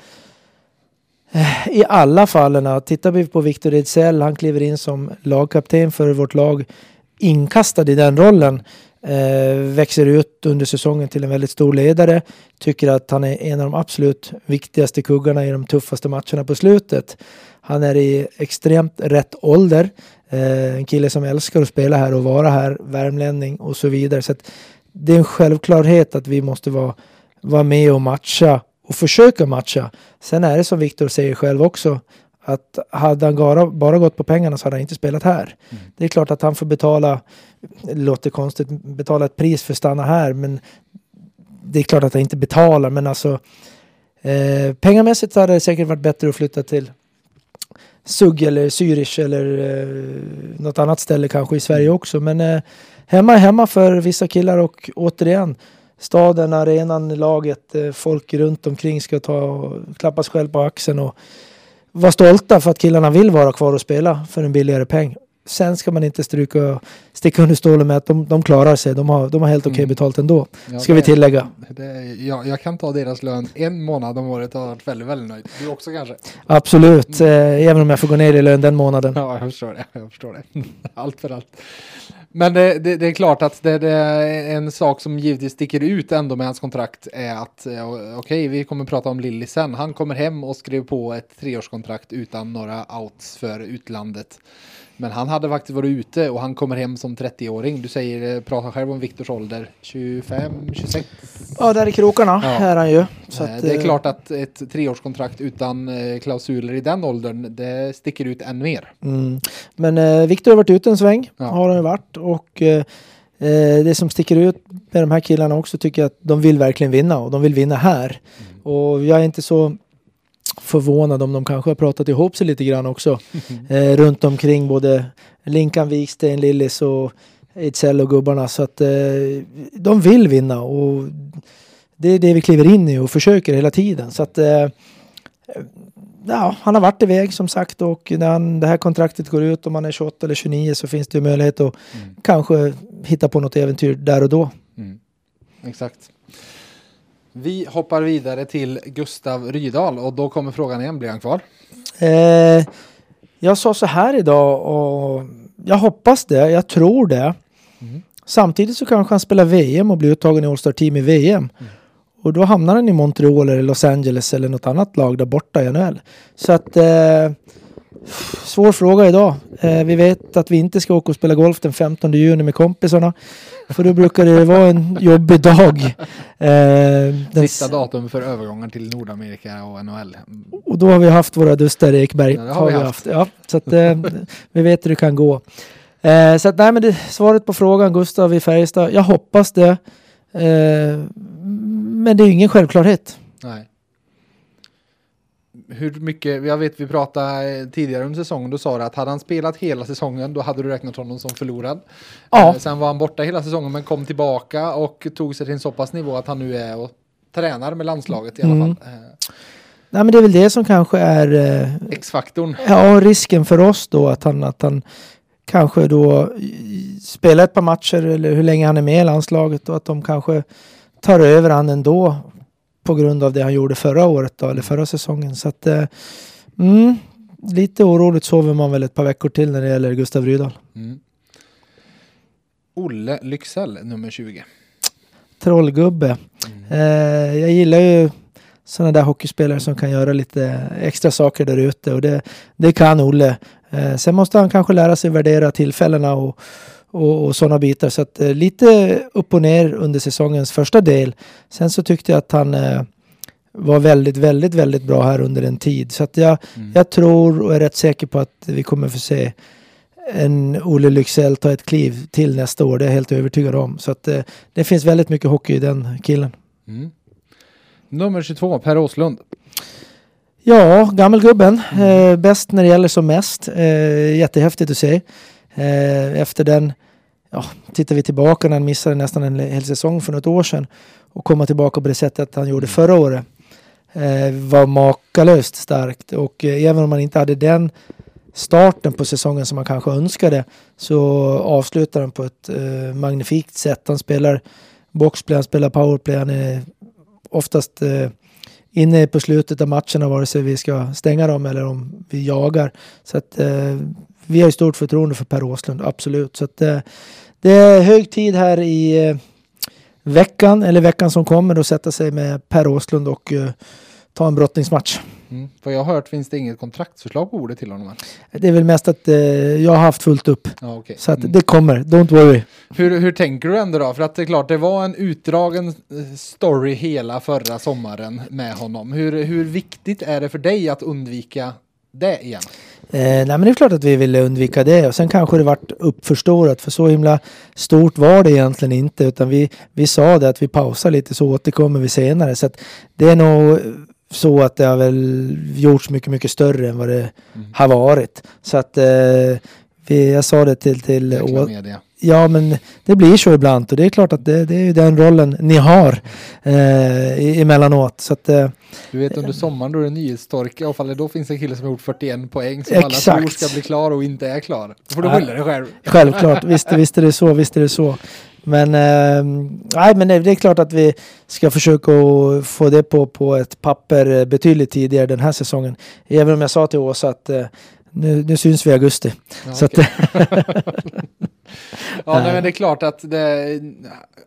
Eh, i alla fallen. Tittar vi på Victor Ejdsell, han kliver in som lagkapten för vårt lag inkastad i den rollen. Eh, växer ut under säsongen till en väldigt stor ledare. Tycker att han är en av de absolut viktigaste kuggarna i de tuffaste matcherna på slutet. Han är i extremt rätt ålder. Eh, en kille som älskar att spela här och vara här, värmlänning och så vidare. Så det är en självklarhet att vi måste vara, vara med och matcha och försöka matcha. Sen är det som Viktor säger själv också att hade han bara, bara gått på pengarna så hade han inte spelat här. Mm. Det är klart att han får betala, det låter konstigt, betala ett pris för att stanna här men det är klart att han inte betalar men alltså eh, pengamässigt hade det säkert varit bättre att flytta till Sugg eller Zürich eller eh, något annat ställe kanske i Sverige också men eh, hemma är hemma för vissa killar och återigen staden, arenan, laget, eh, folk runt omkring ska ta och klappas själv på axeln och vara stolta för att killarna vill vara kvar och spela för en billigare peng. Sen ska man inte stryka, sticka under stolen med att de, de klarar sig. De har, de har helt okej okay mm. betalt ändå. Ja, ska det, vi tillägga. Det, ja, jag kan ta deras lön en månad om året och varit väldigt, väldigt nöjd. Du också kanske? Absolut, mm. eh, även om jag får gå ner i lön den månaden. Ja, jag förstår det. Jag förstår det. (laughs) allt för allt. Men det, det, det, är klart att det, det, är en sak som givetvis sticker ut ändå med hans kontrakt är att eh, okej, okay, vi kommer prata om Lilly sen. Han kommer hem och skrev på ett treårskontrakt utan några outs för utlandet. Men han hade faktiskt varit ute och han kommer hem som 30-åring. Du säger, eh, pratar själv om Viktors ålder, 25, 26? Ja, där i krokarna ja. är han ju. Så att, det är eh, klart att ett treårskontrakt utan eh, klausuler i den åldern, det sticker ut än mer. Mm. Men eh, Viktor har varit ute en sväng, ja. har han varit. Och eh, det som sticker ut med de här killarna också tycker jag att de vill verkligen vinna och de vill vinna här. Mm. Och jag är inte så förvånad om de kanske har pratat ihop sig lite grann också. (laughs) Eh, runt omkring både Linkan, Wiksten, Lillis och Ejdsell och gubbarna. Så att eh, de vill vinna och det är det vi kliver in i och försöker hela tiden. Så att eh, ja, han har varit iväg som sagt och när han, det här kontraktet går ut om man är 28 eller 29 så finns det möjlighet att mm. kanske hitta på något äventyr där och då. Mm. Exakt. Vi hoppar vidare till Gustav Rydahl och då kommer frågan igen, blir han kvar? Eh, jag sa så här idag och jag hoppas det, jag tror det. Mm. Samtidigt så kanske han spelar VM och blir uttagen i All-Star Team i VM. Mm. Och då hamnar han i Montreal eller Los Angeles eller något annat lag där borta i NHL. Så att... Eh, svår fråga idag. Eh, vi vet att vi inte ska åka och spela golf den 15 juni med kompisarna. För då brukar det vara en jobbig dag. Eh, Sista datum för övergången till Nordamerika och NHL. och då har vi haft våra dustar i Ekberg. Ja, det har vi haft. Ja, så att, eh, vi vet hur det kan gå. Eh, så att, nej, men det, svaret på frågan, Gustav i Färjestad, jag hoppas det. Eh, men det är ingen självklarhet. Nej. Hur mycket, jag vet vi pratade tidigare under säsongen, då sa du att hade han spelat hela säsongen då hade du räknat honom som förlorad. Ja. Eh, Sen var han borta hela säsongen men kom tillbaka och tog sig till en så pass nivå att han nu är och tränar med landslaget i alla Mm. fall. Eh, Nej, men det är väl det som kanske är eh, X-faktorn. ja, risken för oss då att han, att han kanske då spelar ett par matcher eller hur länge han är med i landslaget och att de kanske tar över han ändå på grund av det han gjorde förra året då, eller förra säsongen. Så att eh, mm, lite oroligt sover man väl ett par veckor till när det gäller Gustav Rydahl. Mm. Olle Lycksell, nummer 20. Trollgubbe. Eh, jag gillar ju sådana där hockeyspelare som kan göra lite extra saker där ute och det, det kan Olle. Eh, sen måste han kanske lära sig värdera tillfällena och, och, och sådana bitar. Så att, eh, lite upp och ner under säsongens första del. Sen så tyckte jag att han eh, var väldigt, väldigt, väldigt bra här under en tid. Så att jag, Mm. jag tror och är rätt säker på att vi kommer få se en Olle Lycksell ta ett kliv till nästa år. Det är jag helt övertygad om. Så att eh, det finns väldigt mycket hockey i den killen. Mm. Nummer 22, Per Åslund. Ja, gammelgubben. Eh, bäst när det gäller som mest. Eh, jättehäftigt att se. Eh, efter den, ja, tittar vi tillbaka när han missade nästan en hel säsong för något år sedan och komma tillbaka på det sättet han gjorde förra året eh, var makalöst starkt och eh, även om man inte hade den starten på säsongen som man kanske önskade så avslutar han på ett eh, magnifikt sätt. Han spelar boxplay, han spelar powerplay, han är oftast eh, inne på slutet av matcherna vare sig vi ska stänga dem eller om vi jagar. Så att eh, vi har ju stort förtroende för Per Åslund, absolut. Så att eh, det är hög tid här i eh, veckan, eller veckan som kommer, att sätta sig med Per Åslund och eh, ta en brottningsmatch. Mm. För jag har hört finns det inget kontraktsförslag på ordet till honom. Det är väl mest att eh, jag har haft fullt upp. Ja, okej. Så att Mm. det kommer, don't worry. Hur, hur tänker du ändå då? För att det är klart, det var en utdragen eh, story hela förra sommaren med honom. Hur, hur viktigt är det för dig att undvika det igen? Eh, nej men det är klart att vi ville undvika det. Och sen kanske det vart uppförstorat för så himla stort var det egentligen inte. Utan vi, vi sa det att vi pausar lite så återkommer vi senare. Så att det är nog så att det har väl gjorts mycket mycket större än vad det har varit. Så att eh, vi, jag sa det till, till Jäkla media. Ja, men det blir så ibland och det är klart att det, det är den rollen ni har eh, emellanåt. Så att, eh, Du vet under sommaren då är det nyhetstorka och fall då finns en kille som har gjort 41 poäng som alla Exakt. tror ska bli klar och inte är klar. Då får du skylla dig själv. självklart, (laughs) visst, visst är det så, visst är det så. Men, eh, nej, men det är klart att vi ska försöka få det på, på ett papper eh, betydligt tidigare den här säsongen. Även om jag sa till Åsa att eh, nu, nu syns vi i augusti. Ja, så okej. att, (laughs) (laughs) Ja, nej, men det är klart att det,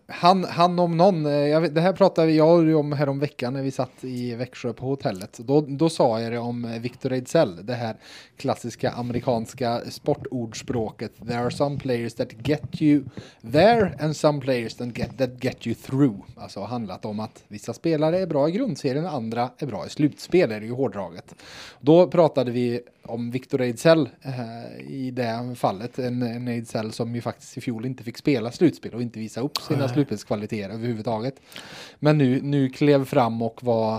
han, han om någon, eh, jag det här pratade jag om härom veckan när vi satt i Växjö på hotellet. Då, då sa jag det om eh, Victor Ejdsell, det här klassiska amerikanska sportordspråket. There are some players that get you there and some players that get, that get you through. Alltså handlat om att vissa spelare är bra i grundserien andra är bra i slutspel, är det ju hårdraget. Då pratade vi om Victor Ejdsell eh, i det fallet. En, en Ejdsell som ju faktiskt i fjol inte fick spela slutspel och inte visa upp sina slutspelskvaliteter överhuvudtaget. Men nu, nu klev fram och var,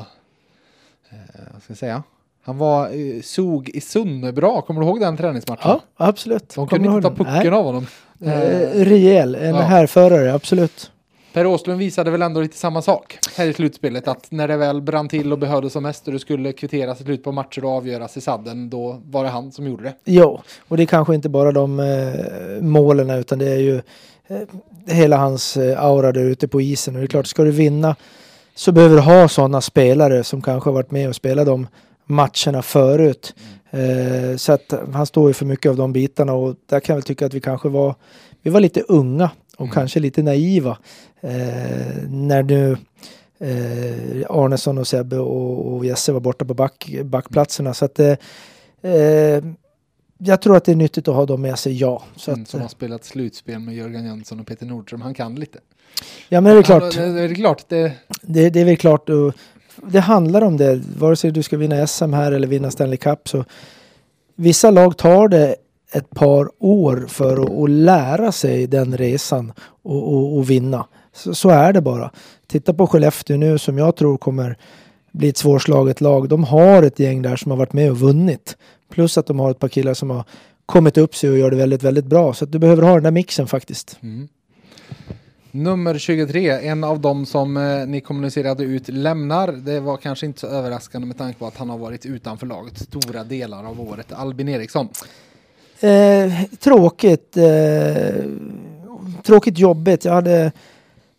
eh, vad ska jag säga, han var eh, sog i Sunnebra, kommer du ihåg den träningsmatchen? ja, absolut. De kunde inte ta pucken Nej. av honom. Eh, rejäl, en Ja. härförare, absolut. Per Åslund visade väl ändå lite samma sak här i slutspelet. Att när det väl brann till och behövdes som mest och det skulle kvitteras i slut på matcher och avgöras i sadden, då var det han som gjorde det. Jo, och det är kanske inte bara de eh, målen utan det är ju eh, hela hans eh, aura där ute på isen. Och det är klart, ska du vinna så behöver du ha sådana spelare som kanske har varit med och spelat de matcherna förut. Eh, så att han står ju för mycket av de bitarna och där kan jag väl tycka att vi kanske var vi var lite unga och Mm. kanske lite naiva. Eh, när nu eh, Arnesson och Sebbe och, och Jesse var borta på back, backplatserna. Så att, eh, eh, jag tror att det är nyttigt att ha dem med sig, ja. Så Mm, att, som eh, har spelat slutspel med Jörgen Jönsson och Peter Nordström. Han kan lite. ja, men det är klart. Han, det är klart. Det, Det, det är väl klart. Och det handlar om det. Vare sig du ska vinna SM här eller vinna Stanley Cup. Så vissa lag tar det ett par år för att, att lära sig den resan och, och, och vinna. Så, så är det bara. Titta på Skellefteå nu som jag tror kommer bli ett svårslaget lag. De har ett gäng där som har varit med och vunnit. Plus att de har ett par killar som har kommit upp sig och gör det väldigt, väldigt bra. Så att du behöver ha den där mixen faktiskt. Mm. Nummer 23, en av dem som eh, ni kommunicerade ut lämnar. Det var kanske inte så överraskande med tanke på att han har varit utanför laget stora delar av året. Albin Eriksson. Eh, tråkigt. Eh, tråkigt jobbigt. Jag hade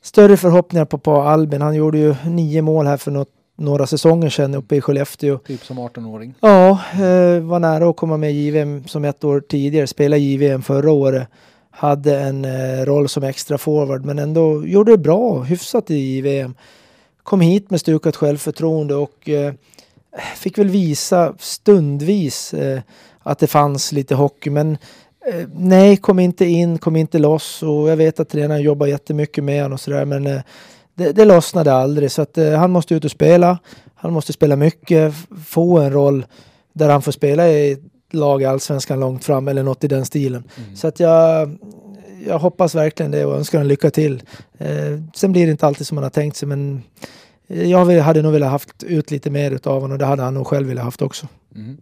större förhoppningar på, på Albin. Han gjorde ju nio mål här för något, några säsonger sedan uppe i Skellefteå. Typ som 18-åring. Ja, eh, var nära att komma med i JVM som ett år tidigare. Spela JVM förra året. Hade en eh, roll som extra forward men ändå gjorde det bra, hyfsat i JVM. Kom hit med stukat självförtroende och eh, fick väl visa stundvis att det fanns lite hockey men eh, nej, kom inte in, kom inte loss och jag vet att tränaren jobbar jättemycket med honom och sådär men eh, det, det lossnade aldrig så att eh, han måste ut och spela. Han måste spela mycket, få en roll där han får spela i lag i allsvenskan långt fram eller något i den stilen. Mm. Så att jag, jag hoppas verkligen det och önskar honom lycka till. Eh, sen blir det inte alltid som man har tänkt sig men eh, jag hade nog velat haft ut lite mer utav honom och det hade han nog själv velat haft också. Mm.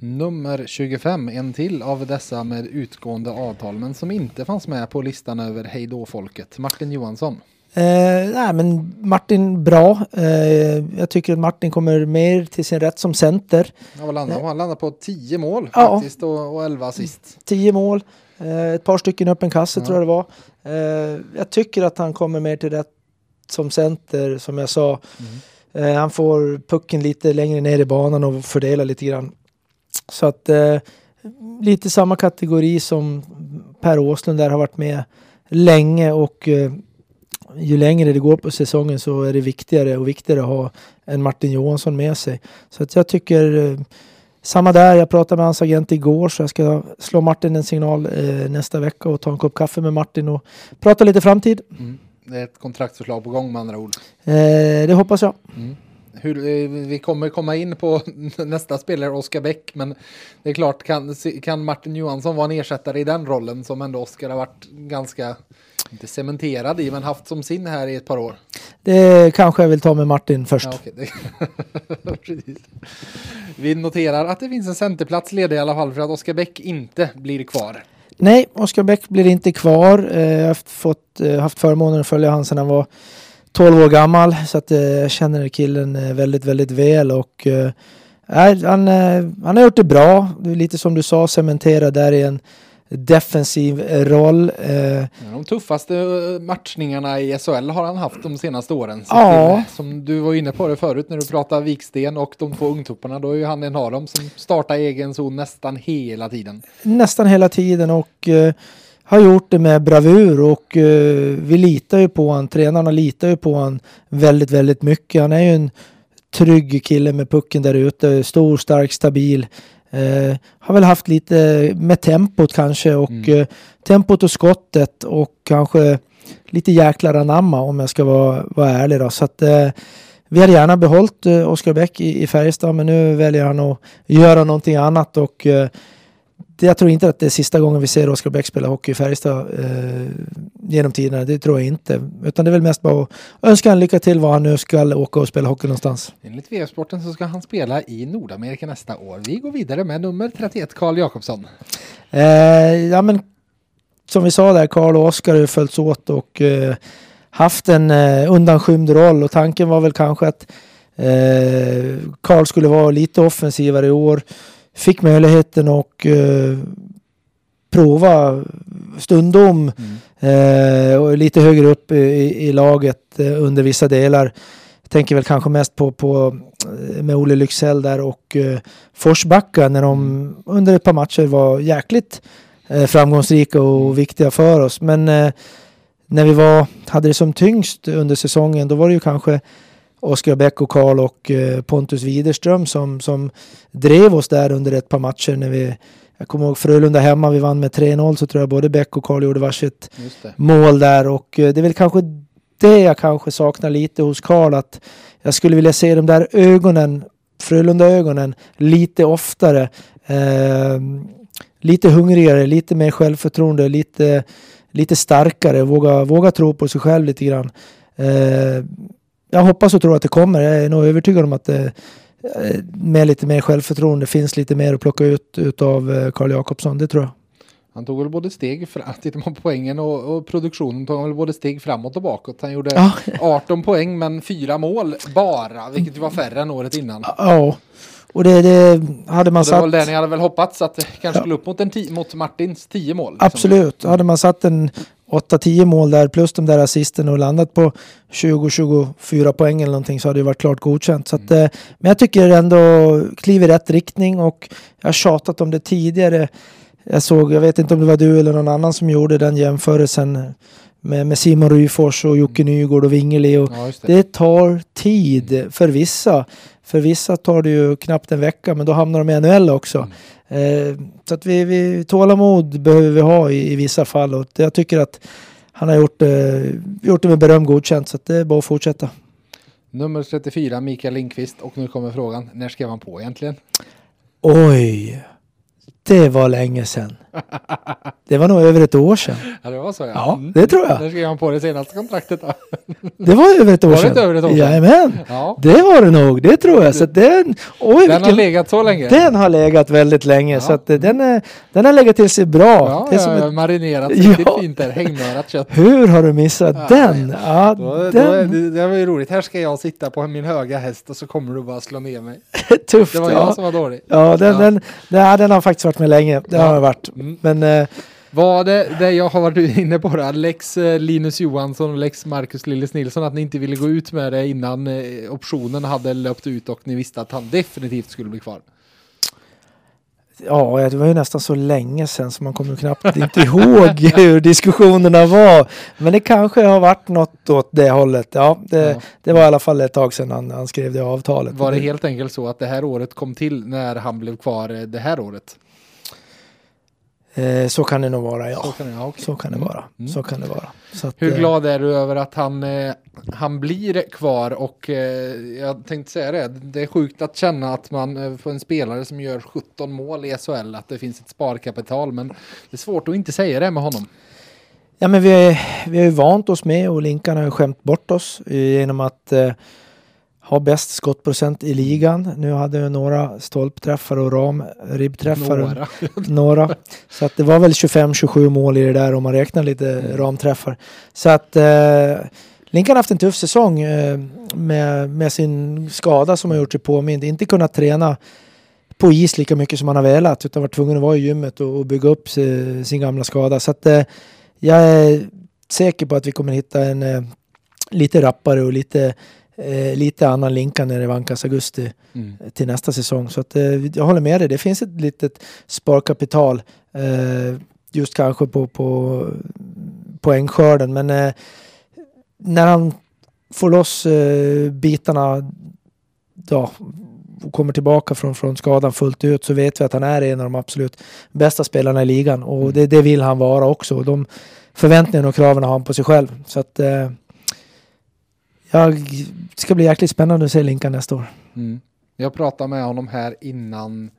Nummer 25, en till av dessa med utgående avtal men som inte fanns med på listan över hejdå-folket. Martin Johansson. Eh, nej, men Martin bra. Eh, jag tycker att Martin kommer mer till sin rätt som center. Ja, vad landade, han landade på 10 mål Ja. faktiskt och, och 11 assist. 10 mål, eh, ett par stycken öppen kasse Ja. tror jag det var. Eh, jag tycker att han kommer mer till rätt som center som jag sa. Mm. Eh, han får pucken lite längre ner i banan och fördela lite grann. Så att eh, lite samma kategori som Per Åslund där har varit med länge och eh, ju längre det går på säsongen så är det viktigare och viktigare att ha en Martin Johansson med sig. Så att jag tycker eh, samma där, jag pratade med hans agent igår så jag ska slå Martin en signal eh, nästa vecka och ta en kopp kaffe med Martin och prata lite framtid. Mm. Det är ett kontraktsförslag på gång med andra ord. Eh, det hoppas jag. Mm. Hur, eh, vi kommer komma in på (laughs) nästa spelare, Oskar Bäck, men det är klart, kan, kan Martin Johansson vara en ersättare i den rollen som ändå Oskar har varit ganska, inte cementerad i, men haft som sin här i ett par år? Det kanske jag vill ta med Martin först. Ja, (laughs) Precis. Vi noterar att det finns en centerplats ledig i alla fall för att Oskar Bäck inte blir kvar. Nej, Oskar Bäck blir inte kvar. Eh, Jag har haft, fått, eh, haft förmånen att följa han sedan han var 12 år gammal. Så att eh, jag känner killen eh, väldigt, väldigt väl. Och, eh, är- han, eh, han har gjort det bra. Lite som du sa, cementerad där i en defensiv eh, roll. Eh, De tuffaste eh, matchningarna i SHL har han haft de senaste åren. Ja. till- Som du var inne på det förut när du pratade Viksten och de två ungtupparna. Då är ju han en av dem som startar egen zon nästan hela tiden. nästan hela tiden och eh, har gjort det med bravur och eh, vi litar ju på han. Tränarna litar ju på han väldigt, väldigt mycket. Han är ju en trygg kille med pucken där ute. Stor, stark, stabil. Eh, har väl haft lite med tempot kanske och Mm. eh, tempot och skottet och kanske lite jäklar anamma om jag ska vara, vara ärlig då. Så att eh, vi hade gärna behållit eh, Oskar Bäck i, i Färjestad men nu väljer han att göra någonting annat och eh, jag tror inte att det är sista gången vi ser Oskar Bäck spela hockey i Färjestad eh, genom tiderna. Det tror jag inte. Utan det är väl mest bara att önska han lycka till var han nu ska åka och spela hockey någonstans. Enligt VF-sporten så ska han spela i Nordamerika nästa år. Vi går vidare med nummer 31, Karl Jakobsson. Eh, ja men som vi sa där, Karl och Oskar har ju följts åt och eh, haft en eh, undanskymd roll och tanken var väl kanske att eh, Karl skulle vara lite offensivare i år. Fick möjligheten och eh, prova stundom eh, och lite högre upp i, i laget eh, under vissa delar. Jag tänker väl kanske mest på, på eh, med Olle Lycksell där och eh, Forsbacka när de under ett par matcher var jäkligt eh, framgångsrika och viktiga för oss. Men eh, när vi var, hade det som tyngst under säsongen, då var det ju kanske Oskar Bäck och Karl och eh, Pontus Widerström som, som drev oss där under ett par matcher när vi jag kommer ihåg Frölunda hemma, vi vann med 3-0 så tror jag både Bäck och Karl gjorde varsitt mål där och eh, det är väl kanske det jag kanske saknar lite hos Karl att jag skulle vilja se de där ögonen, Frölunda-ögonen lite oftare. Eh, lite hungrigare, lite mer självförtroende, lite, lite starkare, våga, våga tro på sig själv lite grann. Eh, jag hoppas och tror att det kommer. Jag är nog övertygad om att det eh, med lite mer självförtroende finns lite mer att plocka ut av eh, Karl Jakobsson. Det tror jag. Han tog väl både steg, fram, (laughs) tittar man på poängen och, och, produktionen tog han väl både steg framåt och bakåt. Han gjorde Ja. (laughs) 18 poäng men fyra mål bara, vilket var färre än året innan. Ja, och det, det hade man Och det var satt... där ni hade väl hoppats att det kanske skulle upp mot, en ti- mot Martins 10 mål. liksom. Absolut. Hade man satt en 8-10 mål där plus de där assisten och landat på 20-24 poäng eller någonting så hade det varit klart godkänt. Så att, eh, men jag tycker ändå kliver i rätt riktning och jag har tjatat om det tidigare. Jag såg, jag vet inte om det var du eller någon annan som gjorde den jämförelsen med, med Simon Ryfors och Jocke Nygård och Wingeli. Och Ja, det. det tar tid för vissa. För vissa tar det ju knappt en vecka men då hamnar de i NHL också. Eh, så att vi, vi, tålamod behöver vi ha i, i vissa fall och jag tycker att han har gjort, eh, gjort det med beröm godkänt så att det är bara att fortsätta. Nummer 34, Mikael Lindqvist. Och nu kommer frågan, när skrev han på egentligen? Oj, det var länge sedan. Det var nog över ett år sedan. Ja, det var så ja. Ja, det tror jag. När skrev han på det senaste kontraktet då? Det var över ett år Var det sedan. inte över ett år sedan? Jajamän, Ja. det var det nog. Det tror jag. Så att den, oj, Den har vilken, legat så länge? den har legat väldigt länge. Ja. Så att eh, den, är, den har legat till sig bra. Ja, det är som ja, ett, marinerat Ja. riktigt fint där. Hängmörat kött. hur har du missat Ja, den? Ja, Då, då, den det, det var ju roligt. Här ska jag sitta på min höga häst och så kommer du bara slå ner mig. (laughs) tufft. Det var ja. jag som var dålig. Ja, den, Ja. Den, den, den har faktiskt varit med länge. Det Ja. har varit. Men eh, Var det det jag har varit inne på då? Lex eh, Linus Johansson och Lex Marcus Lillis Nilsson att ni inte ville gå ut med det innan eh, optionen hade löpt ut och ni visste att han definitivt skulle bli kvar. ja, det var ju nästan så länge sedan så man kommer knappt (laughs) inte ihåg hur diskussionerna var. Men det kanske har varit något åt det hållet. Ja, det, Ja. det var i alla fall ett tag sedan han, han skrev det avtalet. Var det helt enkelt så att det här året kom till när han blev kvar eh, det här året? Eh, så kan det nog vara, Så ja. kan det, ja, okej. Så kan det vara. Mm. Så kan det vara. Så att, Hur eh, glad är du över att han, eh, han blir kvar och eh, jag tänkte säga det, det är sjukt att känna att man eh, får en spelare som gör 17 mål i SHL, att det finns ett sparkapital, men det är svårt att inte säga det med honom. Ja, men vi, vi har ju vant oss med och Linkan har ju skämt bort oss eh, genom att eh, ha bäst skottprocent i ligan. Nu hade vi några stolpträffar och ram ribbträffar. Några. (laughs) några. Så att det var väl 25-27 mål i det där om man räknar lite ramträffar. Så att eh, Linkan har haft en tuff säsong eh, med, med sin skada som har gjort sig påmind. Inte kunnat träna på is lika mycket som han har velat utan varit tvungen att vara i gymmet och, och bygga upp si, sin gamla skada. Så att eh, jag är säker på att vi kommer hitta en eh, lite rappare och lite, eh, lite annan Linkan när det vankas augusti Mm. till nästa säsong. Så att, eh, jag håller med dig, det finns ett litet sparkapital eh, just kanske på, på poängskörden. Men eh, när han får loss eh, bitarna ja, och kommer tillbaka från, från skadan fullt ut så vet vi att han är en av de absolut bästa spelarna i ligan och det, det vill han vara också. De förväntningarna och kraven har han på sig själv. Så att eh, jag, det ska bli jäkligt spännande att se Linkan nästa år. Mm. Jag pratade med honom här innan,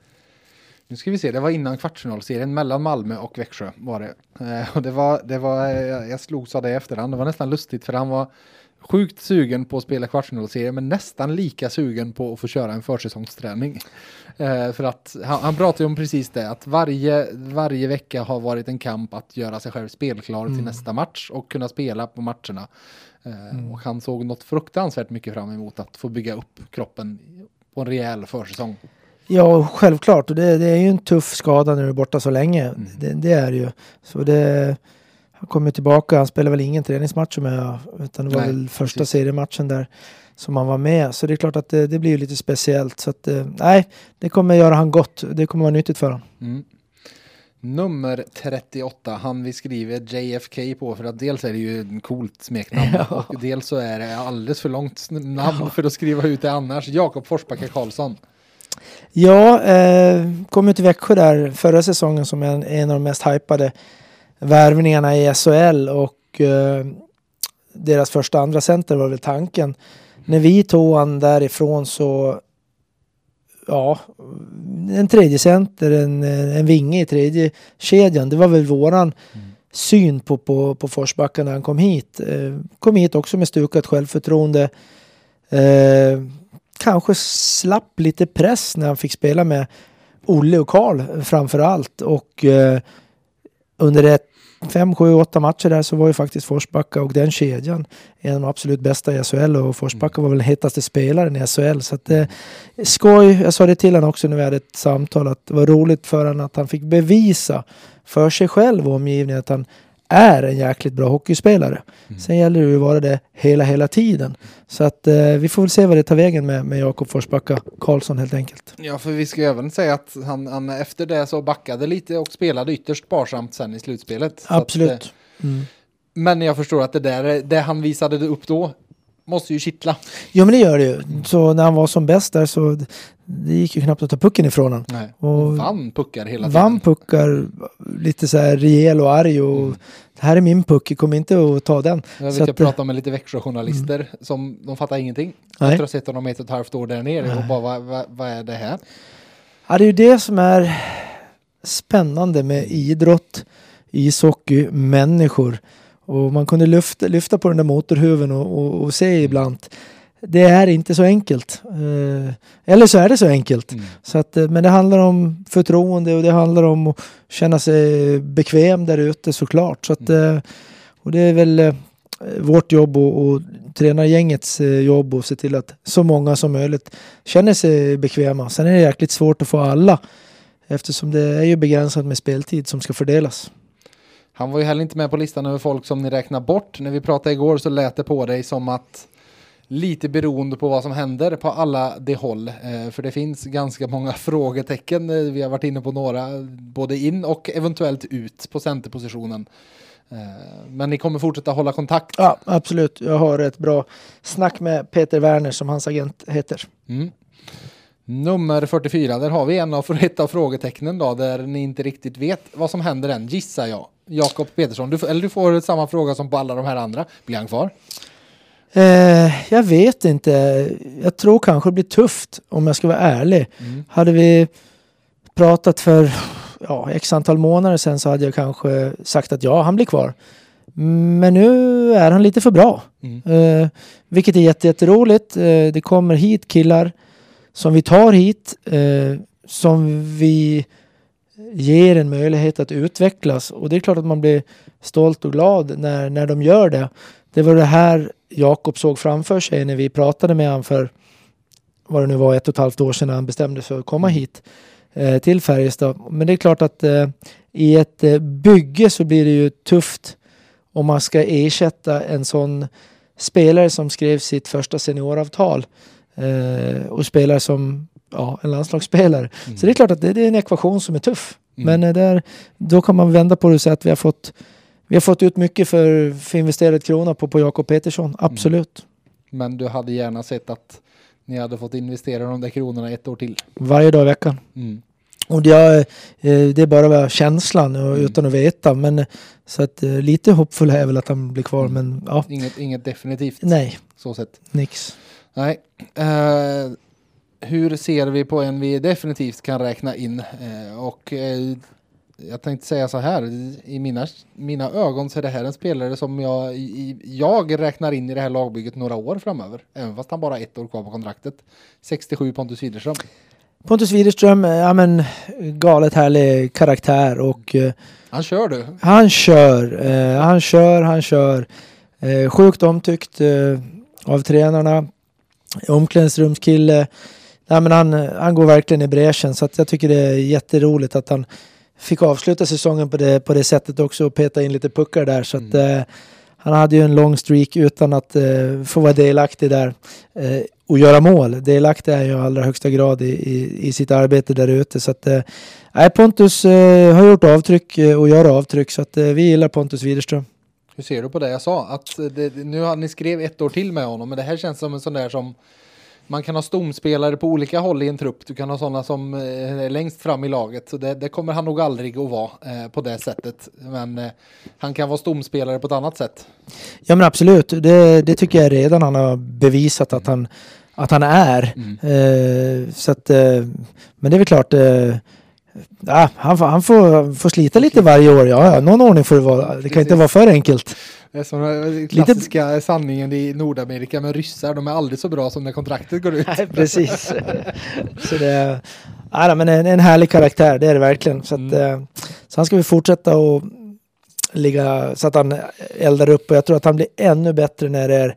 nu ska vi se, det var innan kvartsfinalserien mellan Malmö och Växjö var det. Eh, och det var, det var, jag slogs av det i efterhand, det var nästan lustigt för han var sjukt sugen på att spela kvartsfinalserien men nästan lika sugen på att få köra en försäsongsträning. Eh, för att han, han pratade om precis det, att varje, varje vecka har varit en kamp att göra sig själv spelklar till Mm. nästa match och kunna spela på matcherna. Eh, Och han såg något fruktansvärt mycket fram emot att få bygga upp kroppen på en rejäl försäsong. Ja, självklart. Och det, det är ju en tuff skada när du är borta så länge. Mm. Det, det är ju. Så det, han kommer tillbaka. Han spelade väl ingen träningsmatch med, utan det var Nej, väl första precis. seriematchen där som han var med. Så det är klart att det, det blir ju lite speciellt. Så att, eh, nej, det kommer göra han gott. Det kommer vara nyttigt för honom. Mm. Nummer 38, han vi skriver JFK på för att dels är det ju en coolt smeknamn (laughs) Ja. och dels så är det alldeles för långt namn för att skriva ut det annars. Jakob Forsbacka Karlsson. Ja, eh, kom ju till Växjö där förra säsongen som en, en av de mest hypade värvningarna i SHL och eh, deras första andra center var väl tanken. När vi tog han därifrån så ja, en tredje center, en, en vinge i tredje kedjan. Det var väl våran syn på, på, på Forsbacka när han kom hit. Eh, kom hit också med stukat självförtroende. Eh, kanske slapp lite press när han fick spela med Olle och Karl framför allt. Och eh, under ett fem, sju, åtta matcher där så var ju faktiskt Forsbacka och den kedjan en av de absolut bästa i SHL och Forsbacka var väl den hetaste spelaren i SHL. Så att eh, skoj, jag sa det till honom också när vi hade ett samtal att det var roligt för honom att han fick bevisa för sig själv och omgivningen att han är en jäkligt bra hockeyspelare. Sen gäller det att vara det hela, hela tiden. Så att eh, vi får väl se vad det tar vägen med, med Jakob Forsbacka Karlsson helt enkelt. Ja, för vi ska ju även säga att han, han efter det så backade lite och spelade ytterst sparsamt sen i slutspelet. Så Att, eh, Absolut. Mm. men jag förstår att det där, det han visade upp då måste ju kittla. Jo men det gör det ju. Så när han var som bäst där så det gick ju knappt att ta pucken ifrån honom. Nej. Och Och vann puckar hela tiden. Vann puckar lite så här rejäl och arg och Mm. det här är min puck, kommer inte att ta den. Jag vet, jag eh, pratade med lite Växjöjournalister som de fattar ingenting. Nej. Efter att ha sett honom ett och ett halvt år där nere och bara vad, vad, vad är det här? Ja, det är ju det som är spännande med idrott, ishockey, människor. Och man kunde lyfta, lyfta på den där motorhuven och, och, och se ibland. Det är inte så enkelt. Eh, eller så är det så enkelt. Mm. Så att, eh, men det handlar om förtroende och det handlar om att känna sig bekväm där ute såklart. Så att, eh, och det är väl vårt jobb och, och tränargängets jobb att se till att så många som möjligt känner sig bekväma. Sen är det jäkligt svårt att få alla eftersom det är ju begränsat med speltid som ska fördelas. Han var ju heller inte med på listan över folk som ni räknar bort. När vi pratade igår så lät det på dig som att lite beroende på vad som händer på alla de håll. Eh, för det finns ganska många (laughs) frågetecken. Eh, Vi har varit inne på några, både in och eventuellt ut på centerpositionen. Eh, men ni kommer fortsätta hålla kontakt. Ja, absolut. Jag har ett bra snack med Peter Werner som hans agent heter. Mm. Nummer 44, där har vi en av, (laughs) ett av frågetecknen då, där ni inte riktigt vet vad som händer än, gissar jag. Jakob Petersson, du, eller du får samma fråga som på alla de här andra. Blir han kvar? Eh, jag vet inte. Jag tror kanske det blir tufft om jag ska vara ärlig. Mm. Hade vi pratat för ja, x antal månader sedan så hade jag kanske sagt att ja, han blir kvar. Men nu är han lite för bra. Mm. Eh, vilket är jätte, jätteroligt. Eh, det kommer hit killar som vi tar hit. Eh, som vi ger en möjlighet att utvecklas. Och det är klart att man blir stolt och glad när, när de gör det. Det var det här Jakob såg framför sig när vi pratade med honom för vad det nu var ett och ett halvt år sedan han bestämde sig för att komma hit eh, till Färjestad. Men det är klart att eh, i ett eh, bygge så blir det ju tufft om man ska ersätta en sån spelare som skrev sitt första senioravtal eh, och spelar som ja, en landslagsspelare. Så det är klart att det, det är en ekvation som är tuff. Mm. Men eh, där, då kan man vända på det och säga att vi har fått, vi har fått ut mycket för, för investerad krona på, på Jakob Petersson. Absolut. Men du hade gärna sett att ni hade fått investera de där kronorna ett år till. Varje dag i veckan. Mm. Och det är, eh, det är bara känslan och Mm. utan att veta. Men, eh, så att eh, lite hoppfull är väl att han blir kvar. Men ja, Inget, inget definitivt nej, så sett. nix. Nej. Eh, hur ser vi på en vi definitivt kan räkna in? Eh, och eh, jag tänkte säga så här, i mina, mina ögon så är det här en spelare som jag, i, jag räknar in i det här lagbygget några år framöver. Även fast han bara har ett år kvar på kontraktet. 67 Pontus Widerström. Pontus Widerström, ja men galet härlig karaktär och Han kör du. Han kör, eh, han kör, han kör. Eh, sjukt omtyckt eh, av tränarna. Omklädningsrumskille. Nej, men han, han går verkligen i bräschen så jag tycker det är jätteroligt att han fick avsluta säsongen på det, på det sättet också och peta in lite puckar där. Så att, eh, han hade ju en lång streak utan att uh, få vara delaktig där uh, och göra mål. Delaktig är ju i allra högsta grad i, i, i sitt arbete där ute. Så att, uh, Pontus har gjort avtryck och gör avtryck så att vi gillar Pontus Widerström. Hur ser du på det jag sa? Att det, nu har ni skrev ett år till med honom, men det här känns som en sån där som man kan ha stomspelare på olika håll i en trupp. Du kan ha sådana som eh, är längst fram i laget. Så det, det kommer han nog aldrig att vara eh, på det sättet. Men eh, han kan vara stomspelare på ett annat sätt. Ja men absolut, det, det tycker jag redan han har bevisat att han, att han är. Mm. Eh, så att, eh, men det är väl klart, eh, ja, han, han får, får slita lite varje år. Ja, någon ordning får det vara. Det kan inte vara för enkelt. Det är som den klassiska Lite... sanningen i Nordamerika med ryssar. De är aldrig så bra som när kontraktet går ut. Nej, precis. (laughs) så det är, ja, men en, en härlig karaktär, det är det verkligen. Så, att, mm. Eh, så han ska vi fortsätta och ligga så att han eldar upp. Och jag tror att han blir ännu bättre när det är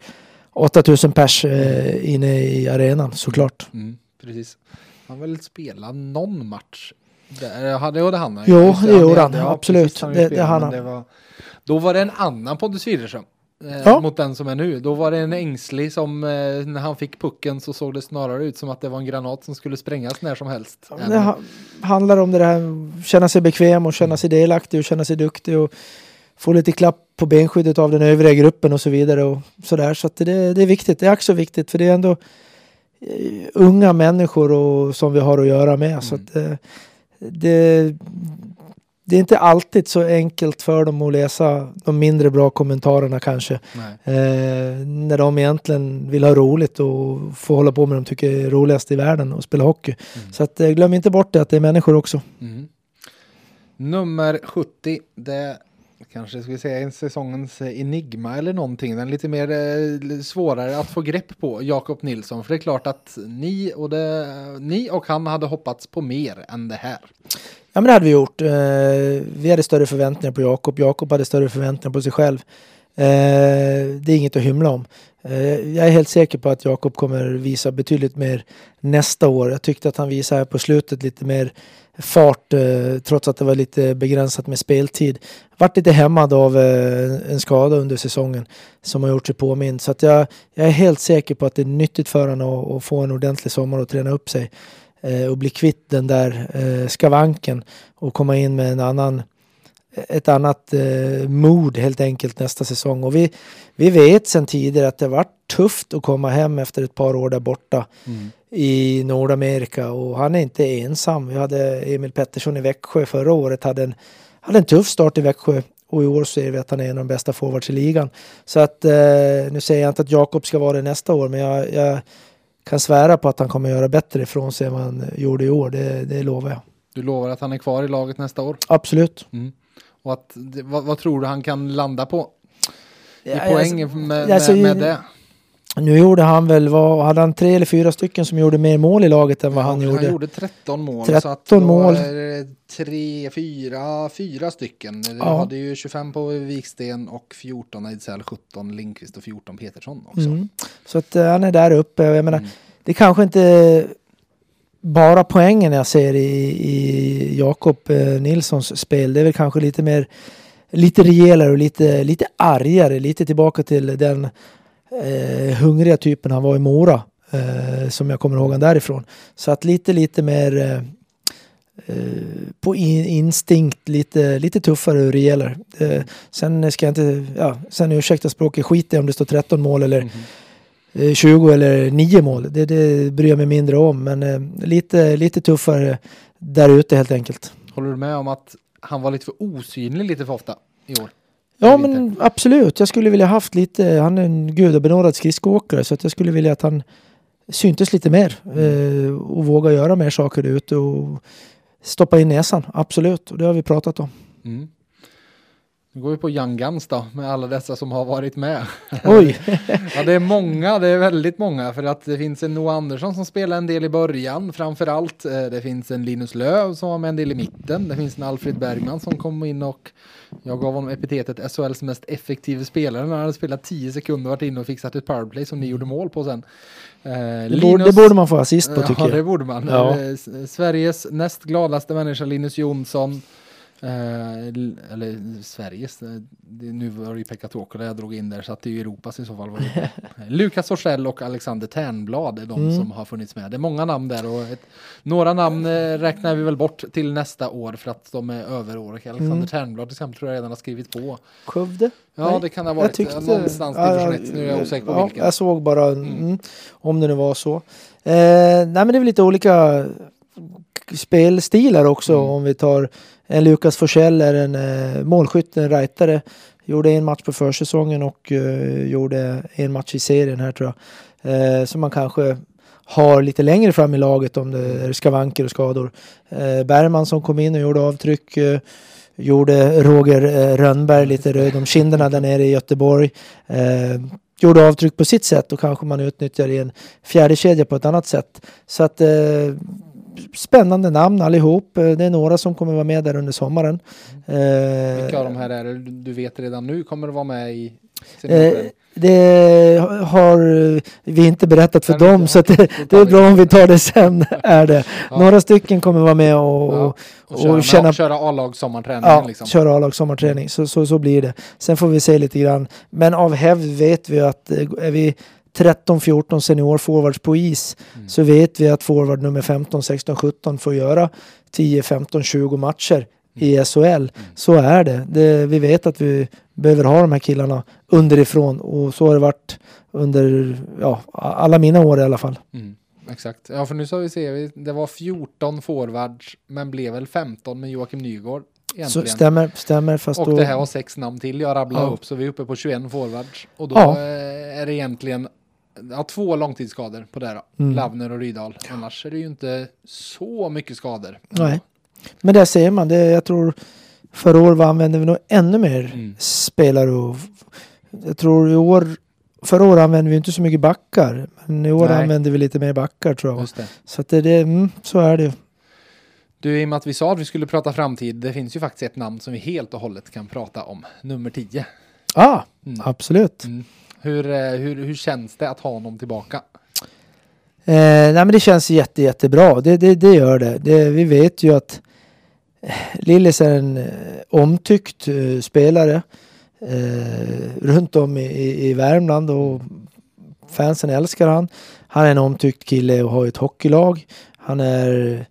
8000 pers eh, inne i arenan såklart. Mm, precis. Han vill spela någon match. Det, han. Jo, det gjorde han. Absolut. Det, det, han. Var, då var det en annan Pontus Widerström. Eh, ja. Mot den som är nu. Då var det en ängslig som eh, när han fick pucken så såg det snarare ut som att det var en granat som skulle sprängas när som helst. det ha handlar om det där känna sig bekväm och känna sig delaktig och känna sig duktig och få lite klapp på benskyddet av den övriga gruppen och så vidare och sådär. Så att det, det är viktigt. Det är också viktigt för det är ändå uh, unga människor och, som vi har att göra med. Mm. Så att, uh, det, det är inte alltid så enkelt för dem att läsa de mindre bra kommentarerna kanske. Eh, när de egentligen vill ha roligt och få hålla på med det de tycker är roligast i världen och spela hockey. Mm. Så att, eh, glöm inte bort det att det är människor också. Mm. Nummer 70, det kanske ska vi säga en säsongens eh, enigma eller någonting. Den lite mer eh, svårare att få grepp på, Jakob Nilsson. För det är klart att ni och, det, ni och han hade hoppats på mer än det här. Ja men det hade vi gjort. Eh, vi hade större förväntningar på Jakob. Jakob hade större förväntningar på sig själv. Eh, det är inget att hymla om. Eh, jag är helt säker på att Jakob kommer visa betydligt mer nästa år. Jag tyckte att han visade här på slutet lite mer fart eh, trots att det var lite begränsat med speltid. Vart lite hämmad av eh, en skada under säsongen som har gjort sig påmind. Så att jag, jag är helt säker på att det är nyttigt för honom att få en ordentlig sommar och träna upp sig eh, och bli kvitt den där skavanken och komma in med en annan ett annat eh, mod helt enkelt nästa säsong. Och vi, vi vet sedan tidigare att det varit tufft att komma hem efter ett par år där borta mm i Nordamerika och han är inte ensam. Vi hade Emil Pettersson i Växjö förra året, hade en, hade en tuff start i Växjö och i år ser vi att han är en av de bästa forwards i ligan. Så att eh, nu säger jag inte att Jakob ska vara det nästa år men jag, jag kan svära på att han kommer göra bättre ifrån sig än vad han gjorde i år. Det, det lovar jag. Du lovar att han är kvar i laget nästa år? Absolut. Mm. Och att, vad, vad, tror du han kan landa på? I ja, poäng alltså, med, alltså, med, med det? Nu gjorde han väl, vad, hade han tre eller fyra stycken som gjorde mer mål i laget än vad ja, han gjorde? Han gjorde 13 mål. 13 så att mål. Tre, fyra, fyra stycken. Du ja. hade ju 25 på Viksten och 14 Ejdsell, 17 Lindqvist och 14 Petersson också. Mm. Så att uh, han är där uppe. Jag menar, mm. det kanske inte bara poängen jag ser i, i Jakob uh, Nilssons spel. Det är väl kanske lite mer lite rejälare och lite, lite argare, lite tillbaka till den eh, hungriga typen han var i Mora. Eh, som jag kommer ihåg han därifrån. Så att lite, lite mer eh, eh på in, instinkt, lite, lite tuffare rejälare. Eh, sen ska jag inte, ja, sen ursäkta språket, skit i om det står 13 mål eller mm. 20 eller 9 mål. Det, det bryr jag mig mindre om. Men eh, lite, lite tuffare där ute helt enkelt. Håller du med om att han var lite för osynlig lite för ofta i år? Ja men absolut. Jag skulle vilja haft lite, han är en gudabenådad skridskoåkare så att jag skulle vilja att han syntes lite mer eh, och våga göra mer saker ute och stoppa in näsan. Absolut, och det har vi pratat om. Mm. Nu går vi på Young Guns då, med alla dessa som har varit med. (laughs) Oj! ja, det är många, det är väldigt många, för att det finns en Noah Andersson som spelar en del i början, framför allt. Eh, det finns en Linus Löv som var med en del i mitten. Det finns en Alfred Bergman som kom in och jag gav honom epitetet SHLs mest effektiva spelare när han hade spelat 10 sekunder varit inne och fixat ett powerplay som ni gjorde mål på sen. Eh, det, Linus, borde, det, borde, man få assist på tycker jag. Ja, det borde man. Ja. Eh, Sveriges näst gladaste människa, Linus Jonsson Eh, eller Sveriges. eh, det- Nu var det ju Pekka Tuokkola jag drog in där så att det är ju Europas i så fall. (laughs) Lukas Forsell och Alexander Ternblad är de Mm. som har funnits med. Det är många namn där och ett, några namn eh, räknar vi väl bort till nästa år för att de är överåriga. Alexander Mm. Ternblad till exempel tror jag redan har skrivit på. Skövde? Ja Nej, det kan ha varit eh, någonstans ja, division ja, 1. Nu är jag osäker på ja, vilken. Jag såg bara Mm. mm, om det nu var så. Eh, nej men det är väl lite olika spelstilar också Mm. om vi tar Eh, en Lukas Forsell är en eh, målskytt, en rightare. Gjorde en match på försäsongen och eh, gjorde en match i serien här tror jag. Eh, som man kanske har lite längre fram i laget om det är skavanker och skador. Eh, Bergman som kom in och gjorde avtryck. Eh, gjorde Roger eh, Rönnberg lite röd om kinderna där nere i Göteborg. Eh, gjorde avtryck på sitt sätt och kanske man utnyttjar i en fjärde kedja på ett annat sätt. Så att eh, spännande namn allihop. Eh, Det är några som kommer vara med där under sommaren. Eh, Vilka av de här är det du vet redan nu kommer att vara med i Eh, det har vi inte berättat för dem så det, det är bra om vi tar det sen. (laughs) Är det. Ja. Några stycken kommer vara med och, Ja, och, och och känna- köra A-lag sommarträningen ja, liksom. köra A-lag sommarträning. Så, så, så blir det. Sen får vi se lite grann. Men av hävd vet vi att eh, är vi 13-14 seniorforwards på is Mm. så vet vi att forward nummer 15, 16, 17 får göra 10, 15, 20 matcher i Mm. SHL. Så är det. det. Vi vet att vi behöver ha de här killarna underifrån och så har det varit under ja, alla mina år i alla fall. Mm, exakt. Ja, för nu så vi se, det var 14 forwards, men blev väl 15 med Joakim Nygård Så egentligen. stämmer, stämmer fast och då... det här var sex namn till jag rabblade Ja. upp, så vi är uppe på 21 forwards. Och då Ja. är det egentligen ja, två långtidsskador på det här då. Mm. Lavner och Rydahl. Annars är det ju inte så mycket skador. Nej. Men där ser man, det, jag tror förra året använde vi nog ännu mer Mm. spelare och jag tror i år Förra året använde vi inte så mycket backar. Men i år Nej. använder vi lite mer backar tror jag. Just det. Så att det, det, mm, så är det ju. Du, i och med att vi sa att vi skulle prata framtid, det finns ju faktiskt ett namn som vi helt och hållet kan prata om. Nummer 10. Ah, Mm. absolut. Mm. Hur, eh, hur, hur känns det att ha honom tillbaka? Eh, nej men det känns jätte, jättebra. Det, det, det gör det. det. Vi vet ju att eh, Lillis är en eh, omtyckt eh, spelare eh, runt om i, i, i Värmland och fansen älskar han. Han är en omtyckt kille och har ett hockeylag. Han är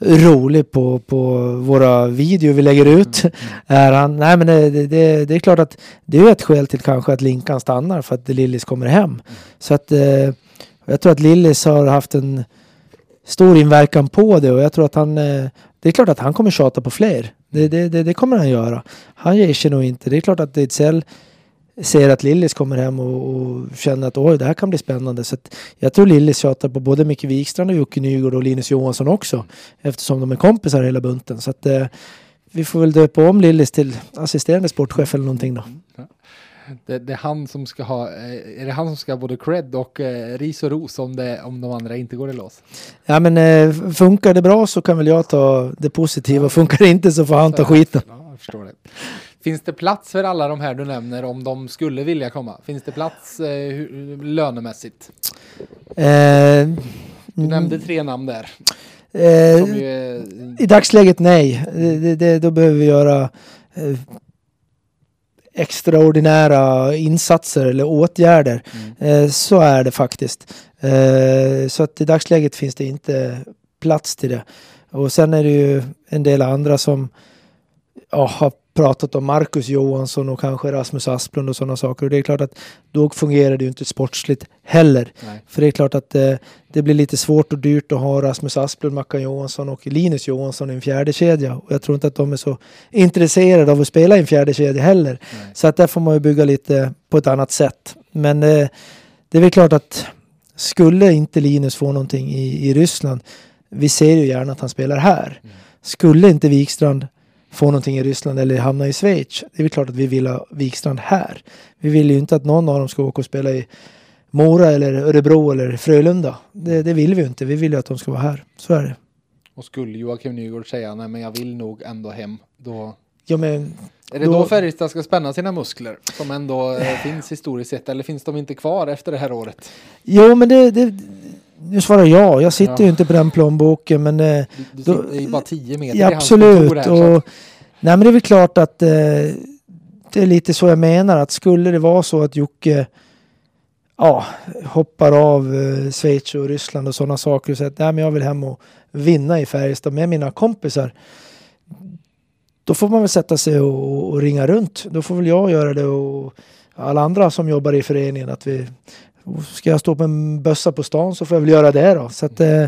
rolig på, på våra videor vi lägger ut. (laughs) Är han, nej men det, det, det, är klart att det är ett skäl till kanske att Linkan stannar för att Lillis kommer hem. Så att eh, jag tror att Lillis har haft en stor inverkan på det och jag tror att han eh, det är klart att han kommer tjata på fler. Det, det, det, det kommer han göra. Han ger sig nog inte. Det är klart att Ejdsell ser att Lillis kommer hem och, och känner att oj, det här kan bli spännande. Så att jag tror Lillis tjatar på både Micke Wikstrand och Jocke Nygård och Linus Johansson också. Eftersom de är kompisar hela bunten. Så att eh, vi får väl döpa om Lillis till assisterande sportchef eller någonting då. Det, det är han som ska ha, eh, är det han som ska ha både cred och eh, ris och ros om, det, om de andra inte går i lås? Ja men eh, funkar det bra så kan väl jag ta det positiva. Funkar det inte så får han ta skiten. Ja, jag förstår det. Finns det plats för alla de här du nämner om de skulle vilja komma? Finns det plats eh, hur- lönemässigt? Eh, Du nämnde tre namn där. eh, är- I dagsläget nej. Det, det, det, då behöver vi göra eh, extraordinära insatser eller åtgärder. Mm. Eh, så är det faktiskt. Eh, så att i dagsläget finns det inte plats till det. Och sen är det ju en del andra som ja, har pratat om Marcus Johansson och kanske Rasmus Asplund och sådana saker. Och det är klart att då fungerar det ju inte sportsligt heller. Nej. För det är klart att eh, det blir lite svårt och dyrt att ha Rasmus Asplund, Mackan Johansson och Linus Johansson i en fjärde kedja. Och jag tror inte att de är så intresserade av att spela i en fjärde kedja heller. Nej. Så att där får man ju bygga lite på ett annat sätt. Men eh, det är väl klart att skulle inte Linus få någonting i, i Ryssland, vi ser ju gärna att han spelar här. Mm. Skulle inte Wikstrand få någonting i Ryssland eller hamna i Schweiz, det är väl klart att vi vill ha Wikstrand här. Vi vill ju inte att någon av dem ska åka och spela i Mora eller Örebro eller Frölunda. Det, det vill vi ju inte. Vi vill ju att de ska vara här. Så är det. Och skulle Joakim Nygård säga nej men jag vill nog ändå hem, då Ja, men är det då, Då- Färjestad ska spänna sina muskler som ändå eh, finns historiskt sett eller finns de inte kvar efter det här året? Jo, men det, det, nu svarar jag. Jag sitter Ja. ju inte på den plånboken, men eh, Du, du Då- sitter ju bara 10 meter ja, absolut. här, Och att, Nej men det är väl klart att eh, det är lite så jag menar att skulle det vara så att Jocke ja, hoppar av eh, Schweiz och Ryssland och sådana saker och säger att Nej, men jag vill hem och vinna i Färjestad med mina kompisar. Då får man väl sätta sig och, och ringa runt. Då får väl jag göra det och alla andra som jobbar i föreningen att vi Ska jag stå på en bössa på stan så får jag väl göra det då. Så att, eh,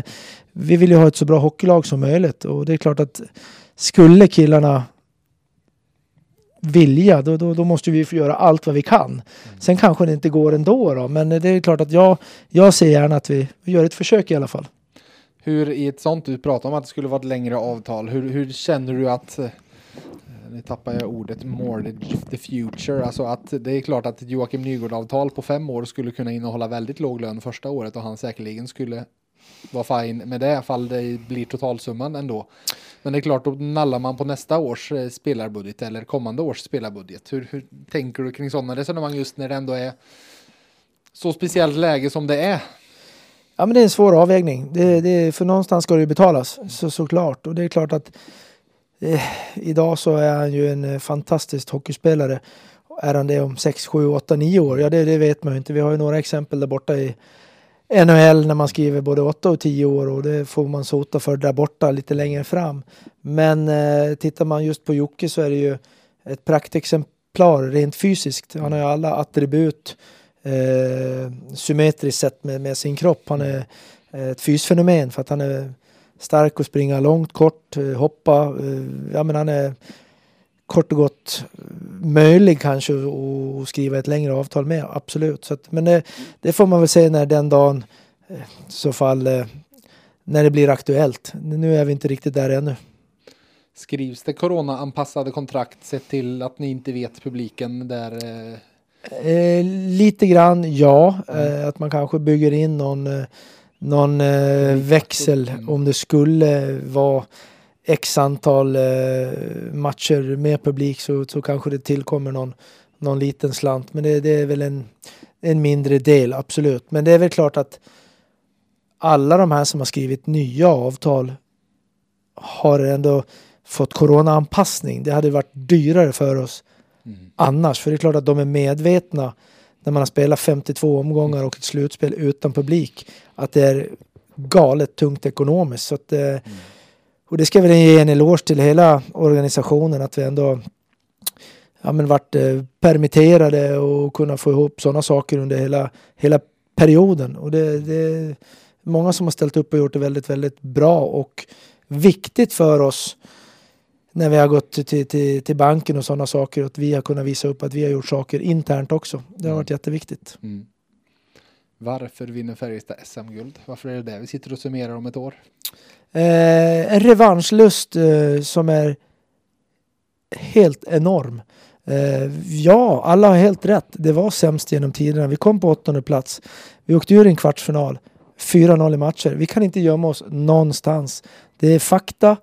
vi vill ju ha ett så bra hockeylag som möjligt och det är klart att skulle killarna vilja, då, då, då, måste vi få göra allt vad vi kan. Sen kanske det inte går ändå då, men det är klart att jag, jag ser gärna att vi, vi gör ett försök i alla fall. Hur i ett sånt, du pratar om att det skulle vara ett längre avtal, hur, hur känner du att eh, nu tappar jag ordet mortgage the future. Alltså att det är klart att ett Joakim Nygård-avtal på fem år skulle kunna innehålla väldigt låg lön första året och han säkerligen skulle vara fine med det fall det blir totalsumman ändå. Men det är klart, då nallar man på nästa års eh, spelarbudget eller kommande års spelarbudget. Hur, hur tänker du kring sådana resonemang just när det ändå är så speciellt läge som det är? Ja, men det är en svår avvägning. Det, det, för någonstans ska det ju betalas så, såklart. Och det är klart att eh, idag så är han ju en eh, fantastisk hockeyspelare. Är han det om 6, 7, 8, 9 år? Ja, det, det vet man ju inte. Vi har ju några exempel där borta i NHL när man skriver både 8 och 10 år och det får man sota för där borta lite längre fram. Men eh, tittar man just på Jocke så är det ju ett praktexemplar rent fysiskt. Han har ju alla attribut eh, symmetriskt sett med, med, sin kropp. Han är eh, ett fysfenomen för att han är stark och springa långt, kort, eh, hoppa. Eh, ja, men han är kort och gott möjlig kanske att skriva ett längre avtal med, absolut. Så att, men det, det, får man väl se när den dagen, eh, i så fall, när det blir aktuellt. Nu är vi inte riktigt där ännu. Skrivs det corona-anpassade kontrakt sett till att ni inte vet publiken där? Eh, lite grann, ja. Mm. Eh, att man kanske bygger in någon någon eh, växel om det skulle vara x antal eh, matcher med publik så, så kanske det tillkommer någon, någon liten slant. Men det, det, är väl en, en mindre del, absolut. Men det är väl klart att alla de här som har skrivit nya avtal har ändå fått coronaanpassning. Det hade varit dyrare för oss mm. annars. För det är klart att de är medvetna när man har spelat 52 omgångar och ett slutspel utan publik, att det är galet tungt ekonomiskt. Så att, eh, mm. Och det ska vi ge en eloge till hela organisationen att vi ändå ja, men varit eh, permitterade och kunna få ihop sådana saker under hela, hela perioden. Och det, det är många som har ställt upp och gjort det väldigt, väldigt bra och viktigt för oss när vi har gått till, till, till banken och sådana saker. Att vi har kunnat visa upp att vi har gjort saker internt också. Det har varit mm. jätteviktigt. Mm. Varför vinner Färjestad SM-guld? Varför är det det vi sitter och summerar om ett år? Eh, en revanschlust eh, som är helt enorm. Eh, ja, alla har helt rätt. Det var sämst genom tiderna. Vi kom på åttonde plats. Vi åkte ur en kvartsfinal. 4-0 i matcher. Vi kan inte gömma oss någonstans. Det är fakta.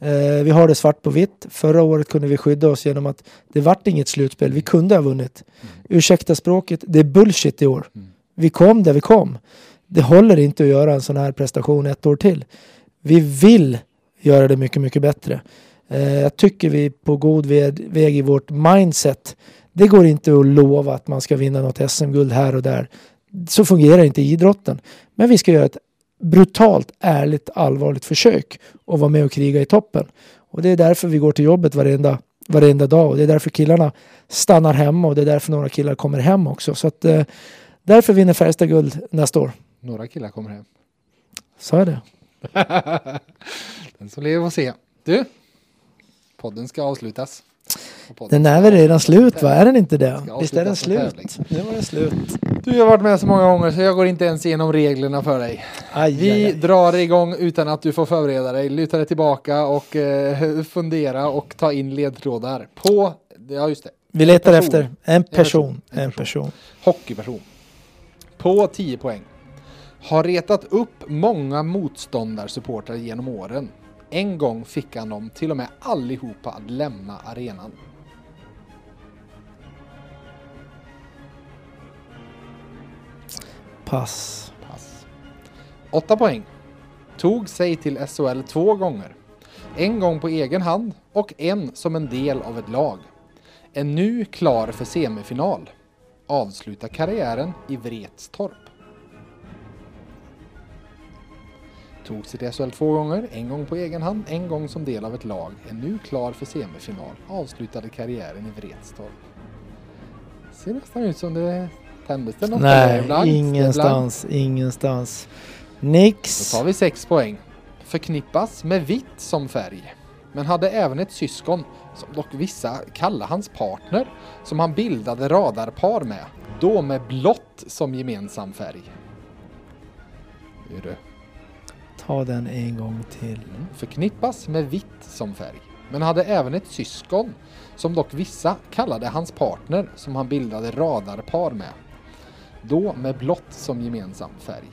Eh, vi har det svart på vitt. Förra året kunde vi skydda oss genom att det vart inget slutspel. Vi kunde ha vunnit. Mm. Ursäkta språket, det är bullshit i år. Mm. Vi kom där vi kom. Det håller inte att göra en sån här prestation ett år till. Vi vill göra det mycket, mycket bättre. Eh, jag tycker vi är på god väg i vårt mindset. Det går inte att lova att man ska vinna något SM-guld här och där. Så fungerar inte idrotten. Men vi ska göra ett brutalt, ärligt, allvarligt försök att vara med och kriga i toppen. Och det är därför vi går till jobbet varenda, varenda dag och det är därför killarna stannar hemma och det är därför några killar kommer hem också. Så att, eh, därför vinner Färjestad guld nästa år. Några killar kommer hem. Sa jag det? (laughs) Den som lever får se. Du, podden ska avslutas. Den är väl redan slut va? Är den inte det? Visst är den slut? Nu var den slut. Du har varit med så många gånger så jag går inte ens igenom reglerna för dig. Aj, Vi aj, aj. drar igång utan att du får förbereda dig. Luta dig tillbaka och eh, (laughs) fundera och ta in ledtrådar. På, ja just det. Vi letar en efter en person. En person. En person. Hockeyperson. På 10 poäng. Har retat upp många motståndarsupportrar genom åren. En gång fick han dem till och med allihopa att lämna arenan. Pass. Pass. 8 poäng. Tog sig till SHL två gånger. En gång på egen hand och en som en del av ett lag. Är nu klar för semifinal. Avslutar karriären i Vretstorp. Tog sig till SHL två gånger, en gång på egen hand, en gång som del av ett lag. Är nu klar för semifinal. Avslutade karriären i Vretstorp. Ser nästan ut som det tändes det något Nej, ingenstans, ingenstans. Då Nix. tar vi sex poäng. Förknippas med vitt som färg. Men hade även ett syskon, som dock vissa kallar hans partner, som han bildade radarpar med. Då med blått som gemensam färg. Hur? Ta den en gång till. Mm. Förknippas med vitt som färg. Men hade även ett syskon, som dock vissa kallade hans partner, som han bildade radarpar med. Då med blått som gemensam färg.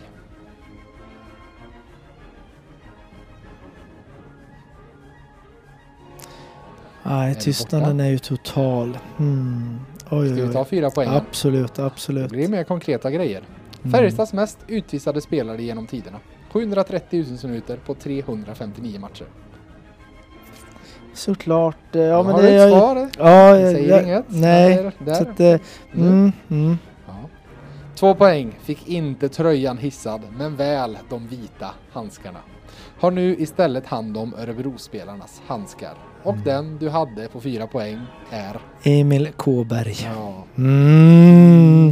Nej, det tystnaden är ju total. Mm. Oj, Ska vi ta fyra poäng? Absolut, Det absolut. blir mer konkreta grejer. Mm. Färjestads mest utvisade spelare genom tiderna. 730 utvisningsminuter på 359 matcher. Såklart. eh, Ja, men har det du ett ju- svar? Ja, Det säger jag, inget. Nej, Där, där. så att, eh, mm, mm. Två poäng. Fick inte tröjan hissad, men väl de vita handskarna. Har nu istället hand om Örebrospelarnas handskar. Och Mm. den du hade på fyra poäng är... Emil Kåberg. Ja. Mm.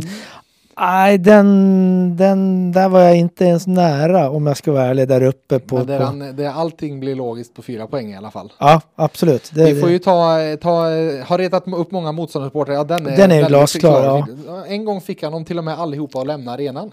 Nej, den, den där var jag inte ens nära om jag ska vara ärlig där uppe på... Men där, på. han, där allting blir logiskt på fyra poäng i alla fall. Ja, absolut. Det, Vi får ju ta, ta har retat upp många motståndarsupportrar. Ja, den är, Den är ju glasklar, ja. En gång fick han dem till och med allihopa att lämna arenan.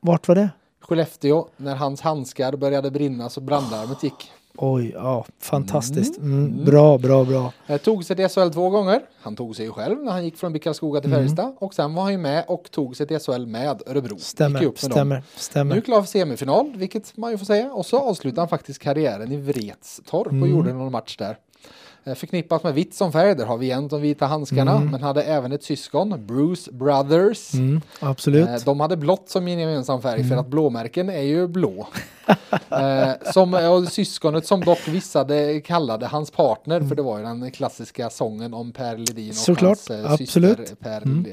Vart var det? Skellefteå, när hans handskar började brinna så brandlarmet gick. Oj, ja, fantastiskt. Mm, Mm, mm. Bra, bra, bra. Eh, Tog sig till SHL två gånger. Han tog sig själv när han gick från BIK Karlskoga till Mm. Färjestad. Och sen var han ju med och tog sig till SHL med Örebro. Stämmer, upp med dem. stämmer, Nu stämmer. är klar för semifinal, vilket man ju får säga. Och så avslutar han faktiskt karriären i Vretstorp och Mm. gjorde någon match där. Eh, Förknippat med vitt som färg, där har vi igen de vita handskarna. Mm. Men hade även ett syskon, Bruce Brothers. Mm, absolut. Eh, De hade blått som gemensam färg för att blåmärken är ju blå. (laughs) eh, som, och syskonet som dock vissa de kallade hans partner för det var ju den klassiska sången om Per Ledin och Såklart, hans absolut. syster Per, Mm.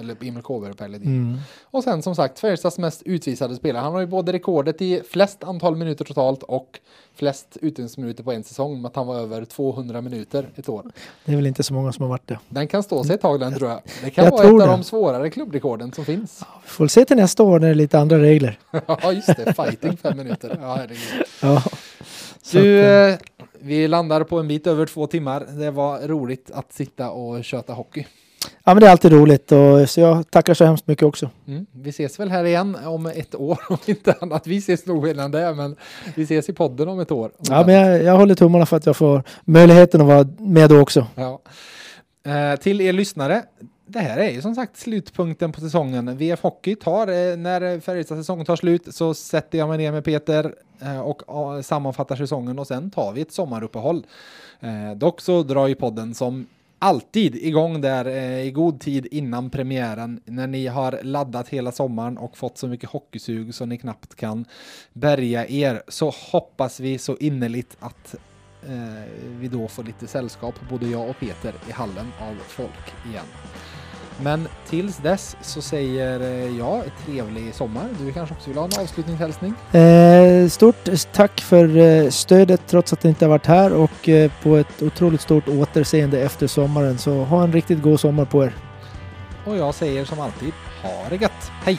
eller Emil Kåberg och Per Ledin. Mm. Och sen som sagt Färjestads mest utvisade spelare. Han har ju både rekordet i flest antal minuter totalt och flest utvisningsminuter på en säsong med att han var över 200 minuter ett år. Det är väl inte så många som har varit det. Den kan stå sig ett tag den tror jag. Det kan Jag vara ett av det. de svårare klubbrekorden som finns. Vi får se till nästa år när det är lite andra regler. (laughs) Ja just det, fighting fem minuter. Ja, herregud. Ja. Så Du, att, eh, eh, vi landar på en bit över två timmar. Det var roligt att sitta och köta hockey. Ja, men det är alltid roligt och så jag tackar så hemskt mycket också. Mm. Vi ses väl här igen om ett år om inte annat. Vi ses nog innan det, men vi ses i podden om ett år. om Ja, men jag, jag håller tummarna för att jag får möjligheten att vara med då också. Ja. Eh, till er lyssnare, det här är ju som sagt slutpunkten på säsongen. VF Hockey tar, eh, när Färjestads säsong tar slut så sätter jag mig ner med Peter eh, och sammanfattar säsongen och sen tar vi ett sommaruppehåll. Eh, dock så drar ju podden som alltid igång där eh, i god tid innan premiären när ni har laddat hela sommaren och fått så mycket hockeysug så ni knappt kan bärga er så hoppas vi så innerligt att eh, vi då får lite sällskap, både jag och Peter, i hallen av folk igen. Men tills dess så säger eh, jag trevlig sommar. Du kanske också vill ha en avslutningshälsning? Eh, stort tack för eh, stödet trots att det inte har varit här och eh, på ett otroligt stort återseende efter sommaren. Så ha en riktigt god sommar på er. Och jag säger som alltid, ha det gött! Hej!